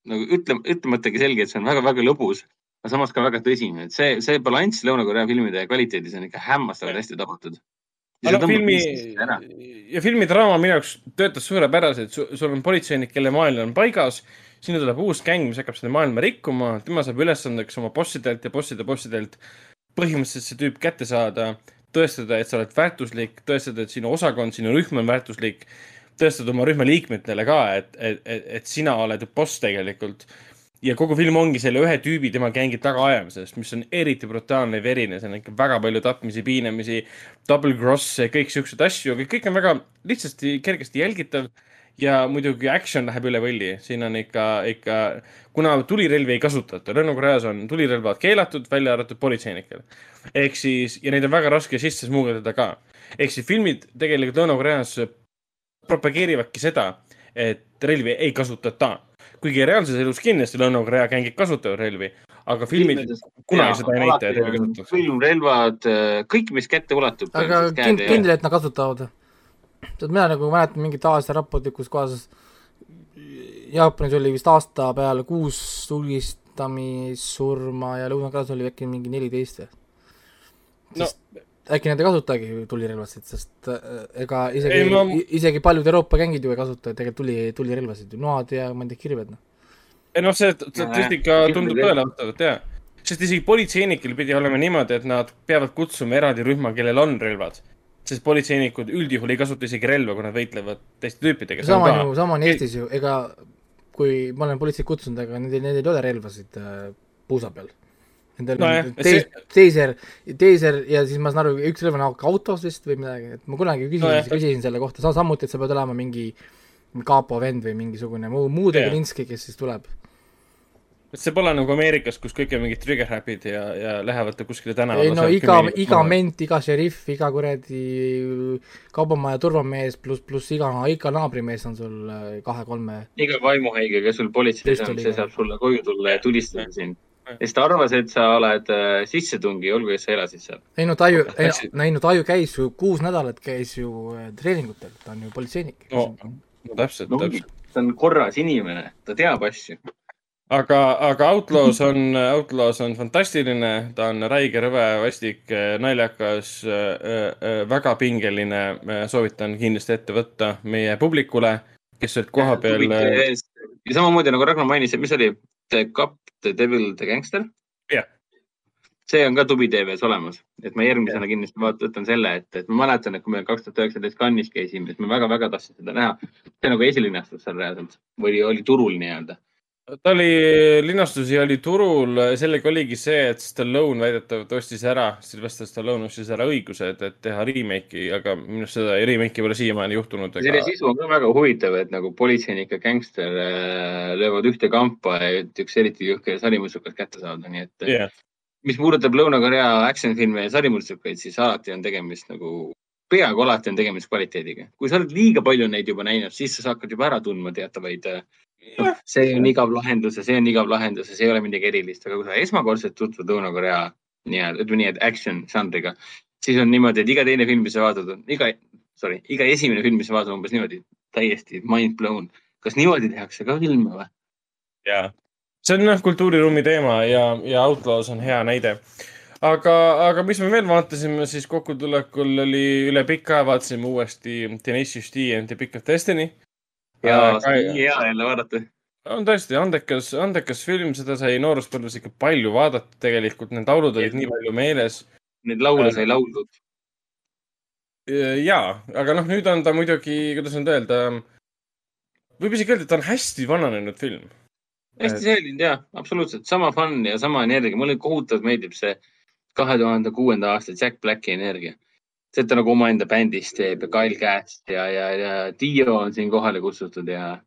nagu ütle, ütlematagi selge, et see on väga-väga lõbus, aga samas ka väga tõsine, et see, see balanss Lõuna-Korea filmide kvaliteedis on ikka hämmastavalt hästi tabatud. aga no filmi ja filmi draama minu jaoks töötas suurepäraselt, sul on politseinik, kelle maailm on paigas, sinna tuleb uus gäng, mis hakkab seda maailma rikkuma, tema saab ülesandeks oma bossidelt ja bosside bossidelt põhimõtteliselt see tüüp kätte saada. tõestada, et sa oled väärtuslik, tõestada, et sinu osakond, sinu rühm on väärtuslik, tõestada oma rühma liikmetele ka, et, et, et, et sina oled boss tegelikult. ja kogu film ongi selle ühe tüübi tema gängi tagaajamises, mis on eriti brutaalne ja verine, seal on ikka väga palju tapmisi, piinamisi, double cross'e, kõik siukseid asju, aga kõik on väga lihtsasti, kergesti jälgitav ja muidugi action läheb üle võlli, siin on ikka, ikka, kuna tulirelvi ei kasutata, Lõuna-Koreas on tulirelvad keelatud, välja arvatud politseinikel. ehk siis, ja neid on väga raske sisse smugeldada ka. ehk siis filmid tegelikult Lõuna-Koreas propageerivadki seda, et relvi ei kasutata. kuigi reaalses elus kindlasti Lõuna-Korea gängid kasutavad relvi, aga filmid kunagi seda ei näita, et relvi kasutatakse. filmrelvad, kõik, mis kätte ulatub. aga kind-, kindel, et nad kasutavad. tead, mina nagu mäletan mingit Aasia raportit, kus kohas Jaapanis oli vist aasta peale kuus tulistamissurma ja Lõuna-Koreas oli äkki mingi neliteist või? no äkki nad ei kasutagi tulirelvasid, sest äh, ega isegi ma- isegi paljud Euroopa gängid ju ei kasuta tegelikult tuli, tulirelvasid noad ja ma ei tea, kirved noh. ei noh, see statistika Jah, tundub vastavat, jaa. sest isegi politseinikel pidi olema niimoodi, et nad peavad kutsuma eraldi rühma, kellel on relvad. Sest politseinikud üldjuhul ei kasuta isegi relva, kui nad võitlevad teiste tüüpidega. sama on ju, sama on Eestis ju, ega kui ma olen politseid kutsunud, aga nendel, nendel ei ole relvasid äh, puusa peal. Nendel Nojah, on teis- see-, teiser, teiser ja siis ma saan aru, üks relv on autos vist või midagi, et ma kunagi küsisin no, küsisin selle kohta, samuti, et sa pead olema mingi kapo vend või mingisugune muu, muu Jah. Degelinski, kes siis tuleb. Et see pole nagu Ameerikas, kus kõik on mingid trigger happy'd ja, ja lähevad kuskile ei tänavale. no iga, iga ment, iga šerif, iga kuradi kaubamaja turvamees pluss, pluss iga, iga naabrimees on sul äh, kahe-kolme iga vaimuhaige, kes sul politseis on, see saab sulle koju tulla ja tulistada sind. sest ta arvas, et sa oled äh, sissetungi, olgu, et sa elasid seal. ei no Taju, Läksid- ei no Taju käis ju kuus nädalat käis ju äh, treeningutel, ta on ju politseinik no,. no täpselt, no täpselt. ta on korras inimene, ta teab asju. aga, aga Outlaws on, Outlaws on fantastiline, ta on räige, rõve, vastik, naljakas, väga pingeline, soovitan kindlasti ette võtta meie publikule, kes olid kohapeal. ja samamoodi nagu Ragnar mainis, et mis oli The Cup, The Devil, The Gangster. Jah. see on ka Tubi TV-s olemas, et ma järgmisena kindlasti vaat- võtan selle, et, et ma mäletan, et kui me kaks tuhat üheksateist Cannes'is käisime, siis me väga-väga tahtsime seda näha. see nagu esilinastus seal reaalselt või oli turul nii-öelda. Ta oli, linastusi oli turul, sellega oligi see, et Stallone väidetavalt ostis ära, Sylvester Stallone ostis ära õigused, et teha remake'i, aga minu arust seda remake'i pole siiamaani juhtunud. selle sisu on ka väga huvitav, et nagu politseinik ja gängster äh, löövad ühte kampa, et üks eriti jõhker sarimõrtsukas kätte saada, nii et jah, mis puudutab Lõuna-Korea action filme ja sarimõrtsukaid, siis alati on tegemist nagu, peaaegu alati on tegemist kvaliteediga. kui sa oled liiga palju neid juba näinud, siis sa hakkad juba ära tundma teatavaid, see on igav lahendus ja see on igav lahendus ja see ei ole midagi erilist, aga kui sa esmakordselt tutvud Lõuna-Korea nii-öelda, ütleme nii, et action žanriga, siis on niimoodi, et iga teine film, mis sa vaatad, iga, sorry, iga esimene film, mis sa vaatad, umbes niimoodi, täiesti mind blown. kas niimoodi tehakse ka filme või? jaa. see on jah kultuuriruumi teema ja, ja Outlaws on hea näide. aga, aga mis me veel vaatasime siis kokkutulekul oli üle pika vaatasime uuesti Tenacious D and the Pick of Destiny. ja see on nii hea jälle vaadata. on tõesti andekas, andekas film, seda sai nooruspõlves ikka palju vaadata tegelikult, need laulud olid nii palju meeles. Neid laule sai lauldud. jaa, aga noh, nüüd on ta muidugi, kuidas nüüd öelda, võib isegi öelda, et ta on hästi vananenud film. hästi säilinud ja absoluutselt sama fun ja sama energia. mulle kohutavalt meeldib see kahe tuhande kuuenda aasta Jack Blacki energia. see, et ta nagu omaenda bändis teeb ja Kyle Gass ja, ja, ja Dio on siin kohale kutsutud ja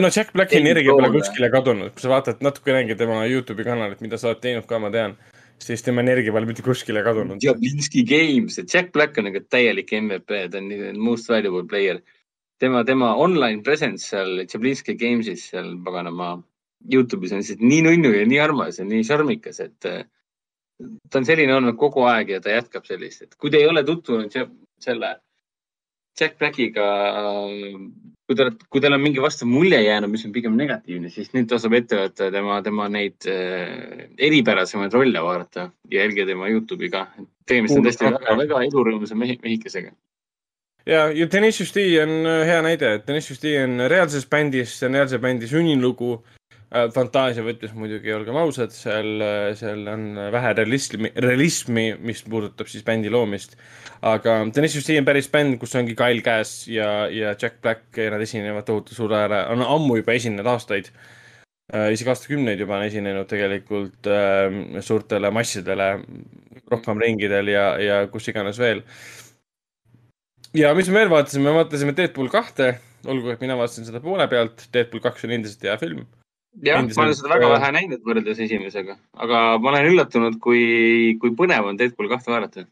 no Jack Blacki energia pole kuskile kadunud, kui sa vaatad natukenegi tema Youtube'i kanalit, mida sa oled teinud ka, ma tean, siis tema energia pole mitte kuskile kadunud. Jablinski Games, Jack Black on nagu täielik MVP, ta on most valuable player. tema, tema online presence seal Jablinski Games'is seal paganama Youtube'is on lihtsalt nii nunnu ja nii armas ja nii šarmikas, et ta on selline olnud kogu aeg ja ta jätkab sellist, et kui te ei ole tutvunud selle Jack Blackiga, kui te, kui teil on mingi vastav mulje jäänud, mis on pigem negatiivne, siis nüüd tasub ette võtta tema, tema neid äh, eripärasemaid rolle vaadata ja jälgida tema Youtube'i ka. tegemist on tõesti väga, rohkem. väga elurõõmsa mehi, mehikesega. ja, ja Tenacious D on äh, hea näide, et Tenacious D on reaalses bändis, see on reaalse bändi sünnilugu. Äh, fantaasia võtmes muidugi, olgem ausad, seal, seal on vähe realismi, realismi, mis puudutab siis bändi loomist. aga Tennessee Sea on päris bänd, kus ongi Kyle Cass ja, ja Jack Black ja nad esinevad tohutu suure ära, on ammu juba esinenud aastaid äh,. isegi aastakümneid juba on esinenud tegelikult äh, suurtele massidele, rohkem ringidel ja, ja kus iganes veel. ja mis me veel vaatasime, me vaatasime Deadpool kahte, olgu, et mina vaatasin seda poole pealt, Deadpool kaks on endiselt hea film jah, ma olen seda väga äh, vähe näinud võrreldes esimesega, aga ma olen üllatunud, kui, kui põnev on Deadpool kahte vaadata.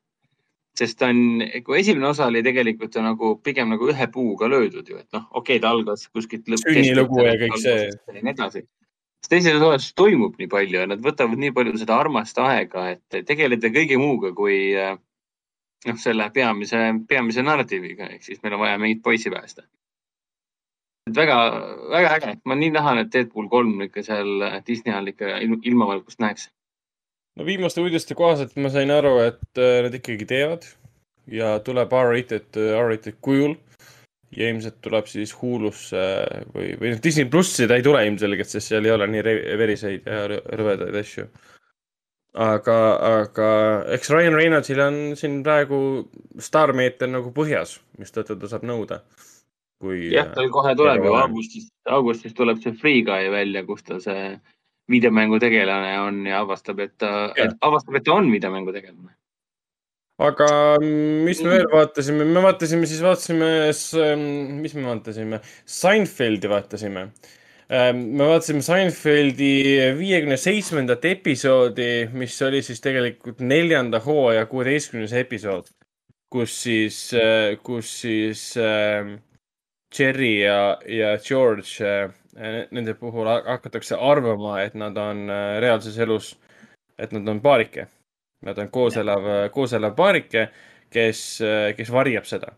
sest ta on, kui esimene osa oli tegelikult ju nagu pigem nagu ühe puuga löödud ju, et noh, okei okay,, ta algas kuskilt. Sünnilugu ja kõik see.. ja nii edasi. teises osas toimub nii palju ja nad võtavad nii palju seda armast aega, et tegeleda kõige muuga kui äh, noh, selle peamise, peamise narratiiviga, ehk siis meil on vaja mingit poissi päästa et väga, väga äge, ma nii tahan, et Deadpool kolm ikka seal Disney all ikka ilm- ilmavalgust näeks. no viimaste uudiste kohaselt ma sain aru, et äh, nad ikkagi teevad ja tuleb R-rated, R-rated kujul ja ilmselt tuleb siis Hulusse või, või noh, Disney plussi ta ei tule ilmselgelt, sest seal ei ole nii veriseid ja rõ- rõvedaid asju. aga, aga eks Ryan Reynoldsil on siin praegu staarmeeter nagu põhjas, mistõttu ta saab nõuda. Kui jah, tal kohe tuleb ju augustis, augustis tuleb see Free Guy välja, kus ta see videomängu tegelane on ja avastab, et ta, avastab, et ta on videomängu tegelane. aga mis me veel vaatasime, me vaatasime siis, vaatasime, mis me vaatasime, Seinfeldi vaatasime. me vaatasime Seinfeldi viiekümne seitsmendat episoodi, mis oli siis tegelikult neljanda hooaja kuueteistkümnes episood, kus siis, kus siis äh, Jerry ja, ja George äh,, nende puhul ha- hakatakse arvama, et nad on äh, reaalses elus, et nad on paarike Nad on koos elav, koos elav paarike, kes, kes varjab seda.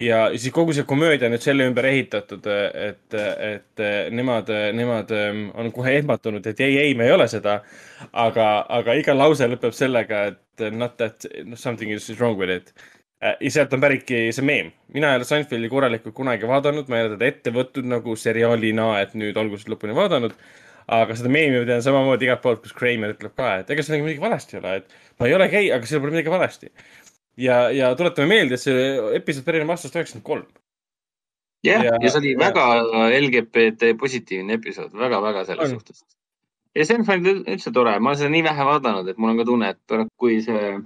ja siis kogu see komöödia on nüüd selle ümber ehitatud, et, et nemad, nemad on kohe ehmatunud, et ei, ei, me ei ole seda. aga, aga iga lause lõpeb sellega, et not that something is wrong with it. Ja sealt on päritki see meem. mina ei ole Seinfeldi korralikult kunagi vaadanud, ma ei ole teda ette võtnud nagu seriaalina, et nüüd algusest lõpuni vaadanud aga seda meemi ma tean samamoodi igalt poolt, kus Kramer ütleb ka, et ega sellega midagi valesti ei ole, et ma ei ole gei, aga seal pole midagi valesti. ja, ja tuletame meelde, et see episood pärineb aastast üheksakümmend kolm. jah, Ja- ja see oli ja- väga LGBT positiivne episood väga, väga selles On. suhtes. ja Seinfeld on üldse tore, ma olen seda nii vähe vaadanud, et mul on ka tunne, et kui see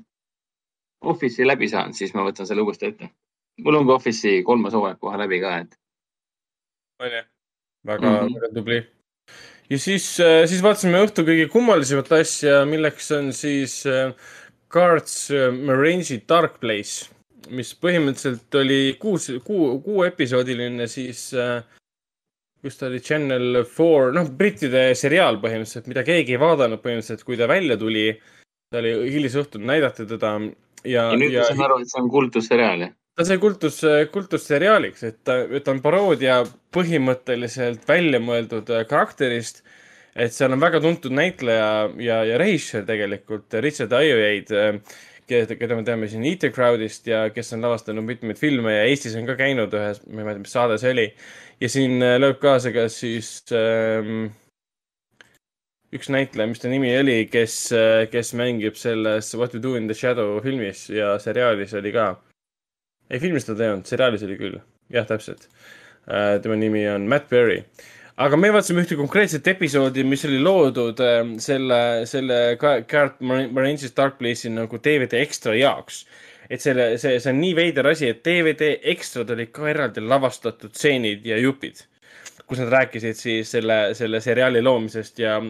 Office'i läbi saan, siis ma võtan selle uuesti ette. mul on ka Office'i kolmas hooaeg kohe läbi ka, et onju. väga mm. -hmm. tubli. ja siis, siis vaatasime õhtu kõige kummalisemat asja, milleks on siis äh, Cards äh, Marange'i Dark Place, mis põhimõtteliselt oli kuus, kuu, kuuepisoodiline siis äh, kus ta oli Channel Four, noh, brittide seriaal põhimõtteliselt, mida keegi ei vaadanud põhimõtteliselt, kui ta välja tuli. ta oli hilisõhtul, näidati teda ja, ja nüüd ma saan aru, et see on kultusseriaal, jah? ta sai kultus, kultusseriaaliks, et ta, ta on paroodia põhimõtteliselt välja mõeldud äh, karakterist. et seal on väga tuntud näitleja ja, ja režissöör tegelikult, Richard Ayoade, keda, keda me teame siin IT Crowdist ja kes on lavastanud mitmeid filme ja Eestis on ka käinud ühes, ma ei mäleta, mis saade see oli. ja siin äh, lööb kaasa ka siis ähm, üks näitleja, mis ta nimi oli, kes, kes mängib selles What we do in the shadow filmis ja seriaalis oli ka ei, filmis teda ei olnud, seriaalis oli küll, jah, täpselt. tema nimi on Matt Berry. aga me vaatasime ühte konkreetset episoodi, mis oli loodud äh, selle, selle Ka- Garrett Mar- Marines Dark Place'i nagu DVD ekstra jaoks. et selle, see, see on nii veider asi, et DVD ekstrad olid ka eraldi lavastatud stseenid ja jupid, kus nad rääkisid siis selle, selle seriaali loomisest ja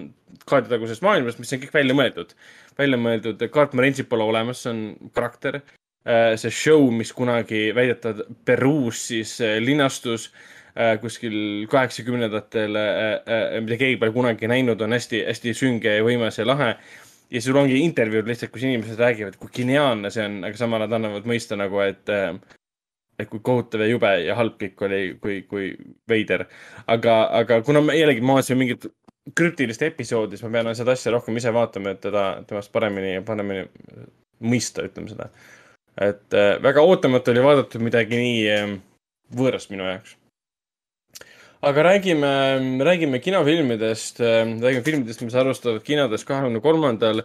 kaarditagusest maailmast, mis on kõik välja mõeldud. välja mõeldud, Garrett Marines'i pole olemas, see on karakter Äh, see show, mis kunagi väidetavalt Peruus siis äh, linastus äh, kuskil kaheksakümnendatel, mida keegi pole kunagi näinud, on hästi-hästi sünge ja võimas ja lahe. ja sul ongi intervjuud lihtsalt, kus inimesed räägivad, kui geniaalne see on, aga samal nad annavad mõista nagu, et et kui kohutav ja jube ja halb kõik oli, kui, kui veider. aga, aga kuna me jällegi ma vaatasin mingit krüptilist episoodi, siis ma pean seda asja rohkem ise vaatama, et teda, temast paremini, paremini mõista, ütleme seda et äh, väga ootamatu oli vaadata midagi nii äh, võõrast minu jaoks. aga räägime, räägime kinofilmidest, räägime filmidest, mis alustavad kinodes kahekümne kolmandal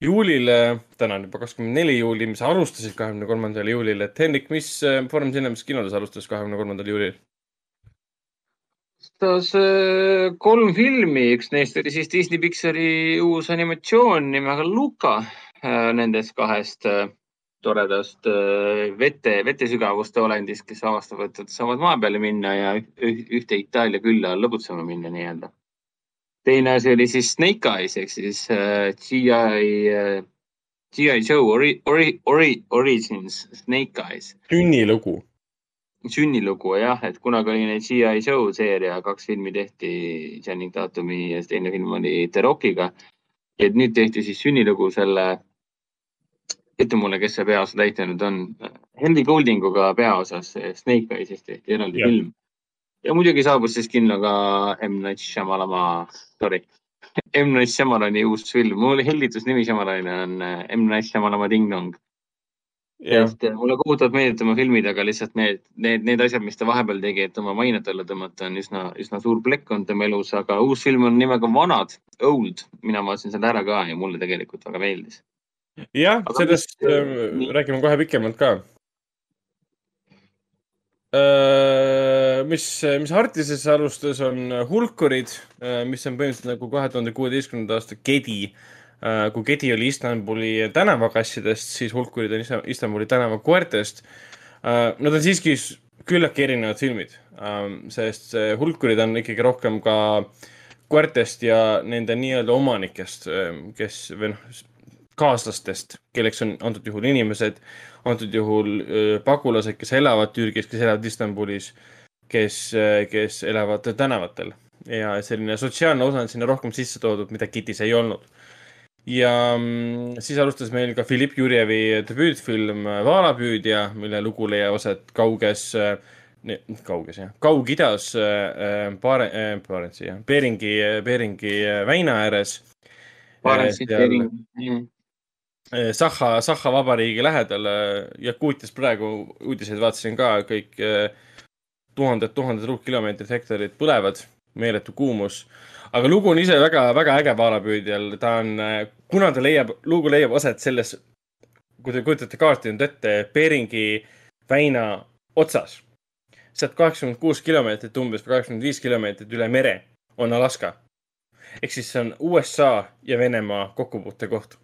juulil. täna on juba kakskümmend neli juuli, mis alustasid kahekümne kolmandal juulil, et Hendrik, mis äh, Foorum Cinemas kinodes alustas kahekümne kolmandal juulil? alustas äh, kolm filmi, üks neist oli siis Disney Pixari uus animatsioon nimega Luka. Nendest kahest äh, toredast äh, vete, vetesügavuste olendist, kes avastavad, et saavad maa peale minna ja üh- ühte Itaalia külla lõbutsema minna nii-öelda. Teine asi oli siis Snake Eyes ehk siis äh, GI, GI Joe ori, ori, ori, Origins Snake Eyes sünnilugu. sünnilugu jah, et kunagi oli neid G.I. Joe seeria, kaks filmi tehti Channing Tatumi ja teine film oli The Rockiga. et nüüd tehti siis sünnilugu selle, ütle mulle, kes see peaosa täitnud on, Henry Goldinguga peaosas Snake Eyes'ist tehti eraldi ja. film. ja muidugi saabus siis kinno ka M. Night Shyamalama, sorry, M. Night Shyamalani uus film, mul hellitusnimi Shyamalani on äh, M. Night Shyamalama Ding Dong. sest äh, mulle kohutavalt meeldivad tema filmid, aga lihtsalt need, need, need asjad, mis ta vahepeal tegi, et oma mainet alla tõmmata, on üsna, üsna suur plekk on tema elus, aga uus film on nimega Vanad, Old. mina vaatasin selle ära ka ja mulle tegelikult väga meeldis. jah, sellest äh, äh, räägime kohe pikemalt ka. mis, mis Artises alustas, on Hulkurid, mis on põhimõtteliselt nagu kahe tuhande kuueteistkümnenda aasta Gedi. kui Gedi oli Istanbuli tänavakassidest, siis Hulkurid on Ista- Istanbuli tänavakoertest. Nad on siiski küllaltki erinevad filmid, sest Hulkurid on ikkagi rohkem ka koertest ja nende nii-öelda omanikest, kes või noh, kaaslastest, kelleks on antud juhul inimesed, antud juhul öö, pagulased, kes elavad Türgis, kes elavad Istanbulis, kes, kes elavad tänavatel ja selline sotsiaalne osa on sinna rohkem sisse toodud, mida Kitis ei olnud. ja mm, siis alustas meil ka Philipp Jurjevi debüütfilm Vaalapüüdja, mille lugu leiab aset kauges, kauges jah, Kaug-Idas, Baare-, Barentsi jah, Beringi, Beringi väina ääres. Barentsi seal- film. Sahha, Sahha vabariigi lähedal, Jakuutias praegu uudiseid vaatasin ka, kõik eh, tuhanded, tuhanded ruutkilomeetrid, hektarid põlevad, meeletu kuumus. aga lugu on ise väga, väga äge vaalapüüdjal, ta on, kuna ta leiab, lugu leiab aset selles, kui te kujutate kaarti nüüd ette, Beringi väina otsas. sealt kaheksakümmend kuus kilomeetrit umbes kaheksakümmend viis kilomeetrit üle mere on Alaska. ehk siis see on USA ja Venemaa kokkupuutekoht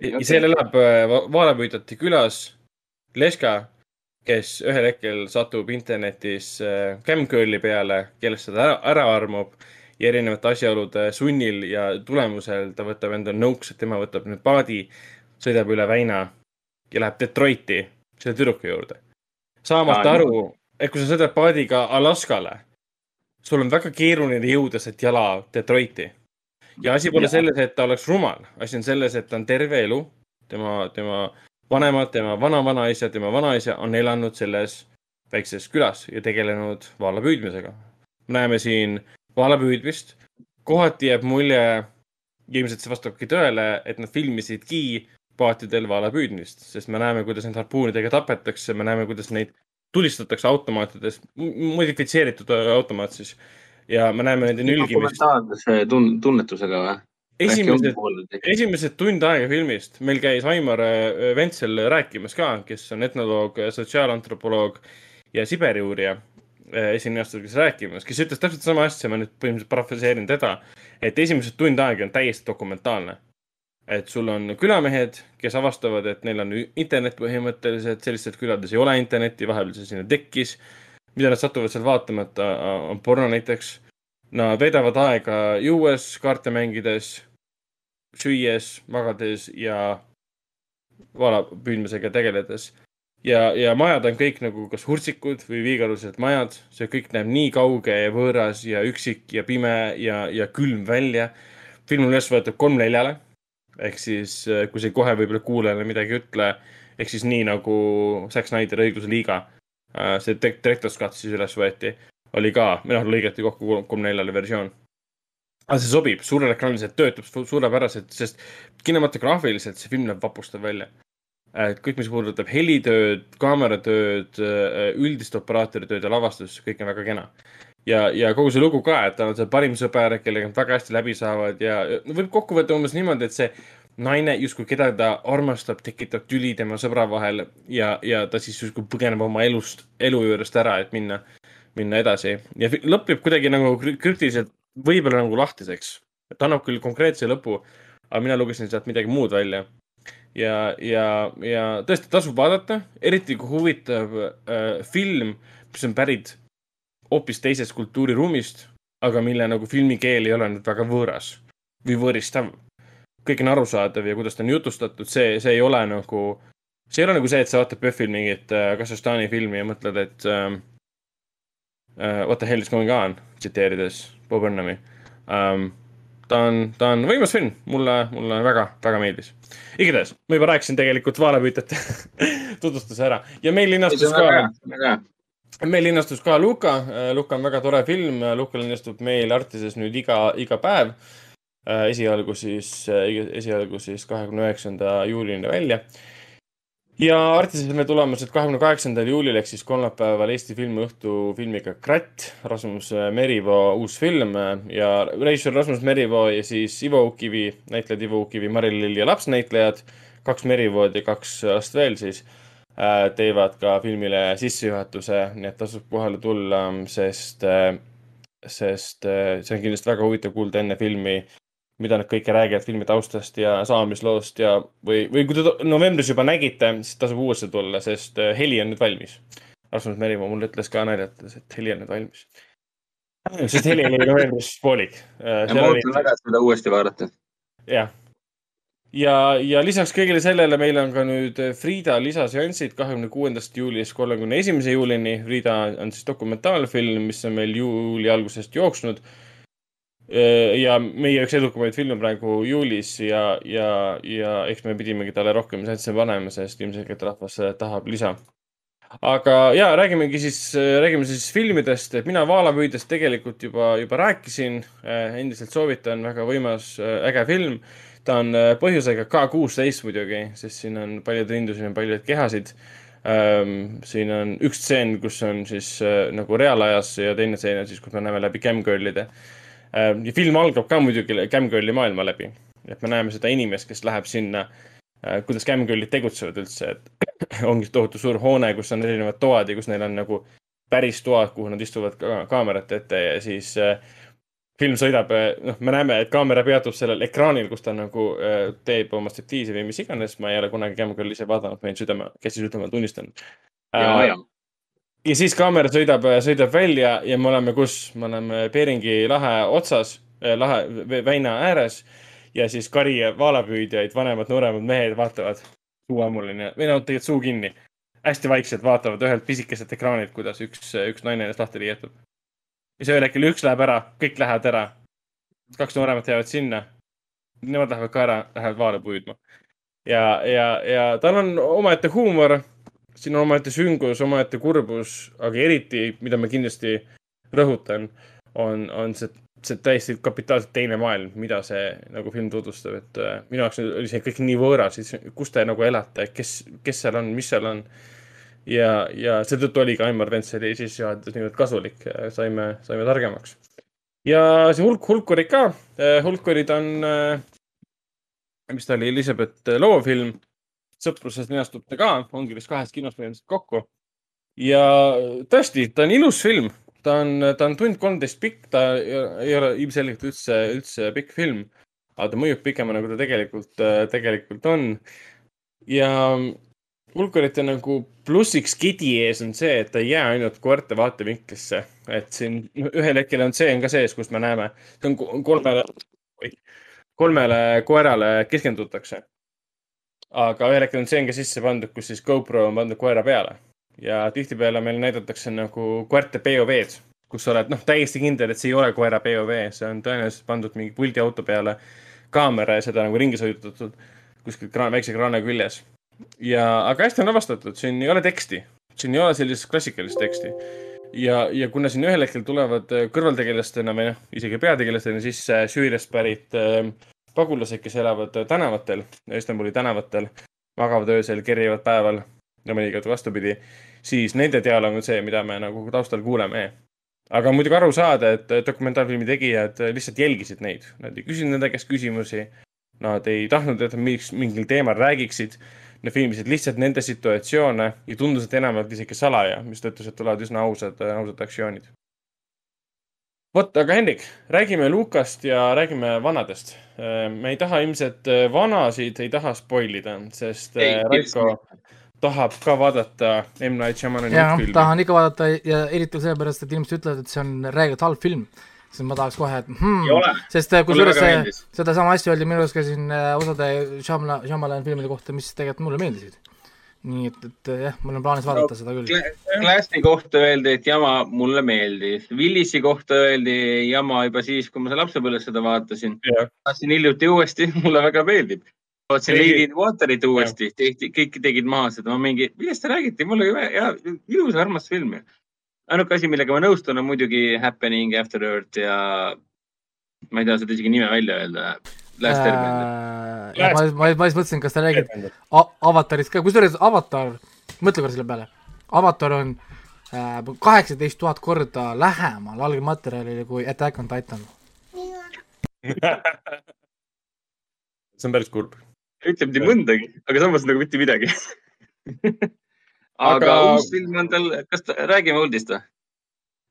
ja seal elab äh, va- vaalapüüdjate külas Leska, kes ühel hetkel satub internetis äh, Camgirli peale, kellest ta ära, ära armub ja erinevate asjaolude sunnil ja tulemusel ta võtab endale nõuks, et tema võtab nüüd paadi, sõidab üle väina ja läheb Detroiti selle tüdruku juurde. saamata Aa, aru, et kui sa sõidad paadiga Alaskale, sul on väga keeruline jõuda sealt jala Detroiti ja asi pole Jaa. selles, et ta oleks rumal, asi on selles, et ta on terve elu, tema, tema vanemad, tema vana-vanaisa, tema vanaisa on elanud selles väikses külas ja tegelenud vaala püüdmisega. näeme siin vaala püüdmist, kohati jääb mulje, ja ilmselt see vastabki tõele, et nad filmisidki paatidel vaala püüdmist, sest me näeme, kuidas neid harpuunidega tapetakse, me näeme, kuidas neid tulistatakse automaatides, modifitseeritud automaat siis. Ja me näeme nende nülgimist. dokumentaalse tun-, tunnetusega või? esimesed, esimesed tund aega filmist meil käis Aimar äh, Ventsel rääkimas ka, kes on etnoloog, sotsiaalantropoloog ja Siberi uurija esineja kes rääkimas, kes ütles täpselt sama asja, ma nüüd põhimõtteliselt parafraseerin teda, et esimesed tund aega on täiesti dokumentaalne. et sul on külamehed, kes avastavad, et neil on internet põhimõtteliselt, sellistes külades ei ole internetti, vahepeal see sinna tekkis. Mida nad satuvad seal vaatama, et äh, on porno näiteks. Nad veedavad aega juues, kaarte mängides, süües, magades ja vala püüdmisega tegeledes. ja, ja majad on kõik nagu kas hurtsikud või viigalused majad, see kõik näeb nii kauge ja võõras ja üksik ja pime ja, ja külm välja. film on üles võetud kolm neljale ehk siis äh, kui see kohe võib-olla kuulajale midagi ei ütle, ehk siis nii nagu Zack Snyder õigluse liiga, see direct- director's cut siis üles võeti, oli ka, või noh, lõigati kokku kolm- neljale versioon. aga see sobib, suurel ekraanil see töötab su- suurepäraselt, sest kinematograafiliselt see film näeb vapustav välja. et kõik, mis puudutab helitööd, kaameratööd, üldist operaatoritööd ja lavastust, kõik on väga kena. ja, ja kogu see lugu ka, et tal on see parim sõber, kellega nad väga hästi läbi saavad ja no võib kokku võtta umbes niimoodi, et see naine justkui, keda ta armastab, tekitab tüli tema sõbra vahel ja, ja ta siis justkui põgeneb oma elust, elu juurest ära, et minna, minna edasi ja lõpp jääb kuidagi nagu krü- krüptiliselt võib-olla nagu lahtiseks. ta annab küll konkreetse lõpu, aga mina lugesin sealt midagi muud välja ja, ja, ja tõesti tasub vaadata, eriti kui huvitab äh, film, mis on pärit hoopis teisest kultuuriruumist, aga mille nagu filmikeel ei ole nüüd väga võõras või võõristav. Kõik on arusaadav ja kuidas ta on jutustatud, see, see ei ole nagu, see ei ole nagu see, et sa vaatad PÖFFil mingit äh, Kasahstani filmi ja mõtled, et ähm, uh, what the hell is going on, tsiteerides Bob Burnhami um,. ta on, ta on võimas film, mulle, mulle väga, väga meeldis. igatahes, ma juba rääkisin tegelikult Vaalepüütajate tutvustuse ära ja meil väga ka meil linnastus ka Luka, Luka on väga tore film, Luka linnastub meil Artises nüüd iga, iga päev. Esialgu siis, esialgu siis kahekümne üheksanda juulini välja. ja meil tulemas nüüd kahekümne kaheksandal juulil ehk siis kolmapäeval Eesti filmiõhtu filmiga Kratt, Rasmus Merivoo uus film ja režissöör Rasmus Merivoo ja siis Ivo Ukivi, näitlejad Ivo Ukivi, Mari-Lill ja lapsnäitlejad, kaks Merivood ja kaks last veel siis äh, teevad ka filmile sissejuhatuse, nii et tasub kohale tulla, sest, sest äh, see on kindlasti väga huvitav kuulda enne filmi, mida nad kõike räägivad filmi taustast ja saamisloost ja, või, või kui te novembris juba nägite, siis tasub uuesti tulla, sest äh, heli on nüüd valmis. Rasmus Merimaa mulle ütles ka naljatades, et heli on nüüd valmis. sest heli oli novembris poolik. ja ma ootan väga, et seda uuesti vaadata. jah. ja, ja lisaks kõigele sellele meil on ka nüüd Frida lisaseansid kahekümne kuuendast juulist kolmekümne esimese juulini. Frida on siis dokumentaalfilm, mis on meil juuli algusest jooksnud. Ja meie üks edukamaid filme praegu juulis ja, ja, ja eks me pidimegi talle rohkem seansse panema, sest ilmselgelt rahvas tahab lisa aga ja räägimegi siis, räägime siis filmidest, et mina Vaalapüüdjast tegelikult juba, juba rääkisin. endiselt soovitan, väga võimas, äge film. ta on äh, põhjusega K kuusteist muidugi, sest siin on palju trindu, siin on palju kehasid. siin on üks stseen, kus on siis äh, nagu reaalajas ja teine stseen on siis, kus me näeme läbi camgirl'ide. Ja film algab ka muidugi camgirl'i maailma läbi, et me näeme seda inimest, kes läheb sinna, kuidas camgirl'id tegutsevad üldse, et ongi tohutu suur hoone, kus on erinevad toad ja kus neil on nagu päris toad, kuhu nad istuvad ka kaamerate ette ja siis äh, film sõidab, noh, me näeme, et kaamera peatub sellel ekraanil, kus ta nagu äh, teeb oma striptiisi või mis iganes, ma ei ole kunagi Camgirl ise vaadanud, ma võin südame, käsi südamel tunnistan. Ja, äh, ja. Ja siis kaamera sõidab, sõidab välja ja me oleme kus, me oleme Beringi lahe otsas, lahe vä- väina ääres ja siis kari ja vaalapüüdjaid, vanemad, nooremad mehed vaatavad suuammuline või no tegelikult suu kinni. hästi vaikselt vaatavad ühelt pisikeselt ekraanilt, kuidas üks, üks naine ennast lahti riietab. ja siis ühel hetkel üks läheb ära, kõik lähevad ära. kaks nooremat jäävad sinna. Nemad lähevad ka ära, lähevad vaale püüdma. ja, ja, ja tal on omaette huumor siin on omaette süngus, omaette kurbus, aga eriti, mida ma kindlasti rõhutan, on, on see, see täiesti kapitaalselt teine maailm, mida see nagu film tutvustab, et äh, minu jaoks oli see kõik nii võõras, kus te nagu elate, kes, kes seal on, mis seal on. ja, ja seetõttu oli ka Aimar Ventseli sissejuhatus niivõrd kasulik, saime, saime targemaks. ja see hulk, hulkurid ka, hulkurid on, mis ta oli, Elizabeth Loo film sõpruses linastub ta ka, ongi vist kahest kinost põhimõtteliselt kokku. ja tõesti, ta on ilus film, ta on, ta on tund kolmteist pikk, ta ei ole ilmselgelt üldse, üldse pikk film. aga ta mõjub pikemana, kui ta tegelikult, tegelikult on. ja hulkurite nagu plussiks gidi ees on see, et ta ei jää ainult koerte vaatevinklisse, et siin ühel hetkel on see on ka sees, kus me näeme, see on ko- kolmele, kolmele koerale keskendutakse aga ühel hetkel on see on ka sisse pandud, kus siis GoPro on pandud koera peale ja tihtipeale meil näidatakse nagu koerte POV-d, kus sa oled noh, täiesti kindel, et see ei ole koera POV, see on tõenäoliselt pandud mingi puldi auto peale kaamera ja seda nagu ringi sõidutatud kuskil kraan, väikse kraana küljes. ja, aga hästi on lavastatud, siin ei ole teksti, siin ei ole sellist klassikalist teksti. ja, ja kuna siin ühel hetkel tulevad kõrvaltegelastena või noh, isegi peategelastena sisse Süüriast pärit äh, pagulased, kes elavad tänavatel, Istanbuli tänavatel, magavad öösel, kerjavad päeval ja mõnikord vastupidi, siis nende dialoog on see, mida me nagu taustal kuuleme. aga muidugi aru saada, et dokumentaalfilmi tegijad lihtsalt jälgisid neid, nad ei küsinud nende käest küsimusi. Nad ei tahtnud, et miks mingil teemal räägiksid. Nad filmisid lihtsalt nende situatsioone ja tundus, et enamjaolt isegi salaja, mistõttu sealt tulevad üsna ausad, ausad aktsioonid. Vot, aga Hendrik, räägime Lukast ja räägime vanadest. me ei taha ilmselt vanasid, ei taha spoil ida, sest Ei, Raiko tahab ka vaadata M. Night Shyamalani jah, filmi. tahan ikka vaadata ja eriti sellepärast, et inimesed ütlevad, et see on räigelt halb film. siis ma tahaks kohe, et hmm, Ei ole. sest äh, kusjuures sedasama asja öeldi minu arust ka siin äh, osade Shyamalan, Shyamalan filmide kohta, mis tegelikult mulle meeldisid. Nii et, et äh, jah, mul on plaanis vaadata seda küll. Classi kohta öeldi, et jama mulle meeldis. Willisi kohta öeldi jama juba siis, kui ma seal lapsepõlves seda vaatasin. Vaatasin hiljuti uuesti, mulle väga meeldib. vaatasin Lady in Waterit uuesti, tehti, kõik tegid maha seda, ma mingi, millest te räägite, mulle hea, hea, ilus ja armas film ainuke asi, millega ma nõustun, on muidugi Happening After Earth ja ma ei taha seda isegi nime välja öelda. Last Airbender. Äh, ma, ma, ma just mõtlesin, kas ta räägib A- Avatarist ka, kusjuures Avatar, mõtle korra selle peale, Avatar on äh, kaheksateist tuhat korda lähemal algmaterjalile kui Attack on Titan. see on päris kurb. ütleb nii mõndagi, aga samas nagu mitte midagi. aga Aga- uus film on tal, kas ta, räägime uudist või?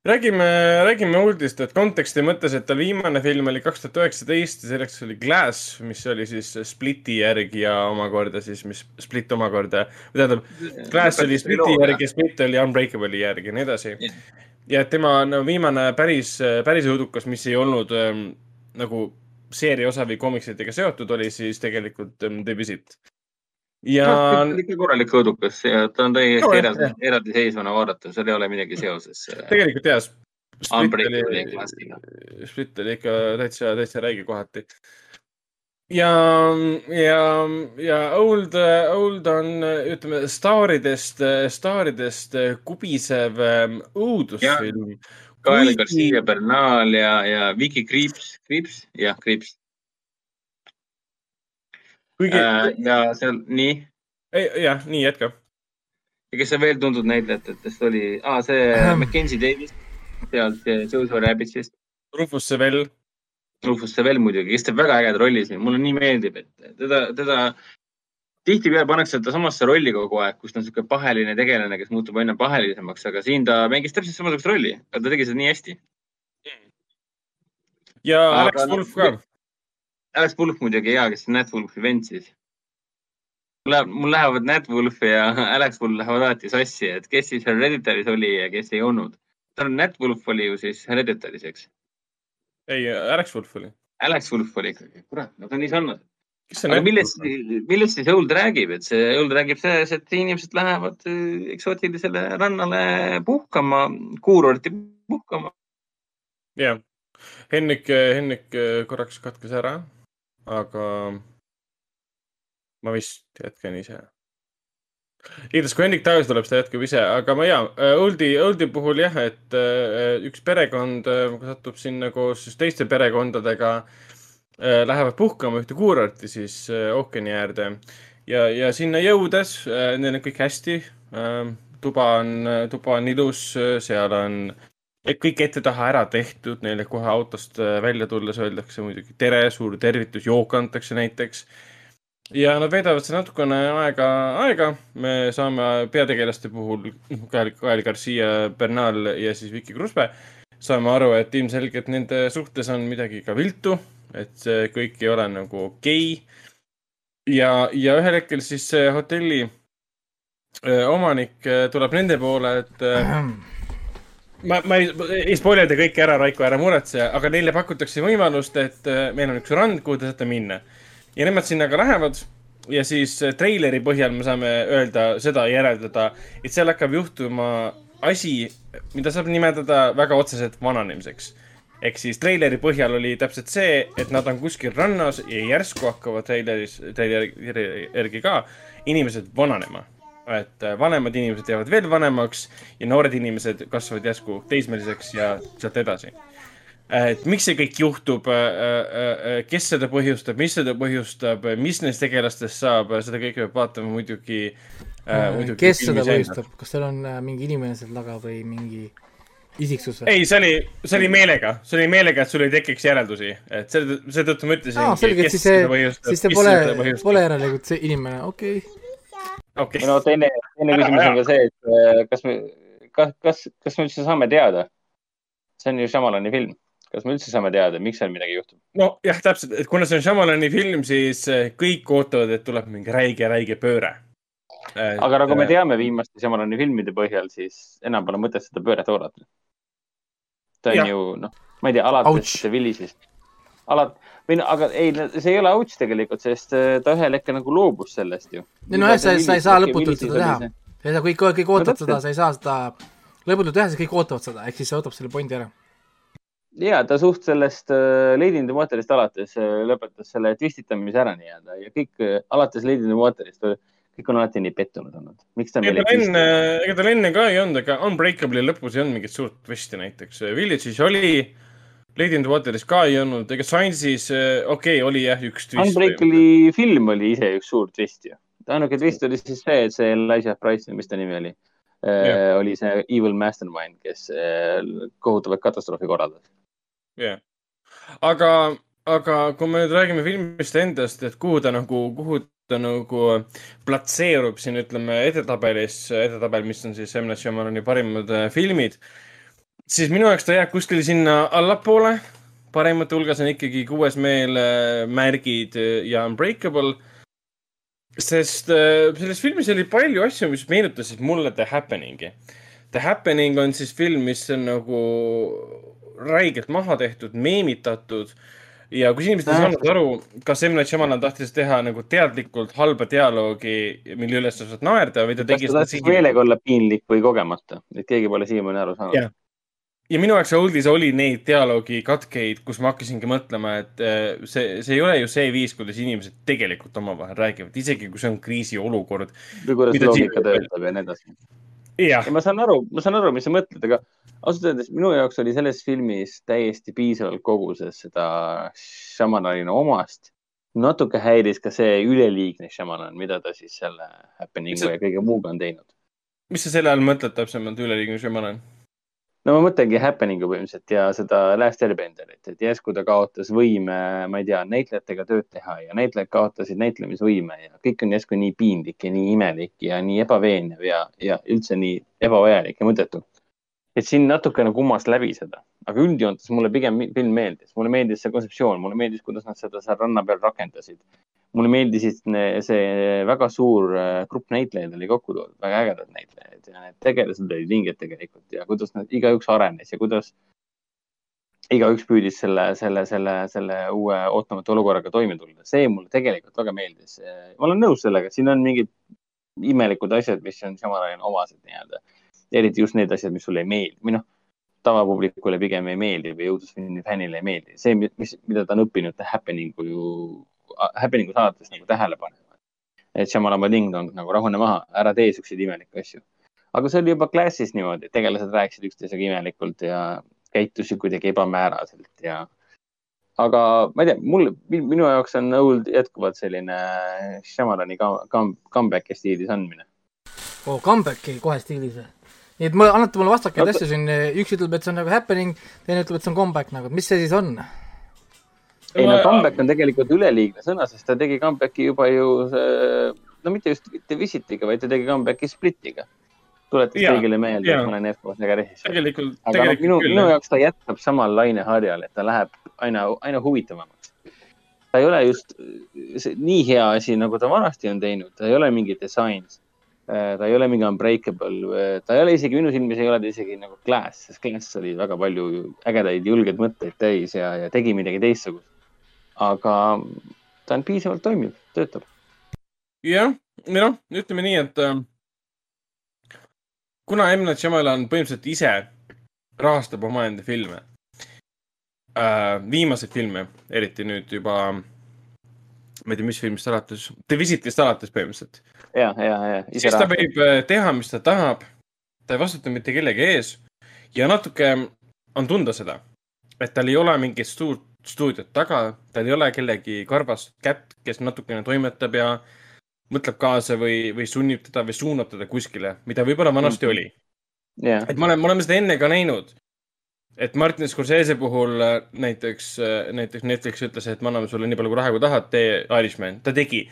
räägime, räägime uudist, et konteksti mõttes, et ta viimane film oli kaks tuhat üheksateist ja selleks oli Glass, mis oli siis Spliti järgi ja omakorda siis, mis Split omakorda, tähendab, Glass oli Spliti järgi ja Split oli Unbreakable'i järgi ja nii edasi. Ja tema no, viimane päris, päris õudukas, mis ei olnud ähm, nagu seeria osa või komiksitega seotud, oli siis tegelikult ähm, The Visit. Ja on ikka korralik õudukas ja ta on täiesti eraldi, eraldiseisvana vaadata, seal ei ole midagi seoses. tegelikult jah, Split oli Split oli ikka täitsa, täitsa räige kohati. ja, ja, ja Old, Old on, ütleme, staaridest, staaridest kubisev ähm, õudusfilm. Kael Garcia Bernal ja, ja Vicky Kriips, Kriips, jah, Kriips. Kuigi äh,, ja seal, nii. jah, nii jätka. ja kes on veel tuntud näitlejatest oli ah,, see Mackenzie Davis sealt Jojo Rabbitsist. Rufus Sevel, Rufus Sevel muidugi, kes teeb väga ägeda rolli siin, mulle nii meeldib, et teda, teda tihtipeale pannakse ta samasse rolli kogu aeg, kus ta on niisugune paheline tegelane, kes muutub aina pahelisemaks, aga siin ta mängis täpselt samasugust rolli, aga ta tegi seda nii hästi. ja Aga Alex Wolf ka. Alex Wolf muidugi hea, kes on Nat Wolfi vend siis. mul lähevad Nat Wolf ja Alex Wolf lähevad alati sassi, et kes siis Hereditary's oli ja kes ei olnud. tähendab, Nat Wolf oli ju siis Hereditary's, eks. ei, Alex Wolf oli. Alex Wolf oli ikkagi, kurat, nad on nii sarnased. aga millest on?, millest siis Õuld räägib, et see Õuld räägib selles, et inimesed lähevad äh, eksootilisele rannale puhkama, kuurorti puhkama. jah, Henrik, Henrik korraks katkes ära, aga ma vist jätkan ise. igatahes, kui Henrik tagasi tuleb, siis ta jätkab ise, aga ma ja, Oldi, Oldi puhul jah, et äh, üks perekond äh, satub sinna koos siis teiste perekondadega, lähevad puhkama ühte kuurorti siis äh, ookeani äärde ja, ja sinna jõudes äh, neil on kõik hästi äh,. tuba on, tuba on ilus, seal on et kõik ette-taha ära tehtud, neile kohe autost äh, välja tulles öeldakse muidugi tere, suur tervitus, jook antakse näiteks. ja nad veedavad seal natukene aega, aega, me saame peategelaste puhul, Kael, Kael Garcia Bernal ja siis Vicky Kruspe, saame aru, et ilmselgelt nende suhtes on midagi ka viltu, et see kõik ei ole nagu okei okay.. ja, ja ühel hetkel siis see hotelli öö, omanik öö, tuleb nende poole, et öö, ma, ma ei, ei spoilerda kõike ära, Raiko, ära muretse, aga neile pakutakse võimalust, et äh, meil on üks rand, kuhu te saate minna. ja nemad sinna ka lähevad ja siis äh, treileri põhjal me saame öelda seda, järeldada, et seal hakkab juhtuma asi, mida saab nimetada väga otseselt vananemiseks. ehk siis treileri põhjal oli täpselt see, et nad on kuskil rannas ja järsku hakkavad treileris, treileri järgi ka inimesed vananema et äh, vanemad inimesed jäävad veel vanemaks ja noored inimesed kasvavad järsku teismeliseks ja sealt edasi. et miks see kõik juhtub, kes seda põhjustab, mis seda põhjustab, mis neist tegelastest saab, seda kõike peab vaatama muidugi äh,. kes seda põhjustab, kas seal on äh, mingi inimene seal taga või mingi isiksus või? ei, see oli, see oli meelega, see oli meelega, et sul ei tekiks järeldusi, et selle, seetõttu ma ütlesin. aa, selge, et siis see, siis see pole, pole järelikult see inimene, okei okay.. Okei no teine, teine küsimus on ka see, et äh, kas me, kas, kas, kas me üldse saame teada? see on ju Shyamalani film. kas me üldse saame teada, miks seal midagi juhtub? nojah, täpselt, et kuna see on Shyamalani film, siis eh, kõik ootavad, et tuleb mingi räige, räige pööre. aga nagu me teame viimaste Shyamalani filmide põhjal, siis enam pole mõtet seda pööret oodata. ta on Jah. ju, noh, ma ei tea, alates Ouch. Willisist. alat-, või no, aga ei, see ei ole ouch tegelikult, sest äh, ta ühel hetkel nagu loobus sellest ju. ei nojah, sa, sa ei saa lõputult seda teha. sa ei saa, kõik, kõik ootavad täpselt. seda, sa ei saa seda lõputult teha, sest kõik ootavad seda, ehk siis see võtab selle pointi ära. ja ta suht sellest äh, Lady in the Waterist alates äh, lõpetas selle twistitamise ära nii-öelda ja kõik äh, alates Lady in the Waterist, kõik on alati nii pettunud olnud. miks ta meile tal enne, ega tal enne ka ei olnud, aga Unbreakable'i lõpus ei olnud mingit suurt twisti näiteks. Village'is oli, Lady in the Wateris ka ei olnud, ega Science'is, okei okay,, oli jah üks twist. Unbreakable'i film oli ise üks suur twist ju. ainuke twist oli siis see, et see Elijah Price mis ta nimi oli Jah. oli see evil mastermind, kes äh, kohutavat katastroofi korraldas. jah, aga, aga kui me nüüd räägime filmist endast, et kuhu ta nagu, kuhu ta nagu platseerub siin, ütleme edetabelis, edetabel, mis on siis M. Night Shyamalani parimad filmid, siis minu jaoks ta jääb kuskil sinna allapoole. paremate hulgas on ikkagi Kuues meel, Märgid äh, ja Unbreakable. sest äh, selles filmis oli palju asju, mis meenutasid mulle The Happening'i. The Happening on siis film, mis on nagu räigelt maha tehtud, meemitatud ja kui inimesed ei saanud aru, kas M. Night Shyamalan tahtis teha nagu teadlikult halba dialoogi, mille üles sa saad naerda või ta kas tegi ta tahtis meelega olla piinlik või kogemata, et keegi pole siiamaani aru saanud. Ja minu jaoks oldies oli neid dialoogi katkeid, kus ma hakkasingi mõtlema, et äh, see, see ei ole ju see viis, kuidas inimesed tegelikult omavahel räägivad, isegi kui see on kriisiolukord. või kuidas loogika töötab ja nii edasi. ja, ma saan aru, ma saan aru, mis sa mõtled, aga ausalt öeldes minu jaoks oli selles filmis täiesti piisavalt koguses seda Shyamalani omast. natuke häiris ka see üleliigne Shyamalan, mida ta siis selle Happeningu ja kõige muuga on teinud. mis sa selle all mõtled täpsemalt, üleliigne Shyamalan? No ma mõtlengi Happeningu põhimõtteliselt ja seda Last Airbenderit, et järsku ta kaotas võime, ma ei tea, näitlejatega tööd teha ja näitlejad kaotasid näitlemisvõime ja kõik on järsku nii piinlik ja nii imelik ja nii ebaveenev ja, ja üldse nii ebavajalik ja mõttetu. Et siin natukene kummas läbi seda, aga üldjoontes mulle pigem film meeldis, mulle meeldis see kontseptsioon, mulle meeldis, kuidas nad seda seal ranna peal rakendasid. mulle meeldisid see väga suur äh, grupp näitlejaid oli kokku toodud, väga ägedad näitlejad ja need tegelased olid vinged tegelikult ja kuidas nad igaüks arenes ja kuidas igaüks püüdis selle, selle, selle, selle uue ootamatu olukorraga toime tulla. see mulle tegelikult väga meeldis. ma olen nõus sellega, et siin on mingid imelikud asjad, mis on Shyamalani omased nii-öelda. Eriti just need asjad, mis sulle ei meeldi või noh, tavapublikule pigem ei meeldi või õudusfilmi fännile ei meeldi. see, mis, mida ta on õppinud Happeningu ju, Happeningu saates nagu tähele panema. et Shyamalan Ding Dong nagu rahune maha, ära tee siukseid imelikke asju. aga see oli juba klassis niimoodi, tegelased rääkisid üksteisega imelikult ja käitusid kuidagi ebamääraselt ja aga ma ei tea, mul, minu jaoks on Old jätkuvalt selline come- comeback'i stiilis andmine. oo, comeback'i kohe stiilis või? Nii et mulle, annate mulle vastakaid asju siin, üks ütleb, et see on nagu happening, teine ütleb, et see on comeback nagu, mis see siis on? ei no comeback on tegelikult üleliigne sõna, sest ta tegi comeback'i juba ju, no mitte just mitte Visitiga, vaid ta tegi comeback'i Splitiga. tuletas kõigile meelde, et ma olen jätkuvalt väga režissöör. tegelikult, aga noh, tegelikult minu, minu jaoks ta jätkab samal laineharjal, et ta läheb aina, aina huvitavamaks. ta ei ole just see, nii hea asi, nagu ta vanasti on teinud, ta ei ole mingi disains. Ta ei ole mingi unbreakable, ta ei ole isegi minu silmis ei ole ta isegi nagu Glass, sest Glass oli väga palju ägedaid julgeid mõtteid täis ja, ja tegi midagi teistsugust. aga ta on piisavalt toimiv, töötab. jah, või noh, ütleme nii, et äh, kuna M. Night Shyamalan põhimõtteliselt ise rahastab omaenda filme äh,, viimaseid filme, eriti nüüd juba, ma ei tea, mis filmist alates, The Visitist alates põhimõtteliselt, ja, ja, ja. siis ta võib äh, teha, mis ta tahab. ta ei vastuta mitte kellegi ees ja natuke on tunda seda, et tal ei ole mingit suurt stuudiot taga, tal ei ole kellegi karvast kätt, kes natukene toimetab ja mõtleb kaasa või, või sunnib teda või suunab teda kuskile, mida võib-olla vanasti Mhm. oli. jah, et me oleme, me oleme seda enne ka näinud, et Martin Scorsese puhul äh, näiteks, näiteks Netflix ütles, et me anname sulle nii palju kui raha, kui tahad, tee Irishman, ta tegi.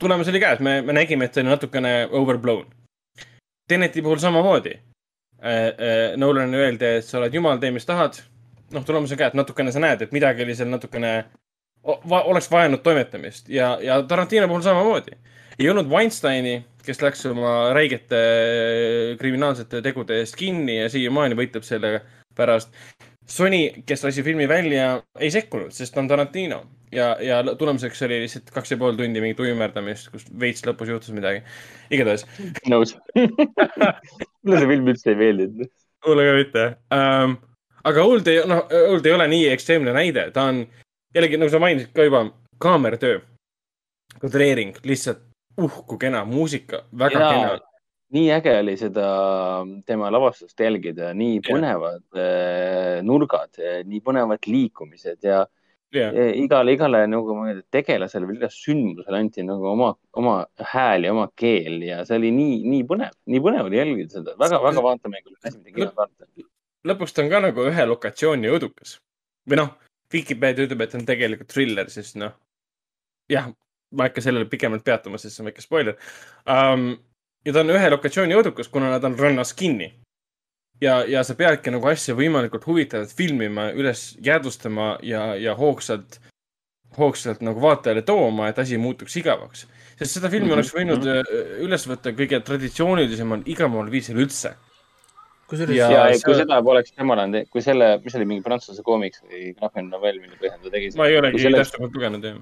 Tulemus oli käes, me, me nägime, et see oli natukene overblown. Teneti puhul samamoodi. Nolanile öeldi, et sa oled jumal, tee mis tahad. noh, tulemus on käes, natukene sa näed, et midagi oli seal natukene, oleks vajanud toimetamist ja, ja Tarantino puhul samamoodi. ei olnud Weinsteini, kes läks oma räigete kriminaalsete tegude eest kinni ja siiamaani võitleb selle pärast. Sony, kes lasi filmi välja, ei sekkunud, sest ta on Tarantino ja, ja tulemuseks oli lihtsalt kaks ja pool tundi mingit uimerdamist, kus veits lõpus juhtus midagi. igatahes, nõus. mulle see film üldse ei meeldinud. mulle ka mitte um,. aga Old ei, noh, Old ei ole nii ekstreemne näide, ta on jällegi, nagu sa mainisid ka juba, kaameratöö, kadreering, lihtsalt uh kui kena, muusika, väga ja. kena. nii äge oli seda tema lavastust jälgida, nii põnevad äh, nurgad, nii põnevad liikumised ja Yeah. igale, igale nagu tegelasele või igale sündmusele anti nagu oma, oma hääl ja oma keel ja see oli nii, nii põnev, nii põnev oli jälgida seda väga, väga vaatamänguline asi, mida kinos vaadata. lõpuks ta on ka nagu ühe lokatsiooni õudukas või noh, Vikipeedia ütleb, et on tegelikult thriller, sest noh, jah, ma ei hakka sellele pikemalt peatuma, sest see on väike spoiler um,. ja ta on ühe lokatsiooni õudukas, kuna nad on rannas kinni. ja, ja sa peadki nagu asja võimalikult huvitavalt filmima, üles jäädvustama ja, ja hoogsalt, hoogsalt nagu vaatajale tooma, et asi ei muutuks igavaks. sest seda filmi mm -hmm. oleks võinud äh, üles võtta kõige traditsioonilisemal, igamal viisil üldse. kusjuures ja, Ja see- kui seda poleks Shyamalan, kui selle, mis oli mingi prantsuse koomiks või graafiline novell, mille põhjal ta tegi. ma ei olegi selle, täpsemalt lugenud jah.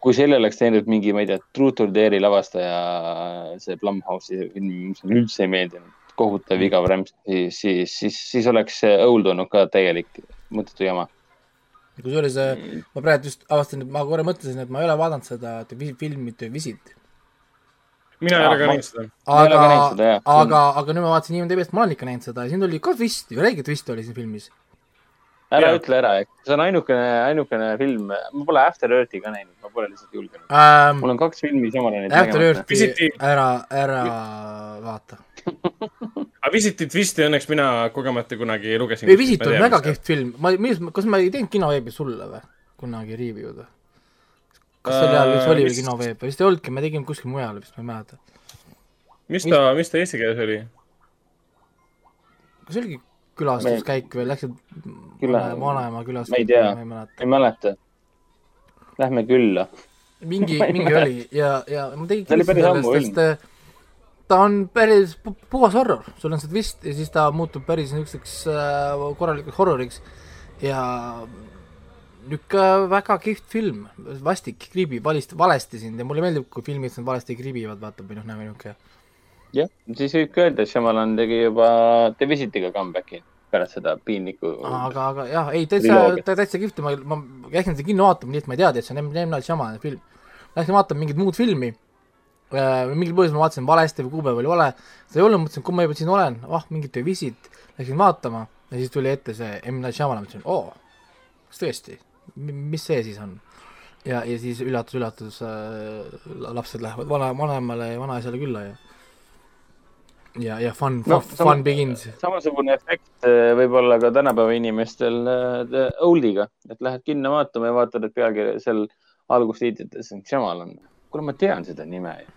kui selle oleks teinud mingi, ma ei tea, Truth or Dare'i lavastaja, see Blumhouse'i film, mis mulle üldse ei meeldinud, kohutav igav rämps, siis, siis, siis, siis oleks see Old olnud ka täielik mõttetu jama. kusjuures äh, ma praegu just avastasin, et ma korra mõtlesin, et ma ei ole vaadanud seda filmi The Visit. mina ei ole ka näinud seda. Aga seda, jah., aga, aga nüüd ma vaatasin IMDB-st, ma olen ikka näinud seda ja siin oli ka twist, räige twist oli siin filmis. Ära Jaa. ütle ära, see on ainukene, ainukene film, ma pole After Earthi ka näinud, ma pole lihtsalt julgenud. Ähm, mul on kaks filmi Shyamalanit After. Earthi ära, ära vaata. aga Visitit vist õnneks mina kogemata kunagi lugesin. ei, Visit on väga kehv film, ma, kas ma ei teinud kinoveebis sulle või? kunagi review'd või? kas see oli ajal, mis Äh, oli vist- kinoveeb, vist ei olnudki, me tegime kuskil mujal vist, ma ei mäleta. mis ta, mis ta eesti keeles oli? kas see oligi külastuskäik või läksid Küla- vanaema külas? ma ei tea. ei mäleta. mäleta. Lähme külla. mingi mingi oli ja, ja ma tegin See oli päris ammu äh, ta on päris pu- puhas horror, sul on see twist ja siis ta muutub päris niisuguseks äh, korralikuks horroriks ja niisugune väga kihvt film, vastik, kriibib valist-, valesti sind ja mulle meeldib, kui filmid sind valesti kriibivad, vaata, või noh, nagu niisugune jah, siis võib ka öelda, et Shyamalan tegi juba The Visitiga comeback'i pärast seda piinlikku. aga, aga jah, ei täitsa täitsa kihvt ma, ma läksin seda kinno vaatama, nii et ma ei teadnud, et see on M. M. Night Shyamalani film. Läksin vaatama mingit muud filmi, mingil põhjusel ma vaatasin valesti või kuupäev oli vale, seda ei olnud, mõtlesin, kui ma juba siin olen, ah, mingit The Visit, läksin vaatama ja siis tuli ette see M. Night Shyamalan, mõtlesin, oo, kas tõesti, mis see siis on? ja, ja siis üllatus-üllatus äh,, lapsed lähevad vana, vanaemale ja vanaisale külla ja ja, ja fun no,, fun begins. samasugune efekt äh, võib olla ka tänapäeva inimestel äh, The Oldiga, et lähed kinno vaatama ja vaatad, et pealkiri seal algustiitrites on Shyamalan. kuule, ma tean seda nime ju.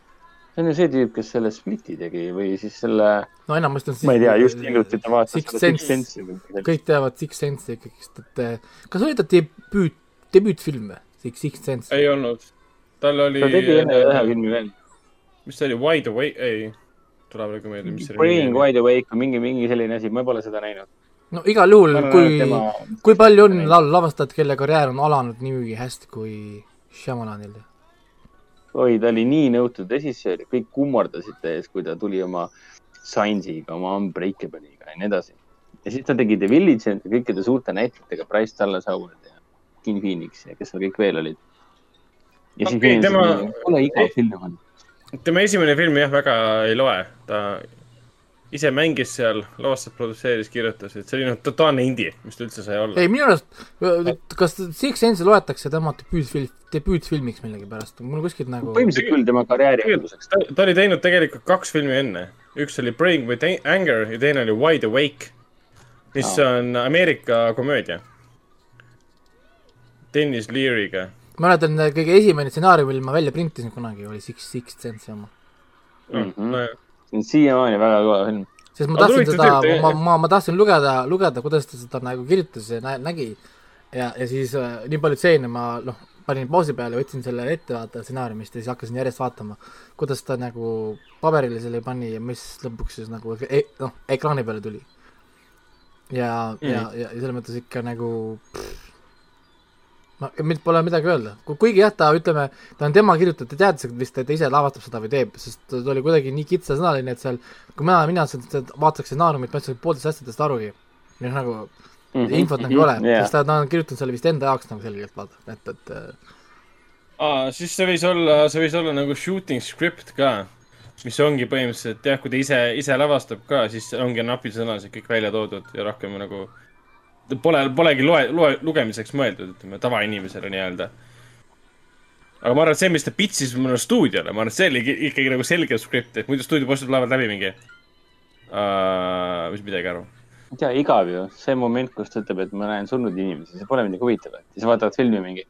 see on ju see tüüp, kes selle Spliti tegi või siis selle, no enamasti on ma ei tea, just hiljuti ta vaatas Sixth seda Sense. Sense'i või midagi kõik teavad Six Sense'i ikkagist, et eh, kas oli ta debüüt, debüütfilm või? Six, Six Sense. ei olnud. tal oli. ta tegi enne ühe filmi veel. mis ta oli, Wide Awake, ei, tuleb praegu meelde, mis see Bringing Wide Awake või mingi, mingi selline asi, ma pole seda näinud. no igal juhul kui tema-, kui palju on laul-, lavastajaid, kelle karjäär on alanud nii hästi kui Shyamalanil? oi, ta oli nii nõutud režissöör, kõik kummardasid ta ees, kui ta tuli oma Science'iga, oma Unbreakable'iga ja nii edasi. ja siis ta tegi The Village'i kõikide suurte näitlejatega, Bryce Dallas Howard ja King Phoenix ja kes seal kõik veel olid. ja siis Okei, inimesed tema- kuule igav film on. Tema esimene film jah, väga ei loe, ta ise mängis seal, lavastas, produtseeris, kirjutas, et see oli noh, totaalne indie, mis ta üldse sai olla. ei, minu arust, kas Six Sense'i loetakse tema debüütfilm, debüütfilmiks millegipärast, mul kuskilt nagu põhimõtteliselt küll tema karjääri alguseks. ta, oli teinud tegelikult kaks filmi enne, üks oli Praying with Anger ja teine oli Wide Awake. mis on Ameerika komöödia. Dennis Leary'ga. mäletan, kõige esimene stsenaarium, mille ma välja printisin kunagi, oli Six, Six Sense oma. Mhm. no, see on siiamaani väga kõva film. sest ma tahtsin seda ma, ma, ma tahtsin lugeda, lugeda, kuidas ta seda nagu kirjutas ja nä- nägi. ja, ja siis äh, nii palju stseene ma noh, panin pausi peale, võtsin selle ettevaataja stsenaariumist ja siis hakkasin järjest vaatama, kuidas ta nagu paberile selle pani ja mis lõpuks siis nagu e, noh, ekraani peale tuli. ja mm., ja, ja, ja selles mõttes ikka nagu no mind pole midagi öelda, kuigi jah, ta ütleme, ta on tema kirjutatud, ta teadis vist, et ta ise lavastab seda või teeb, sest ta oli kuidagi nii kitsasõnaline, et seal kui mina, mina seda vaataks stsenaariumit, ma üldse poolteist asjadest arugi. noh, nagu mm -hmm, infot nagu ei ole yeah., sest ta, ta on kirjutanud selle vist enda jaoks nagu selgelt vaata, et, et äh, aa, siis see võis olla, see võis olla nagu shooting script ka. mis ongi põhimõtteliselt jah, kui ta ise, ise lavastab ka, siis ongi napisõnaliselt kõik välja toodud ja rohkem nagu pole, polegi loe, loe, lugemiseks mõeldud, ütleme tavainimesele nii-öelda. aga ma arvan, et see, mis ta pitsis mulle stuudiole, ma arvan, et see oli ikkagi- nagu selge skript, et muidu stuudiobossid loevad läbi mingi uh,, mis midagi aru. ei tea, igav ju, see moment, kus ta ütleb, et ma näen surnud inimesi, see pole midagi huvitavat. siis vaatavad filmi mingi.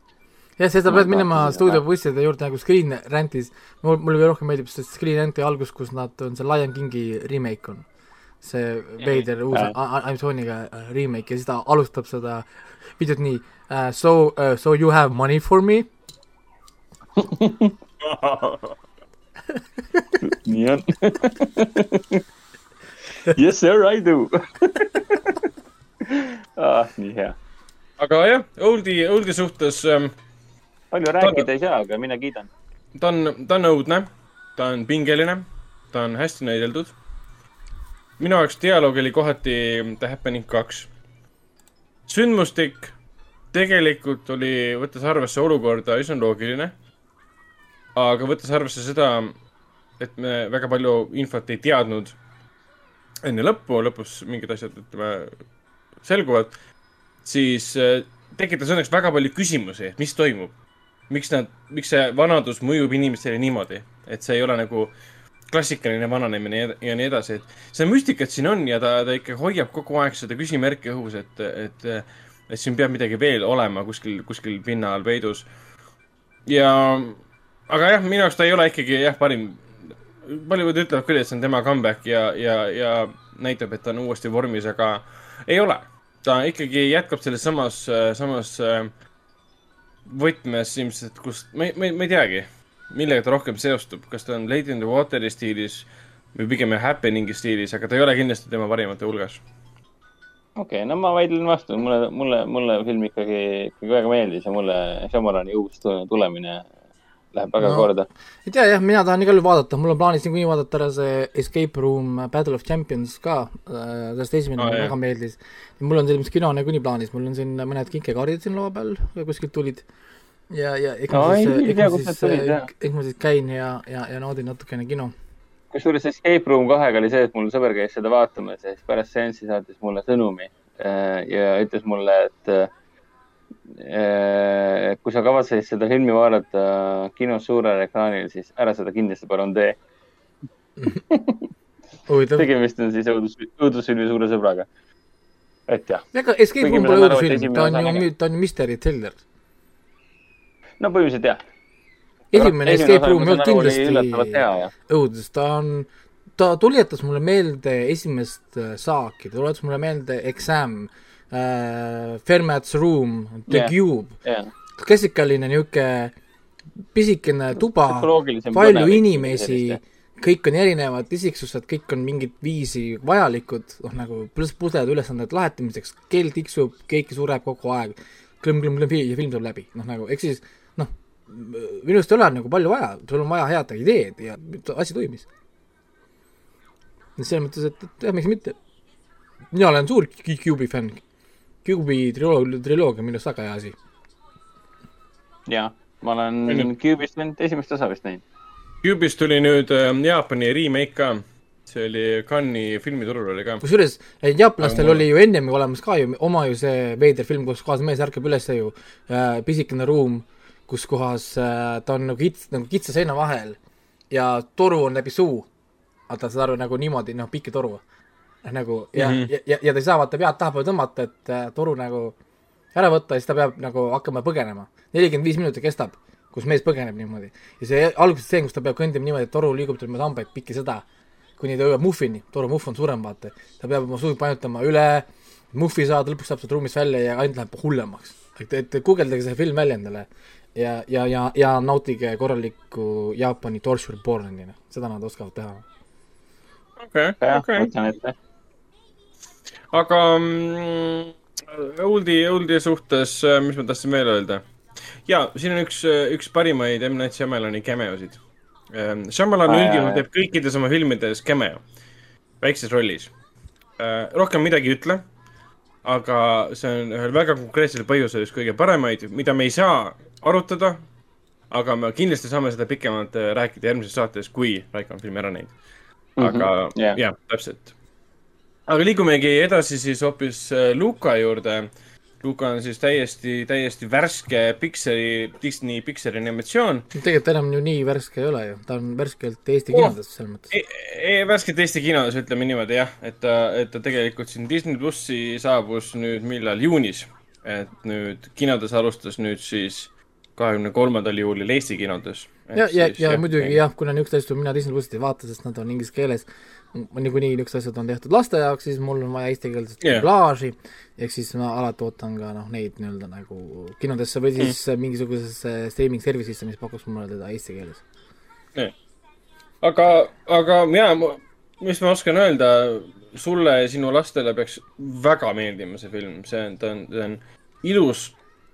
jah, sest sa Ma pead minema stuudiobusside juurde nagu Screen Rantis, mul, mulle kõige rohkem meeldib see Screen Ranti algus, kus nad, on see Lion Kingi remake on. See veider uus Jaa. a- a- animatsiooniga äh, remake ja siis ta alustab seda videot nii uh,. So uh,, so you have money for me? nii on. Yes sir, I do ah,. nii hea. aga jah, Oldi, Oldi suhtes ähm, palju rääkida ei saa, aga mina kiidan. ta on, ta on õudne, ta on pingeline, ta on hästi näideldud. Minu jaoks dialoog oli kohati The Happening kaks. sündmustik tegelikult oli, võttes arvesse olukorda, üsna loogiline. aga võttes arvesse seda, et me väga palju infot ei teadnud enne lõppu, lõpus mingid asjad, ütleme, selguvad, siis äh, tekitas õnneks väga palju küsimusi, et mis toimub miks nad, miks see vanadus mõjub inimestele niimoodi, et see ei ole nagu klassikaline vananemine ja- nii edasi, et seda müstikat siin on ja ta, ta ikka hoiab kogu aeg seda küsimärki õhus, et, et, et siin peab midagi veel olema kuskil, kuskil pinna all peidus. ja, aga jah, minu jaoks ta ei ole ikkagi jah, parim. paljud ütlevad küll, et see on tema comeback ja, ja, ja näitab, et ta on uuesti vormis, aga ei ole. ta ikkagi jätkab selles samas, samas äh, võtmes ilmselt, kust, ma ei, ma ei, ma ei teagi, millega ta rohkem seostub, kas ta on Lady in the Water'i stiilis või pigem Happening'i stiilis, aga ta ei ole kindlasti tema parimate hulgas. okei okay,, no ma vaidlen vastu, mulle, mulle, mulle film ikkagi, ikkagi väga meeldis ja mulle Shyamalani uus tu- tulemine läheb väga No. korda. ei tea jah, mina tahan igal juhul vaadata, mul on plaanis niikuinii vaadata ära see Escape Room Battle of Champions ka, sellest esimene Aa, mulle väga meeldis. mul on selles kino niikuinii plaanis, mul on siin mõned kinkekaardid siin laua peal, kuskilt tulid. ja, ja eks No ma siis, eks ma siis eks ma siis käin ja, ja, ja naudin natukene kino. kusjuures Escape Room kahega oli see, et mul sõber käis seda vaatamas ja siis pärast seanssi saatis mulle sõnumi äh, ja ütles mulle, et äh, kui sa kavatsed seda filmi vaadata kinos suurel ekraanil, siis ära seda kindlasti palun tee. tegemist on siis õudus, õudusfilmi suure sõbraga. et jah, ega Escape Room pole õudusfilm, ta on ju, ta on ju mystery thriller. No põhimõtteliselt jah. esimene Escape Room ei olnud kindlasti õudus, ta on, ta tuletas mulle meelde esimest äh, saaki, ta tuletas mulle meelde Exam äh,, Fermat's Room, The yeah. Cube, ja klassikaline niisugune pisikene tuba, palju inimesi kõik on erinevad isiksused, kõik on mingit viisi vajalikud, noh nagu pluss pusled ülesanded lahendamiseks, kell tiksub, keegi sureb kogu aeg, klõmm-klõmm-klõmm ja film saab läbi, noh nagu ehk siis minu arust ei ole nagu palju vaja, sul on vaja head ideed ja asi toimis. selles mõttes, et, et jah, miks mitte. mina olen suur Cube'i fänn. Cube'i triloogia, triloogia on minu arust väga hea asi. ja ma olen. Cube'ist ainult esimest osa vist näinud. Cube'ist tuli nüüd äh, Jaapani remake ka. see oli Cannes'i filmiturul oli ka. kusjuures eh, jaapanlastel oli ju ennem olemas ka ju oma ju see veider film, kus kohas mees ärkab üles ju äh,, pisikene ruum, kus kohas äh, ta on nagu kits-, nagu kitsa seina vahel ja toru on läbi suu. vaata, saad aru, nagu niimoodi, noh, pikk toru. noh nagu ja mm. -hmm. ja, ja, ja ta ei saa vaata pead tahapoole tõmmata, et äh, toru nagu ära võtta ja siis ta peab nagu hakkama põgenema. nelikümmend viis minutit kestab, kus mees põgeneb niimoodi. ja see alguses stseen, kus ta peab kõndima niimoodi, et toru liigub tema hambaid pikki seda, kuni ta jõuab muffini, toru muff on suurem, vaata. ta peab oma suud painutama üle, muffi saada, lõpuks saab sealt ruumist välja ja ainult läheb hullemaks. et, et guugeldage see film välja endale ja, ja, ja, ja nautige korralikku Jaapani torture porn'i, noh, seda nad oskavad teha. okei, okei. aga mm, Oldi, Oldi suhtes, mis ma tahtsin veel öelda? ja siin on üks, üks parimaid M. Night Shyamalani cameosid. Shyamalan Aa, jaa, üldjuhul teeb kõikides oma filmides cameo, väikses rollis. rohkem midagi ei ütle, aga see on ühel väga konkreetsel põhjusel üks kõige paremaid, mida me ei saa arutada, aga me kindlasti saame seda pikemalt äh, rääkida järgmises saates, kui Raiko on filmi ära näinud. aga mm. -hmm. jah, täpselt. aga liigumegi edasi siis hoopis äh, Luka juurde. Luka on siis täiesti, täiesti värske Pixari, Disney Pixari animatsioon tegelikult enam ju nii värske ei ole ju, ta on värskelt Eesti Oh. kinodes selles mõttes e. E värskelt Eesti kinos, ütleme niimoodi jah, et ta, et ta tegelikult siin Disney plussi saabus nüüd millal, juunis. et nüüd kinodes alustas nüüd siis kahekümne kolmandal juulil Eesti kinodes. ja, ja, ja muidugi jah, kuna niisuguseid asju mina Disney plussit ei vaata, sest nad on inglise keeles, niikuinii niisugused asjad on tehtud laste jaoks, siis mul on vaja eestikeelset dublaaži ehk siis ma alati ootan ka noh, neid nii-öelda nagu kinodesse või siis mm. mingisugusesse streaming service'isse, mis pakuks mulle teda eesti keeles. aga, aga jaa, mis ma oskan öelda, sulle ja sinu lastele peaks väga meeldima see film, see on, ta on, see on ilus,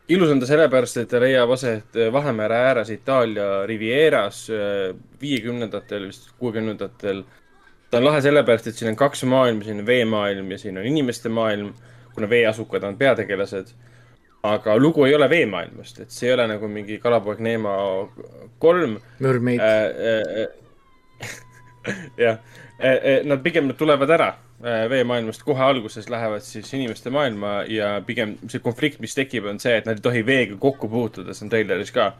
ilus on ta sellepärast, et ta leiab aset Vahemere ääres Itaalia Rivieras viiekümnendatel, vist kuuekümnendatel. ta on lahe sellepärast, et siin on kaks maailma, siin on veemaailm ja siin on inimeste maailm, kuna veeasukad on peategelased. aga lugu ei ole veemaailmast, et see ei ole nagu mingi Kalapoeg Neema kolm Mermaid äh,. jah, nad pigem tulevad ära äh, veemaailmast kohe alguses lähevad siis inimeste maailma ja pigem see konflikt, mis tekib, on see, et nad ei tohi veega kokku puutuda, see on treileris ka.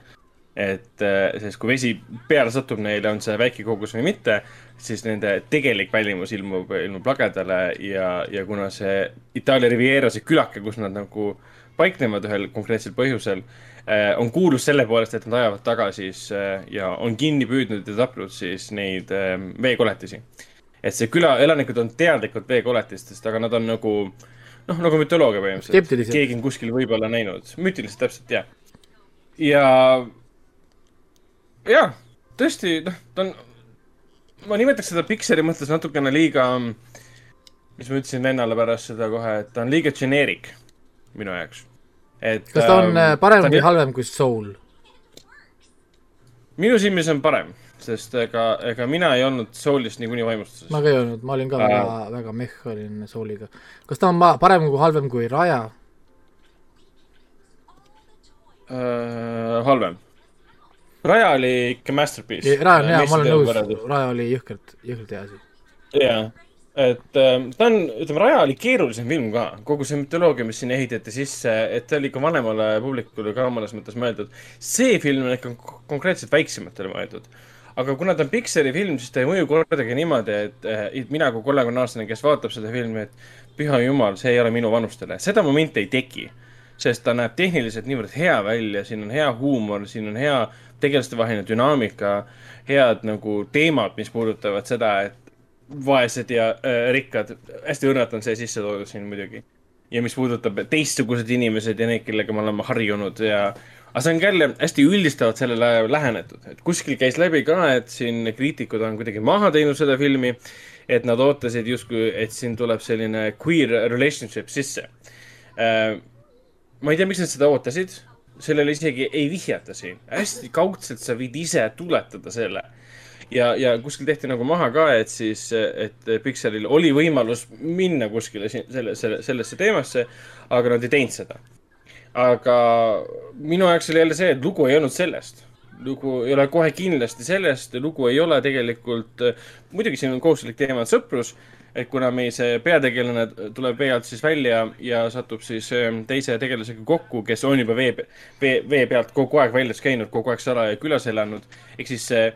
et äh, sest kui vesi peale satub neile, on see väike kogus või mitte, siis nende tegelik välimus ilmub, ilmub lagedale ja, ja kuna see Itaalia Riviera, see külake, kus nad nagu paiknevad ühel konkreetsel põhjusel, on kuulus selle poolest, et nad ajavad taga siis äh, ja on kinni püüdnud ja tapnud siis neid äh, veekoletisi. Et see küla elanikud on teadlikud veekoletistest, aga nad on nagu noh, nagu mütoloogia põhimõtteliselt. Keegi on kuskil võib-olla näinud, müütilised täpselt jah. ja, ja tõesti noh, ta on, ma nimetaks seda Pixari mõttes natukene liiga, mis ma ütlesin vennale pärast seda kohe, et ta on liiga generic minu jaoks. et. kas ta on äh, parem või halvem kui Soul? Minu silmis on parem, sest ega, ega mina ei olnud Soulist niikuinii vaimustuses ma ka ei olnud, ma olin ka Äh. väga, väga mehh olin Souliga. kas ta on parem kui halvem kui Raja? äh,. halvem. Raja oli ikka masterpiece. Raja on hea, ma olen nõus, Raja oli jõhkralt, jõhkralt hea asi. jaa, et äh, ta on, ütleme, Raja oli keerulisem film ka, kogu see mütoloogia, mis sinna ehitati sisse, et ta oli ikka vanemale publikule ka mõnes mõttes mõeldud. see film on ikka konkreetselt väiksematele mõeldud. aga kuna ta on Pixari film, siis ta ei mõju kordagi niimoodi, et, et mina kui kolmekümne-aastane, kes vaatab seda filmi, et püha jumal, see ei ole minu vanustele, seda momenti ei teki. sest ta näeb tehniliselt niivõrd hea välja, siin on hea huumor, siin on hea tegelastevaheline dünaamika, head nagu teemad, mis puudutavad seda, et vaesed ja äh, rikkad, hästi õrnalt on see sisse toodud siin muidugi. ja mis puudutab teistsugused inimesed ja need, kellega me oleme harjunud ja, aga see on ka jälle hästi üldistavalt sellele lähenetud, et kuskil käis läbi ka, et siin kriitikud on kuidagi maha teinud seda filmi, et nad ootasid justkui, et siin tuleb selline queer relationship sisse. Äh,. ma ei tea, miks nad seda ootasid, sellele isegi ei vihjata siin, hästi kaudselt sa võid ise tuletada selle ja, ja kuskil tehti nagu maha ka, et siis, et Pixaril oli võimalus minna kuskile siin- selle, selle, sellesse teemasse, aga nad ei teinud seda. aga minu jaoks oli jälle see, et lugu ei olnud sellest. lugu ei ole kohe kindlasti sellest, lugu ei ole tegelikult, muidugi siin on kohustuslik teema sõprus, et kuna meil see peategelane tuleb vee alt siis välja ja satub siis ähm, teise tegelasega kokku, kes on juba vee, vee, vee pealt kogu aeg väljas käinud, kogu aeg salaja külas elanud, ehk siis see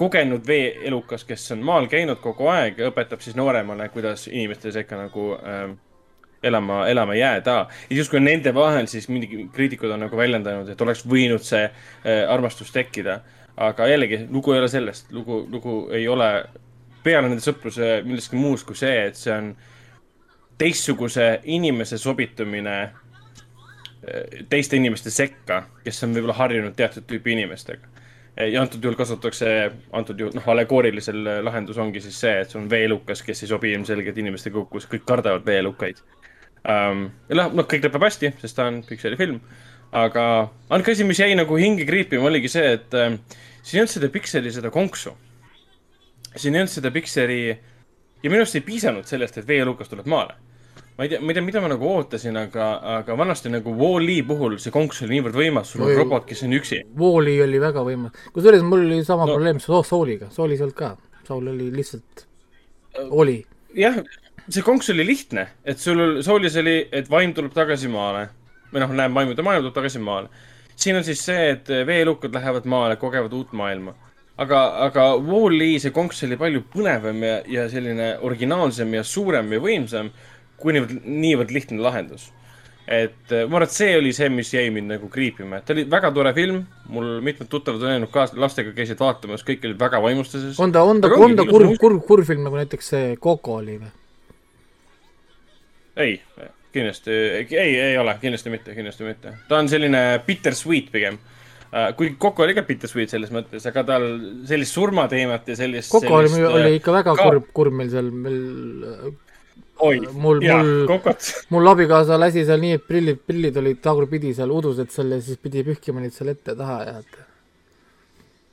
kogenud veeelukas, kes on maal käinud kogu aeg õpetab siis nooremale, kuidas inimeste sekka nagu ähm, elama, elama jääda. ja justkui nende vahel siis mingi kriitikud on nagu väljendanud, et oleks võinud see äh, armastus tekkida. aga jällegi, lugu ei ole sellest, lugu, lugu ei ole peale nende sõpruse millestki muust kui see, et see on teistsuguse inimese sobitumine äh, teiste inimeste sekka, kes on võib-olla harjunud teatud tüüpi inimestega. Ja antud juhul kasutatakse, antud juhul noh, allegoorilisel lahendus ongi siis see, et see on veelukas, kes ei sobi ilmselgelt inimestega kokku, sest kõik kardavad veelukaid um,. ja noh, noh, kõik lõpeb hästi, sest ta on Pixari film. aga ainuke asi, mis jäi nagu hinge kriipima, oligi see, et um, siin ei olnud seda Pixari seda konksu. siin ei olnud seda Pixari ja minu arust ei piisanud sellest, et veelukas tuleb maale ma ei tea, ma ei tea, mida ma nagu ootasin, aga, aga vanasti nagu Wall-E puhul see konks oli niivõrd võimas, sul on robot, kes on üksi. Wall-E oli väga võimas, kusjuures mul oli sama No- probleem Soul- Souliga, Soulis ei olnud ka, Soul oli lihtsalt, oli. jah, see konks oli lihtne, et sul soolis oli, et vaim tuleb tagasi maale või noh, näeb vaimu, ta maailm tuleb tagasi maale. siin on siis see, et veelukad lähevad maale, kogevad uut maailma. aga, aga Wall-E see konks oli palju põnevam ja, ja selline originaalsem ja suurem ja võimsam niivõrd, niivõrd lihtne lahendus. et äh, ma arvan, et see oli see, mis jäi mind nagu kriipima, et ta oli väga tore film, mul mitmed tuttavad on öelnud ka, lastega käisid vaatamas, kõik olid väga vaimustuses. on ta, on ta, on ta muusika., kurb, kurb film nagu näiteks see Coco oli või? ei, kindlasti, ei, ei ole, kindlasti mitte, kindlasti mitte. ta on selline bittersweet pigem. kuigi Coco oli ka bittersweet selles mõttes, aga tal sellist surmateemat ja sellist. Coco oli, oli ikka väga ka- kurb, kurb meil seal, meil, mul, jaa, mul, Cocot. mul abikaasa lasi seal nii, et prillid, prillid olid tagurpidi seal udused seal ja siis pidi pühkima neid seal ette ja taha ja et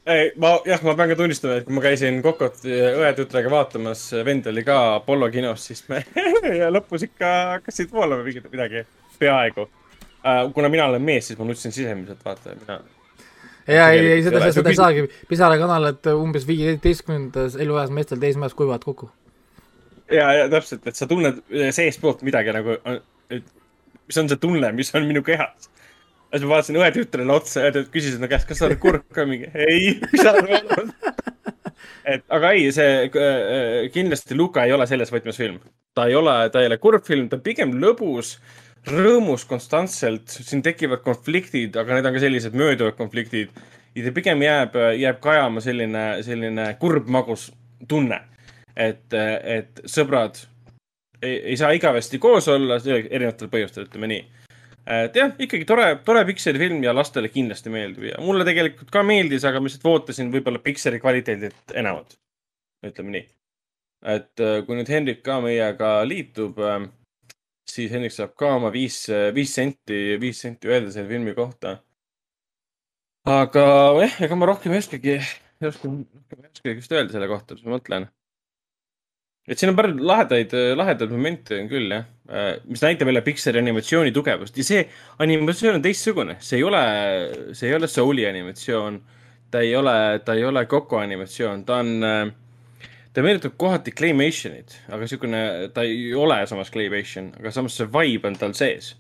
ei, ma jah, ma pean ka tunnistama, et kui ma käisin Cocot õetütrega vaatamas, vend oli ka Apollo kinos, siis me ja lõpus ikka hakkasid voolama midagi, peaaegu. kuna mina olen mees, siis ma nutsin sisemiselt, vaata, mina ja ei, ei seda seda ei saagi, Pisara kanalad umbes viieteistkümnendas eluajas meestel teismeas kuivavad kokku. ja, ja täpselt, et sa tunned seestpoolt midagi nagu, mis on see tunne, mis on minu kehas. ja siis ma vaatasin õe tütrele otsa ja ta küsis enda käest, kas sa oled kurb ka mingi, ei, mis sa oled öelnud. et aga ei, see äh, kindlasti Luka ei ole selles võtmes film. ta ei ole, ta ei ole kurb film, ta on pigem lõbus, rõõmus konstantselt, siin tekivad konfliktid, aga need on ka sellised mööduvad konfliktid. ja ta pigem jääb, jääb kajama selline, selline kurb magus tunne. et, et sõbrad ei, ei saa igavesti koos olla, erinevatel põhjustel, ütleme nii. et jah, ikkagi tore, tore Pixari film ja lastele kindlasti meeldib ja mulle tegelikult ka meeldis, aga ma lihtsalt ootasin võib-olla Pixari kvaliteedilt enamat. ütleme nii. et äh, kui nüüd Hendrik ka meiega liitub, siis Hendrik saab ka oma viis, viis senti, viis senti öelda selle filmi kohta. aga jah, ega ma rohkem ei oskagi, ei oska, ei oskagi vist öelda selle kohta, mis ma mõtlen et siin on palju lahedaid, lahedaid momente on küll jah, mis näitab jälle Pixari animatsiooni tugevust ja see animatsioon on teistsugune, see ei ole, see ei ole Souli animatsioon. ta ei ole, ta ei ole Coco animatsioon, ta on, ta meenutab kohati Claymationit, aga niisugune, ta ei ole samas Claymation, aga samas see vibe on tal sees.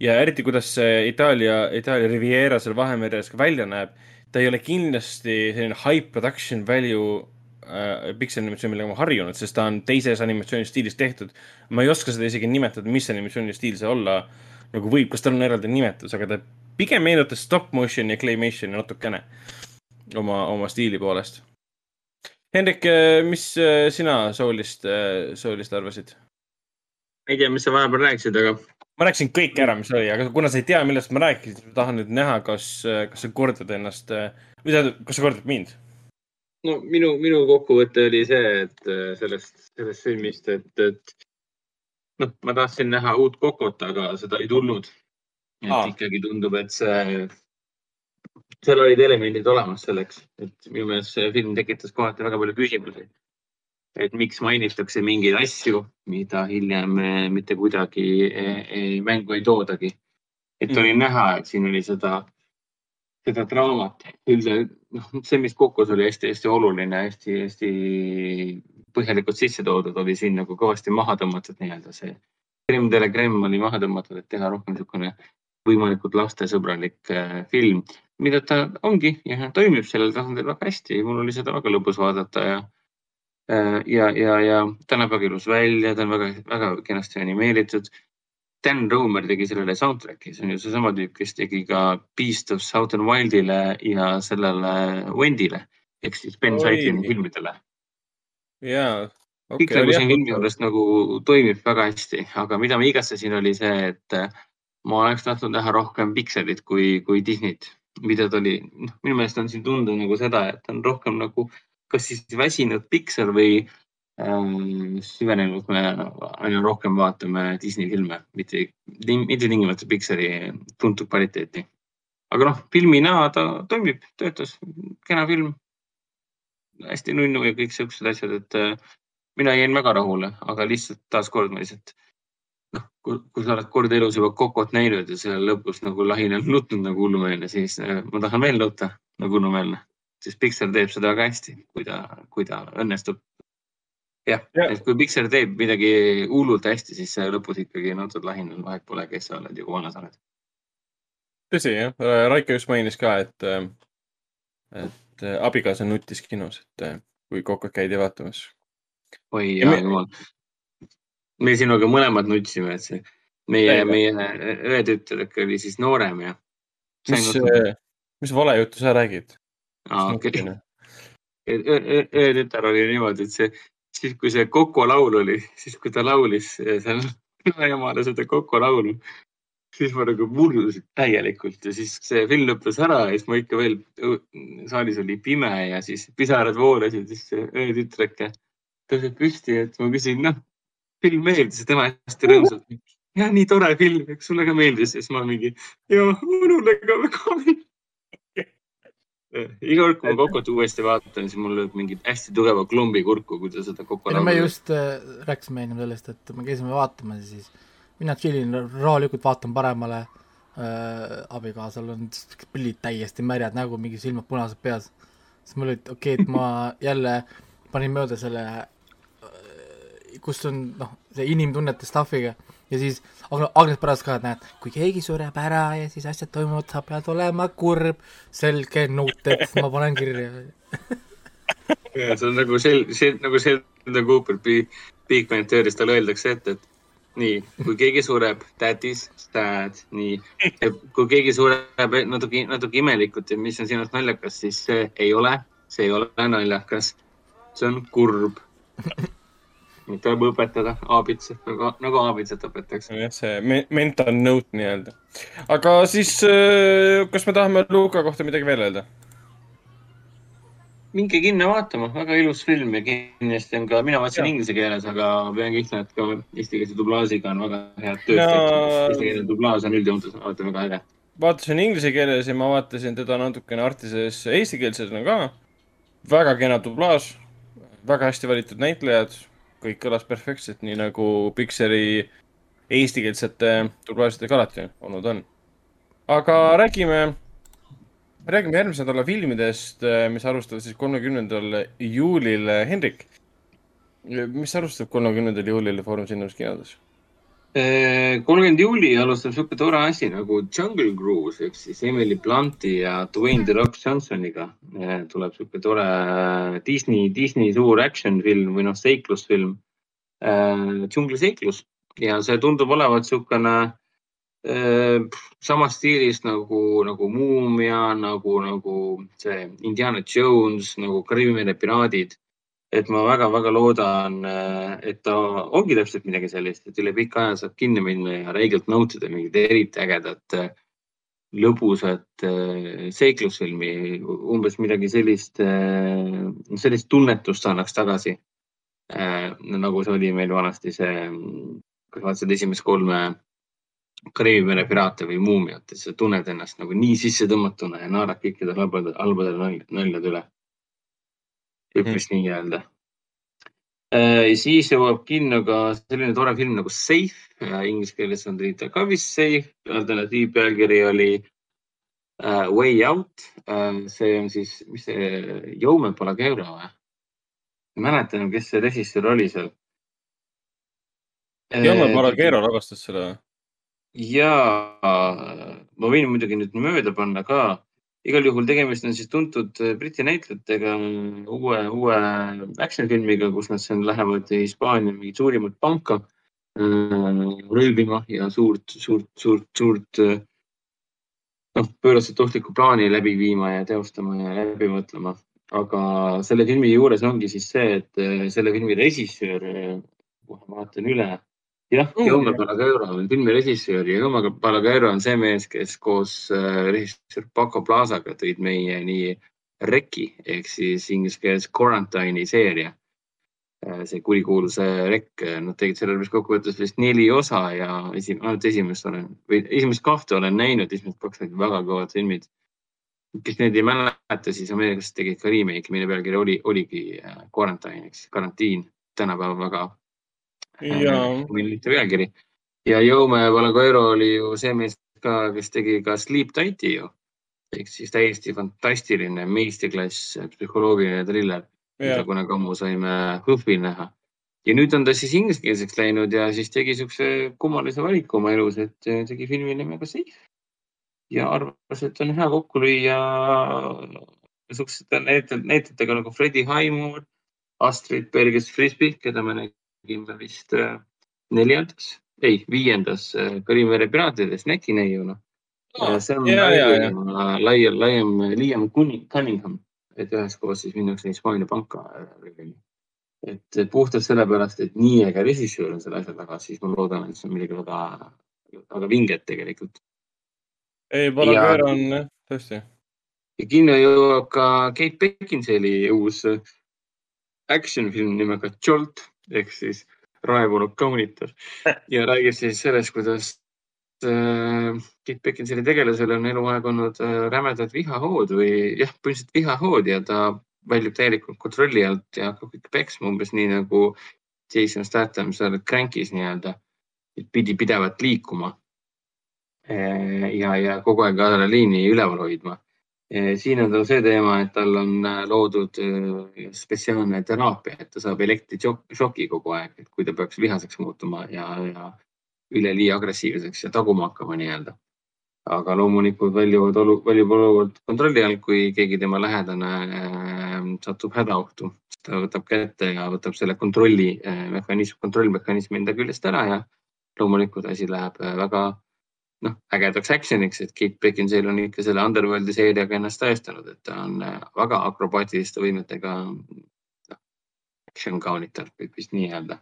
ja eriti, kuidas see Itaalia, Itaalia Riviera seal Vahemeres ka välja näeb, ta ei ole kindlasti selline high production value äh, Pixari animatsioon, millega ma harjunud, sest ta on teises animatsioonistiilis tehtud. ma ei oska seda isegi nimetada, mis animatsioonistiil see olla nagu võib, kas tal on eraldi nimetus, aga ta pigem meenutas stop motion'i ja claymationi natukene oma, oma stiili poolest. Hendrik, mis äh, sina Soulist, Soulist arvasid? ei tea, mis sa vahepeal rääkisid, aga ma rääkisin kõik ära, mis oli, aga kuna sa ei tea, millest ma rääkisin, siis ma tahan nüüd näha, kas, kas sa kordad ennast või tähendab, kas sa kordad mind? No minu, minu kokkuvõte oli see, et äh, sellest, sellest filmist, et, et noh, ma tahtsin näha uut Kokot, aga seda ei tulnud. et Aa. ikkagi tundub, et see, seal olid elemendid olemas selleks, et minu meelest see film tekitas kohati väga palju küsimusi. et miks mainitakse mingeid asju, mida hiljem eh, mitte kuidagi eh, eh, mängu ei toodagi. et Mm. oli näha, et siin oli seda, seda draamat, üldse noh, see, mis Kokos oli hästi-hästi oluline, hästi-hästi põhjalikult sisse toodud, oli siin nagu kõvasti maha tõmmatud nii-öelda see. De la Creme oli maha tõmmatud, et teha rohkem niisugune võimalikult lastesõbralik äh, film. mida ta ongi ja toimib sellel tasandil väga hästi. mul oli seda väga lõbus vaadata ja ja, ja, ja ta näeb väga ilus välja, ta on väga, väga kenasti animeeritud. Dan Romer tegi sellele soundtrack'i, see on ju seesama tüüp, kes tegi ka Beast of Southern Wildile ja sellele Wendy'le ehk siis Ben Oi. Zeitlini filmidele jaa. kõik nagu siin filmi juures nagu toimib väga hästi, aga mida ma igatsesin, oli see, et äh, ma oleks tahtnud näha rohkem Pixelit kui, kui Disneyt, mida ta oli, noh, minu meelest on siin tunda nagu seda, et on rohkem nagu kas siis väsinud Pixar või süvenenud, me aina rohkem vaatame Disney filme, mitte, mitte tingimata Pixari tuntud kvaliteeti. aga noh, filmina ta toimib, töötas, kena film. hästi nunnu ja kõik siuksed asjad, et äh, mina jäin väga rahule, aga lihtsalt taaskord ma lihtsalt noh, kui sa oled kord elus juba Kokot näinud ja selle lõpus nagu lahinal nutnud nagu hullumeelne, siis äh, ma tahan veel nutta nagu hullumeelne, sest Pixar teeb seda väga hästi, kui ta, kui ta õnnestub. Jah Ja. et kui Pixar teeb midagi hullult hästi, siis lõpus ikkagi nutud lahinal, vahet pole, kes sa oled ja kui vana sa oled. tõsi jah, Raiko just mainis ka, et, et äh, abikaasa nutis kinos, et äh, kui Kokot käidi vaatamas. oi Ja jumal. me sinuga mõlemad nutsime, et see meie meie õetütar ikka oli siis noorem ja. mis, mis valejuttu sa räägid? Õetütar oli niimoodi, et see, siis kui see Koko laul oli, siis kui ta laulis eh, seal emale seda Koko laulu, siis ma nagu murdusin täielikult ja siis see film lõppes ära ja siis ma ikka veel, saalis oli pime ja siis pisarad voolasid, siis see õetütreke tõuseb püsti, et ma küsin, noh, film meeldis ja tema hästi rõõmsalt. ja nii tore film, eks sulle ka meeldis ja siis ma mingi, ja minule ka väga meeldis. iga kord, kui ma Kokot uuesti vaatan, siis mul lööb mingi hästi tugeva klombi kurku, kui ta seda no me just äh, rääkisime ennem sellest, et me käisime vaatamas ja siis mina tšillin rahulikult vaatan paremale äh,, abikaasal on pillid täiesti märjad nägu, mingi silmad punased peas. siis mul oli, et okei okay,, et ma jälle panin mööda selle, kus on noh, see inimtunnete stuff'iga ja siis Ag- Agnes pärast ka, et näed, kui keegi sureb ära ja siis asjad toimuvad, sa pead olema kurb, selge noted, ma panen kirja ja see on nagu sel-, see nagu Sheldon Cooper Big Big Bang Theory's talle öeldakse ette, et nii, kui keegi sureb, that is sad, nii. kui keegi sureb natuke, natuke imelikult ja mis on sinu arust naljakas, siis see ei ole, see ei ole naljakas. see on kurb. tuleb õpetada aabitsat, nagu, nagu aabitsat õpetatakse. jah, see me- mental note nii-öelda. aga siis, kas me tahame Luka kohta midagi veel öelda? minge kinno vaatama, väga ilus film ja kindlasti on ka, mina vaatasin inglise keeles, aga pean ütlema, et ka eestikeelse dublaažiga on väga head tööd tehtud. eestikeelne dublaaž on üldjoontes alati väga äge. vaatasin inglise keeles ja ma vaatasin teda natukene Artises eestikeelsena ka. väga kena dublaaž, väga hästi valitud näitlejad, kõik kõlas perfektselt, nii nagu Pixari eestikeelsete dublaažidega alati olnud on. aga räägime, räägime järgmise nädala filmidest, mis alustavad siis kolmekümnendal juulil. Hendrik, mis alustab kolmekümnendal juulil Foorum Cinemas kinodes? Kolmkümmend juuli alustab sihuke tore asi nagu Jungle Cruise ehk siis Emily Blunti ja Dwayne The Rock Johnsoniga Eh, tuleb sihuke tore Disney, Disney suur action film või noh, seiklusfilm. džungliseiklus ja see tundub olevat niisugune äh, samas stiilis nagu, nagu Muumia, nagu, nagu see Indiana Jones, nagu Kariibi mere piraadid. Et ma väga-väga loodan, et ta ongi täpselt midagi sellist, et üle pika aja saab kinni minna ja räigelt nautida mingit eriti ägedat äh, lõbusat äh, seiklusfilmi, umbes midagi sellist, sellist tunnetust annaks tagasi. nagu see oli meil vanasti see, kas vaatasid esimest kolme Kariibi mere piraate või muumiat, et sa tunned ennast nagu nii sissetõmmatuna ja naerad kõikidele halbadele, halbadele nal- mm. nii-öelda. siis jõuab kinno ka selline tore film nagu Safe, inglise keeles on ta ka vist Safe, alternatiivpealkiri oli uh, Way Out uh,. see on siis, mis see, Jaume Palageura või? ei mäleta enam, kes see režissöör oli seal. Jaume Palagero lavastas selle või? ja ma võin muidugi nüüd mööda panna ka, igal juhul tegemist on siis tuntud äh, Briti näitlejatega uue, uue action filmiga, kus nad siin lähevad Hispaania mingit suurimat panka äh, röövima ja suurt, suurt, suurt, suurt äh, noh, pööraselt ohtlikku plaani läbi viima ja teostama ja läbi mõtlema. aga selle filmi juures ongi siis see, et selle filmi režissöör, kohe vaatan üle, jah, Jaume Palagaero on filmi režissöör ja Jaume Palagaero on see mees, kes koos äh, režissöör Paco Plazaga tõid meieni Reki ehk siis inglise keeles Quarantine'i seeria. see kurikuulus äh, Rekk, nad tegid sellele vist kokkuvõttes vist neli osa ja esim, ainult esimest olen või esimest kahte olen näinud, esimesed kaks olid väga kõvad filmid. kes neid ei mäleta, siis Ameerikas tegid ka remake'i, mille pealkiri oli, oligi äh, Quarantine ehk siis karantiin, tänapäeval väga Jaa. millite pealkiri. ja Jaume Valaguero oli ju see mees ka, kes tegi ka Sleep Tighti ju. ehk siis täiesti fantastiline meistriklass psühholoogiline triller, mida kunagi ammu saime HÖFFil näha. ja nüüd on ta siis ingliskeelseks läinud ja siis tegi siukse kummalise valiku oma elus, et tegi filmi nimega Safe. ja arvas, et on hea kokku lüüa siuksete näitlejatega nagu Freddie Highmore, Astrid Bergis Frisbee, keda me nägime vist äh, neljandas, ei viiendas äh, Karimere piraatides näkineiuna. seal on ja, ja. laiem, laiem Liam Cunning- Cunningham, et üheskoos siis minnakse Hispaania panka äh, et puhtalt sellepärast, et nii äge režissöör on selle asja taga, siis ma loodan, et see on midagi väga, väga vinget tegelikult. ei, Palagaero on jah, tõesti. ja kinno jõuab ka Kate Beckinsale'i uus äh, action film nimega Jolt ehk siis raevunud kaunitar ja räägib siis sellest, kuidas äh, Kate Beckinsale'i tegelasel on eluaeg olnud äh, rämedad vihahood või jah, põhimõtteliselt vihahood ja ta väljub täielikult kontrolli alt ja hakkab kõik peksma umbes nii nagu Jason Statham seal Crankis nii-öelda, et pidi pidevalt liikuma. ja, ja kogu aeg adrenaliini üleval hoidma. Siin on tal see teema, et tal on äh, loodud äh, spetsiaalne teraapia, et ta saab elektrišoki kogu aeg, et kui ta peaks vihaseks muutuma ja, ja üleliia agressiivseks ja taguma hakkama nii-öelda aga loomulikult väljuvad olu, väljub olukord kontrolli alt, kui keegi tema lähedane äh, satub hädaohtu. ta võtab kätte ja võtab selle kontrolli äh, mehhanism, kontrollmehhanismi enda küljest ära ja loomulikult asi läheb äh, väga noh, ägedaks action'iks, et Kate Beckinsale on ikka selle Underworldi seeriaga ennast tõestanud, et ta on äh, väga akrobaatiliste võimetega noh, action kaunitar, võib vist nii öelda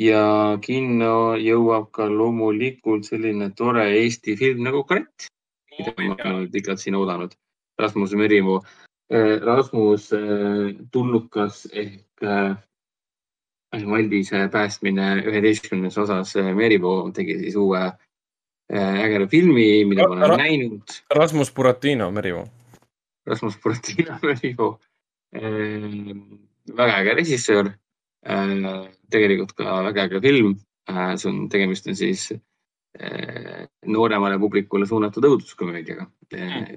ja kinno jõuab ka loomulikult selline tore Eesti film nagu Kratt, mida ma olen pikalt siin oodanud. Rasmus Merimaa, Rasmus äh, tulnukas ehk äh, Maldise päästmine üheteistkümnes osas. Merimaa tegi siis uue äh, ägeda filmi, mida ma olen Ra- näinud. Rasmus Buratino, Merimaa. Rasmus Buratino Merimaa. väga äge režissöör Äh, tegelikult ka väga äge film. see on, tegemist on siis äh, nooremale publikule suunatud õuduskomöödiaga,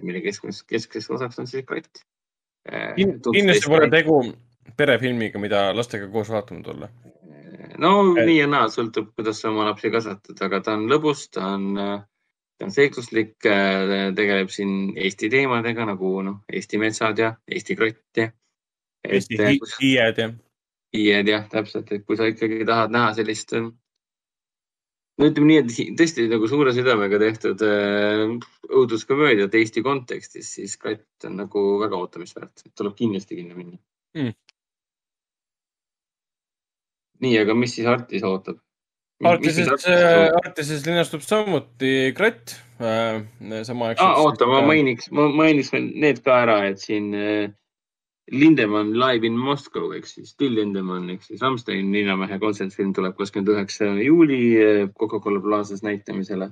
mille keskmes, keskseks osaks on siis kratt. Äh, kindlasti pole tegu perefilmiga, mida lastega koos vaatama tulla. no nii ja naa, sõltub, kuidas sa oma lapsi kasvatad, aga ta on lõbus, ta on, ta on seikluslik, tegeleb siin Eesti teemadega nagu noh, Eesti metsad ja Eesti krott ja. Eesti hi- hiied ja hiied jah, täpselt, et kui sa ikkagi tahad näha sellist, no ütleme nii, et tõesti nagu suure südamega tehtud äh, õuduskomöödiat Eesti kontekstis, siis Kratt on nagu väga ootamist väärt, tuleb kindlasti kinno minna Mm. Nii, aga mis siis Artis ootab? Artises, Artises linastub samuti Kratt äh, samaaegselt ah,. oota, ma äh, mainiks, ma mainiks veel need ka ära, et siin äh, Lindemann live in Moscow ehk siis Till Lindemann ehk siis Rammstein linnamehe kontsertfilm tuleb kakskümmend üheksa juuli äh, Coca-Cola Plazas näitamisele.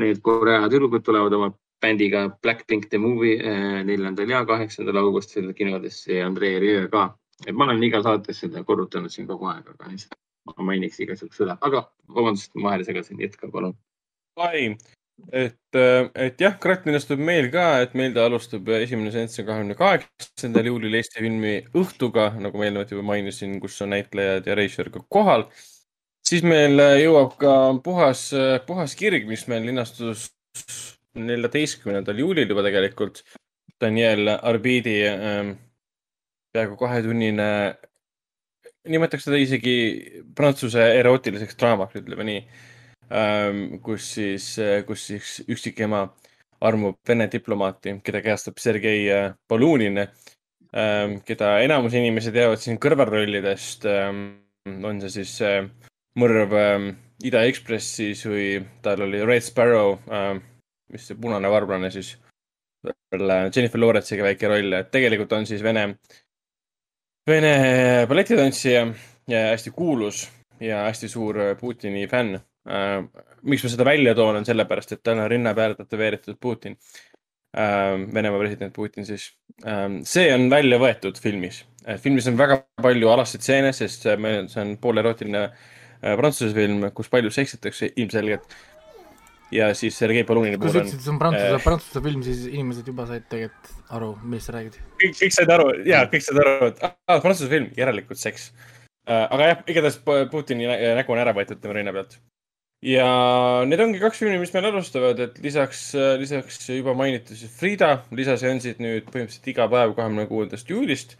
Need Korea tüdrukud tulevad oma bändiga Blackpink The Movie äh, neljandal ja kaheksandal augustil kinodesse ja Andrei Rieu ka. Et ma olen iga saates seda korrutanud siin kogu aeg, aga lihtsalt ma mainiks juhuks üle, aga vabandust, ma vahele segasin, jätka palun. ai, et, et jah, Kratt linastub meil ka, et meil ta alustab esimene seanss on kahekümne kaheksandal juulil Eesti filmi Õhtuga, nagu ma eelnevalt juba mainisin, kus on näitlejad ja režissöör ka kohal. siis meil jõuab ka puhas, puhas kirg, mis meil linastus neljateistkümnendal juulil juba tegelikult Daniel Arbiidi ähm, peaaegu kahetunnine, nimetaks teda isegi prantsuse erootiliseks draamaks, ütleme nii ähm,. kus siis, kus siis üksikema armub Vene diplomaati, keda kehastab Sergei äh, Polunin ähm,, keda enamus inimesi teavad siin kõrvalrollidest ähm,. on see siis äh, mõrv Ida Ekspressis või tal oli Red Sparrow mis see punane varblane siis Jennifer Lawrence'iga väike roll, et tegelikult on siis Vene, Vene balletitantsija ja hästi kuulus ja hästi suur Putini fänn. miks ma seda välja toon, on sellepärast, et tal on rinna peale tätoveeritud Putin. Venemaa president Putin siis. see on välja võetud filmis. filmis on väga palju alaseid stseene, sest see on poolerootiline prantsuse film, kus palju seksitakse ilmselgelt ja siis Sergei Polunini kui sa ütlesid, see on prantsuse äh,, prantsuse film, siis inimesed juba said tegelikult aru, millest sa räägid. kõik, kõik said aru ja kõik said aru, et ah, prantsuse film, järelikult seks äh,. aga jah, igatahes Putini nägu on ära võetud tema rinna pealt. ja need ongi kaks filmi, mis meil alustavad, et lisaks, lisaks juba mainitud siis Frida lisaseansid nüüd põhimõtteliselt iga päev kahekümne kuuendast juulist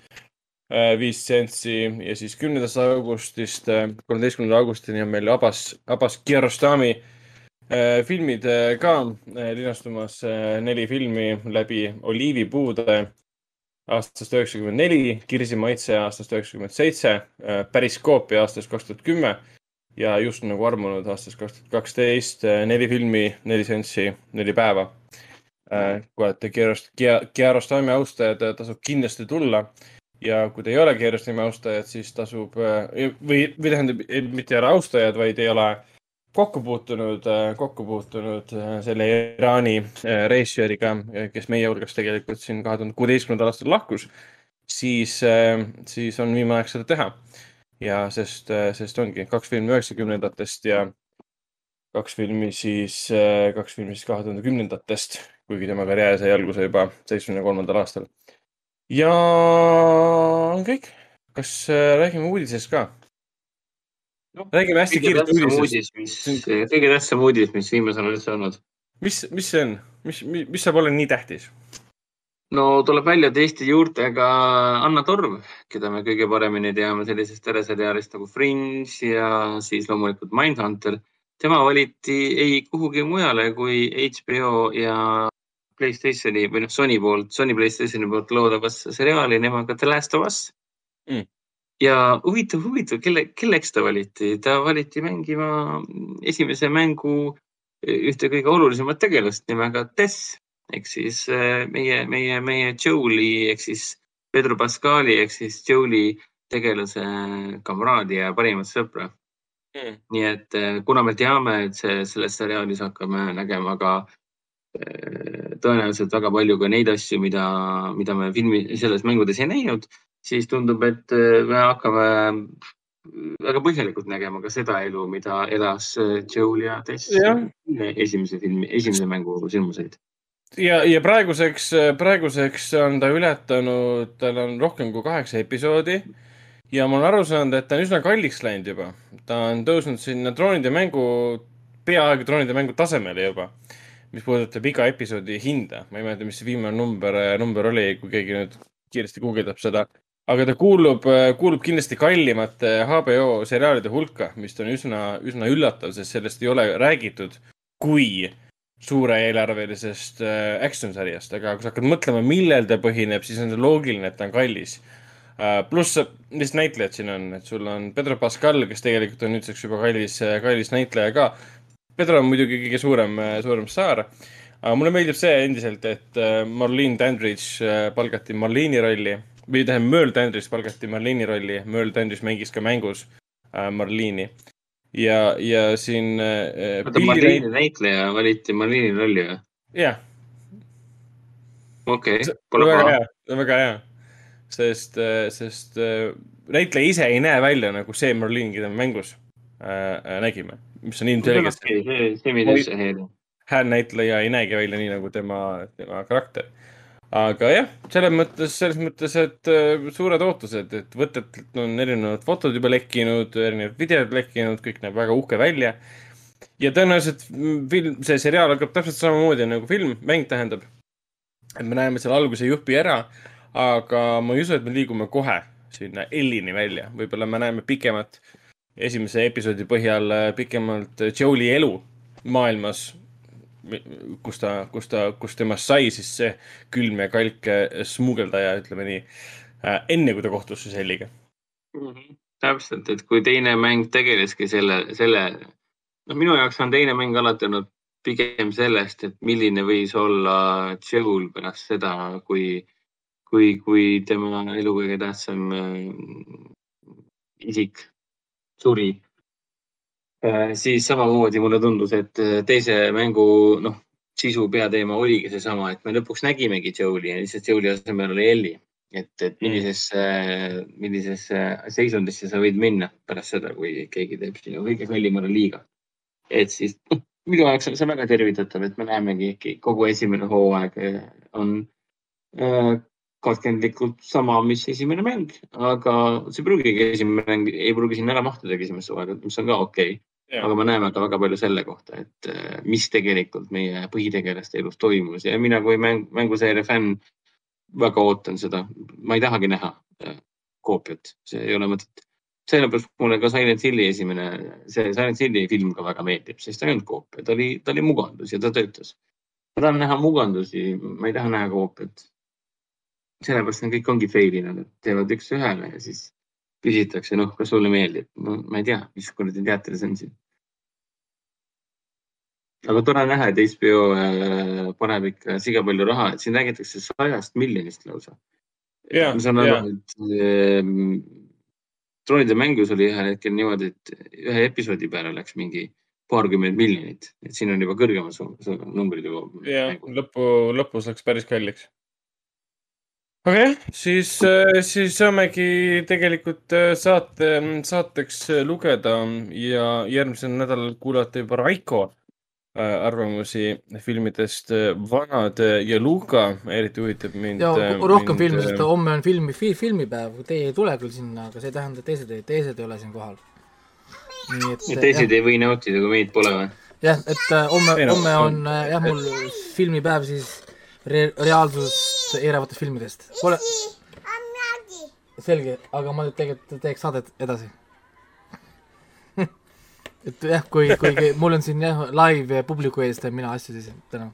äh, viis seanssi ja siis kümnendast augustist kolmeteistkümnenda augustini on meil Abbas, Abbas Kiarostami Äh, filmid äh, ka äh, linastumas neli filmi läbi Oliivipuude aastast üheksakümmend neli, Kirsi maitse aastast üheksakümmend seitse, Periskoopia aastast kaks tuhat kümme ja just nagu armunud aastast kaks tuhat kaksteist, neli filmi, neli seanssi, neli päeva. kui olete Kiarostami austajad, tasub kindlasti tulla ja kui te ei ole Kiarostami austajad, siis tasub või, või tähendab, mitte ei ole austajad, vaid ei ole kokku puutunud, äh, kokku puutunud äh, selle Iraani äh, reisijariga, kes meie hulgast tegelikult siin kahe tuhande kuueteistkümnendal aastal lahkus, siis, siis on viimane aeg seda teha. ja sest, sest ongi kaks filmi üheksakümnendatest ja kaks filmi siis, kaks filmi siis kahe tuhande kümnendatest, kuigi tema karjäär sai alguse juba seitsmekümne kolmandal aastal. ja on kõik. kas räägime uudisest ka? No, räägime hästi kiiresti uudisest. kõige tähtsam uudis, mis viimasel ajal üldse olnud. mis, mis see on, mis, mis, mis saab olla nii tähtis? no tuleb välja Eesti juurtega Anna Torv, keda me kõige paremini teame sellisest teleseriaalist nagu Fringe ja siis loomulikult Mindhunter. tema valiti ei kuhugi mujale kui HBO ja Playstationi või noh, Sony poolt, Sony Playstationi poolt loodavasse seriaali nimega The Last of Us mm ja huvitav, huvitav, kelle, kelleks ta valiti, ta valiti mängima esimese mängu ühte kõige olulisemat tegelast nimega Tess. Ehk siis äh, meie, meie, meie Joe'li ehk siis Pedro Pascali ehk siis Joe'li tegelase kamraadi ja parimat sõpra. Mm.. nii et kuna me teame, et see, selles seriaalis hakkame nägema ka tõenäoliselt väga palju ka neid asju, mida, mida me filmi, selles mängudes ei näinud, siis tundub, et äh, me hakkame väga põhjalikult nägema ka seda elu, mida elas äh, Joel ja Tess esimese filmi, esimese mängu sündmuseid. ja, ja praeguseks, praeguseks on ta ületanud, tal on rohkem kui kaheksa episoodi ja ma olen aru saanud, et ta on üsna kalliks läinud juba. ta on tõusnud sinna troonide mängu, peaaegu troonide mängu tasemele juba, mis puudutab iga episoodi hinda. ma ei mäleta, mis see viimane number, number oli, kui keegi nüüd kiiresti guugeldab seda aga ta kuulub, kuulub kindlasti kallimate HBO seriaalide hulka, mis on üsna, üsna üllatav, sest sellest ei ole räägitud kui suure eelarvelisest äh, action sarjast, aga kui sa hakkad mõtlema, millel ta põhineb, siis on see loogiline, et ta on kallis. Äh, pluss, mis näitlejad siin on, et sul on Pedro Pascal, kes tegelikult on nüüdseks juba kallis, kallis näitleja ka. Pedro on muidugi kõige suurem, suurem staar. aga mulle meeldib see endiselt, et äh, Marlene Dandridge palgati Marlene'i rolli või tähendab, Merle Dandridge palgati Marline'i rolli, Merle Dandridge mängis ka mängus äh, Marline'i. ja, ja siin äh,. oota, Marline'i näitleja valiti Marline'i rolli või? jah. okei pole paha. väga hea, sest, äh, sest äh, näitleja ise ei näe välja nagu see Marline, keda me mängus äh nägime, mis on ilmselgelt. see, see mind üldse ei häiri. häälnäitleja ei näegi välja nii nagu tema, tema karakter aga jah, selles mõttes, selles mõttes, et äh, suured ootused, et võtetelt on erinevad fotod juba lekkinud, erinevad videod lekkinud, kõik näeb väga uhke välja. ja tõenäoliselt film, see seriaal hakkab täpselt samamoodi nagu film, mäng tähendab. et me näeme seal alguse jupi ära, aga ma ei usu, et me liigume kohe sinna Ellini välja, võib-olla me näeme pikemat, esimese episoodi põhjal äh, pikemalt Joe'i elu maailmas, kus ta, kus ta, kus temast sai siis see külm ja kalk äh, smuugeldaja, ütleme nii, enne kui ta kohtus Selliga. Mhm. täpselt, et kui teine mäng tegeleski selle, selle, noh, minu jaoks on teine mäng alati olnud pigem sellest, et milline võis olla Joel pärast seda, kui, kui, kui tema elu kõige tähtsam äh, isik suri. Siis samamoodi mulle tundus, et äh, teise mängu, noh, sisu peateema oligi seesama, et me lõpuks nägimegi Joel'i ja lihtsalt Joel'i asemel oli Ellie et, et millisesse, millisesse seisundisse sa võid minna pärast seda, kui keegi teeb sinu kõige kallimale liiga. et siis noh, minu jaoks on see väga tervitatav, et me näemegi kogu esimene hooaeg eh, on äh, katkendlikult sama, mis esimene mäng, aga see pruugigi esimene mäng, ei pruugi sinna ära mahtudagi esimesse hooaega, mis on ka okei okay.. Aga me näeme ka väga palju selle kohta, et eh, mis tegelikult meie põhitegelaste elus toimus ja mina kui mäng, mänguseeria fänn väga ootan seda, ma ei tahagi näha äh, koopiat, see ei ole mõtet. sellepärast mulle ka Silent Hilli esimene, see Silent Hilli film ka väga meeldib, sest ta ei olnud koopia, ta oli, ta oli mugandus ja ta töötas. ma tahan näha mugandusi, ma ei taha näha koopiat. sellepärast nad kõik ongi fail inud, et teevad üks-ühele ja siis küsitakse, noh, kas sulle meeldib no,? ma ei tea, mis kuradi teater see on siin. Aga tore näha, et HBO äh, paneb ikka siga palju raha, et siin räägitakse sajast miljonist lausa. Ma saan aru, et äh, troonide mängus oli ühel hetkel niimoodi, et ühe episoodi peale läks mingi paarkümmend miljonit, et siin on juba kõrgemad numbrid juba. jah, lõpu, lõpus läks päris kalliks. aga jah, siis, siis saamegi tegelikult äh, saate, saateks lugeda ja järgmisel nädalal kuulata juba Raiko äh, arvamusi filmidest äh, Vanad ja Luka, eriti huvitab mind. ja rohkem filme, sest homme on filmi, filmipäev, teie ei tule küll sinna, aga see ei tähenda, et teised, teised ei ole siin kohal. nii et ja teised jah, ei või nautida, kui meid pole või? jah, et äh, homme homme on- on äh, jah, mul filmipäev siis re reaalsust eiravatest filmidest. Pole, selge, aga ma nüüd tegelikult teeks saadet edasi. Et jah, kui, kui mul on siin jah live publiku ees teen mina asju, siis täna.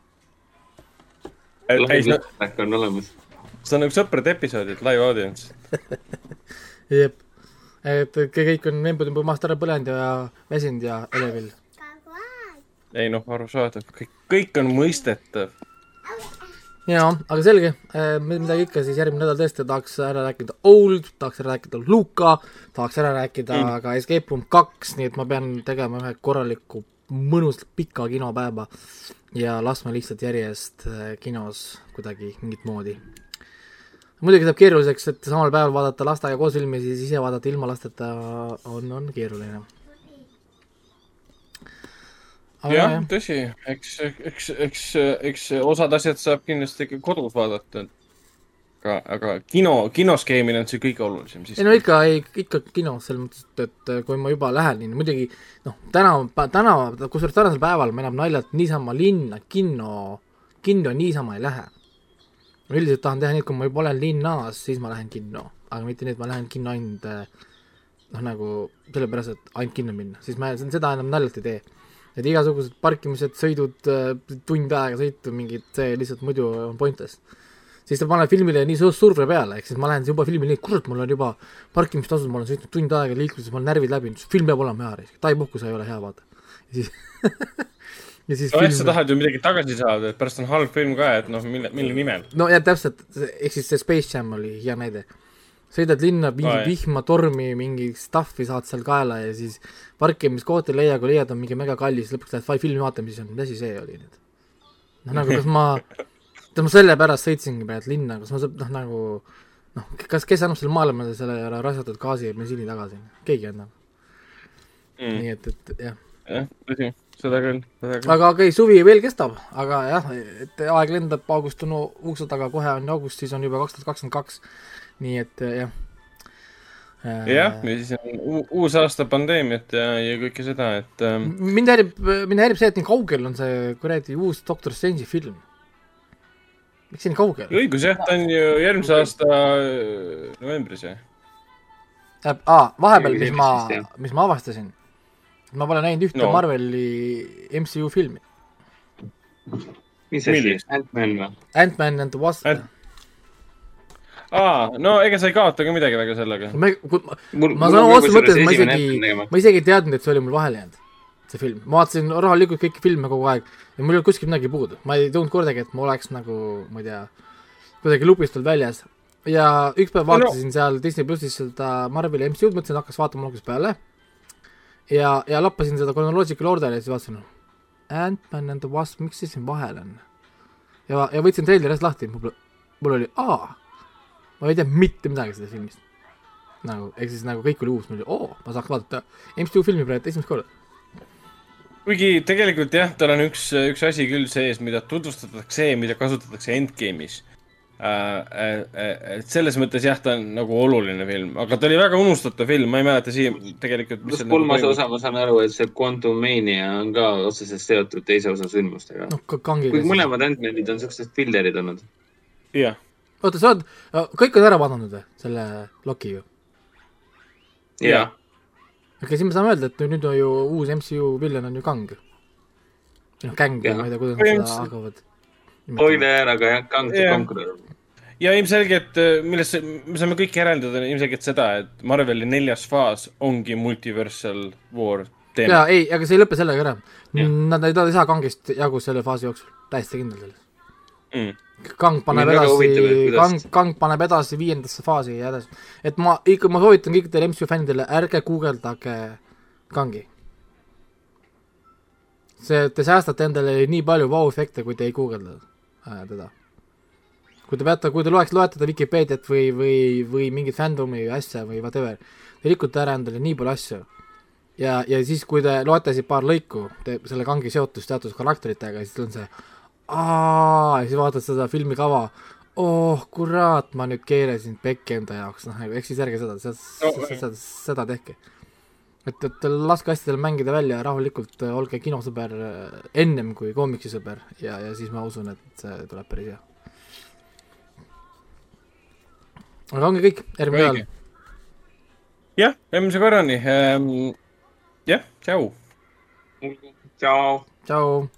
lõhk on olemas. see on nagu sõprade episoodid, live audience. jep, et kõik on embud-embud maast ära põlenud ja väsinud ja elevil. ei noh, arusaadav, kõik, kõik on mõistetav. jaa, aga selge, midagi ikka, siis järgmine nädal tõesti tahaks ära rääkida Old, tahaks ära rääkida Luka, tahaks ära rääkida mm. ka Escape Room kaks, nii et ma pean tegema ühe korraliku mõnus pika kinopäeva ja laskma lihtsalt järjest äh, kinos kuidagi mingit moodi. muidugi saab keeruliseks, et samal päeval vaadata lastega koos filmi, siis ise vaadata ilma lasteta on, on keeruline. Jah tõsi, eks, eks, eks, eks osad asjad saab kindlasti ikka kodus vaadata. aga, aga kino, kinoskeemil on see kõige olulisem siis ei. no ikka, ikka kinos, selles mõttes, et, et kui ma juba lähen, nii muidugi noh, täna, täna, kusjuures tänasel päeval ma enam naljalt niisama linna, kinno, kinno niisama ei lähe. ma üldiselt tahan teha nii, et kui ma juba olen linnas, siis ma lähen kinno, aga mitte nii, et ma lähen kinno ainult noh, nagu sellepärast, et ainult kinno minna, siis ma seda enam naljalt ei tee. Et igasugused parkimised, sõidud, tund aega sõitu, mingid, see lihtsalt muidu on pointless siis ta paneb filmile nii suur surve peale, ehk siis ma lähen juba filmile nii, kurat, mul on juba parkimistasud, ma olen sõitnud tund aega liikluses, mul on närvid läbi, film peab olema hea, Tai puhkus ei ole hea, vaata. ja siis ja siis nojah, sa tahad ju midagi tagasi saada, et pärast on halb film ka, et noh, mille, mille nimel. no ja täpselt, ehk siis see Space Jam oli hea näide. Sõidad linna, mingi vihma, tormi, mingi stuff'i saad seal kaela ja siis parkimiskohta ei leia, kui leiad, on mingi mega kallis, lõpuks lähed fi- filmi vaatama, siis on, mis asi see oli nüüd. noh, nagu kas ma, tead ma sellepärast sõitsingi praegu linna, kas ma noh nagu noh, kas, kes annab selle maailma selle raisatud gaasi ja bensiini tagasi, keegi ei anna mm.. nii et, et jah jah, tõsi, seda küll, seda küll. aga okei okay,, suvi veel kestab, aga jah, et aeg lendab, august on ukse taga, kohe on august, siis on juba kaks tuhat kakskümmend kaks. Nii et eh, jah. jah, ja siis on uu- uus aasta pandeemiat ja, ja kõike seda, et ähm, mind häirib, mind häirib see, et nii kaugel on see kuradi uus Doctor Strange'i film. miks see nii kaugel? õigus jah, ta on ju järgmise aasta äh, novembris jah. aa, vahepeal, mis ma mis ma avastasin, ma pole näinud ühte no. Marveli MCU filmi. mis asi Ant-Man või? Ant-Man and the Wasp Ant-. aa, no ega sa ei kaota ka midagi väga sellega. ma, ma, ma saan otseses mõttes, ma isegi, ma isegi ei teadnud, et see oli mul vahele jäänud, see film. ma vaatasin rahulikult kõiki filme kogu aeg ja mul ei olnud kuskilt midagi puudu. ma ei tundnud kordagi, et ma oleks nagu, ma ei tea, kuidagi lupist olnud väljas. ja üks päev No, no. vaatasin seal Disney plussis seda Marveli MCU-d, mõtlesin, hakkas vaatama algusest peale. ja, ja lappasin seda chronological order'i ja siis vaatasin, Ant-Man and the Wasp, miks see siin vahel on? ja, ja võtsin treileri eest lahti, mul, mul oli, aa, ma ei tea mitte midagi sellest filmist nagu, ehk siis nagu kõik oli uus, mul oli oo, ma saaks vaadata MCU filmi praegu esimest korda. kuigi tegelikult jah, tal on üks, üks asi küll sees, mida tutvustatakse, mida kasutatakse endgame'is äh,. et selles mõttes jah, ta on nagu oluline film, aga ta oli väga unustatav film, ma ei mäleta siia tegelikult. pluss kolmas osa, ma saan aru, et see Quantum Mania on ka otseselt seotud teise osa sündmustega. kangiga kuigi. mõlemad Ant-Manid on siuksed fillerid olnud. jah, oota, sa oled, kõik on ära vaadanud või, selle Loki ju? jah, okei siis me saame öelda, et nüüd on ju uus MCU villan on ju Kang. noh, Kang, ma ei tea, kuidas nad seda hakkavad. spoiler, aga jah, Kang the. Conqueror. ja ilmselgelt, millest me saame kõik järeldada ilmselgelt seda, et Marveli neljas faas ongi multiversal war teema. jaa, ei, aga see ei lõpe sellega ära. Nad ei, nad ei saa Kangist jagu selle faasi jooksul, täiesti kindel selles. Mm. Kang paneb edasi, Kang, Kang paneb edasi viiendasse faasi ja edasi. et ma ikka, ma soovitan kõikidele MCU fännidele, ärge guugeldage Kangi. see, te säästate endale nii palju vau-efekte, kui te ei guugelda äh, teda. kui te peate, kui te loeks, loete teda Vikipeediat või, või, või mingit fandomi või asja või whatever, te rikute ära endale nii palju asju. ja, ja siis, kui te loete siit paar lõiku, te selle Kangi seotust teatud karakteritega, siis on see aa, ja siis vaatad seda filmikava, oh kurat, ma nüüd keerasin pekki enda jaoks, noh, ehk siis ärge seda, seda, seda, seda tehke. et, et laske asjadel mängida välja rahulikult, olge kinosõber äh, ennem kui koomiksisõber ja, ja siis ma usun, et see tuleb päris hea. aga ongi kõik, järgmine nädal. jah, järgmise korrani ähm,. jah, tšau. tšau. tšau.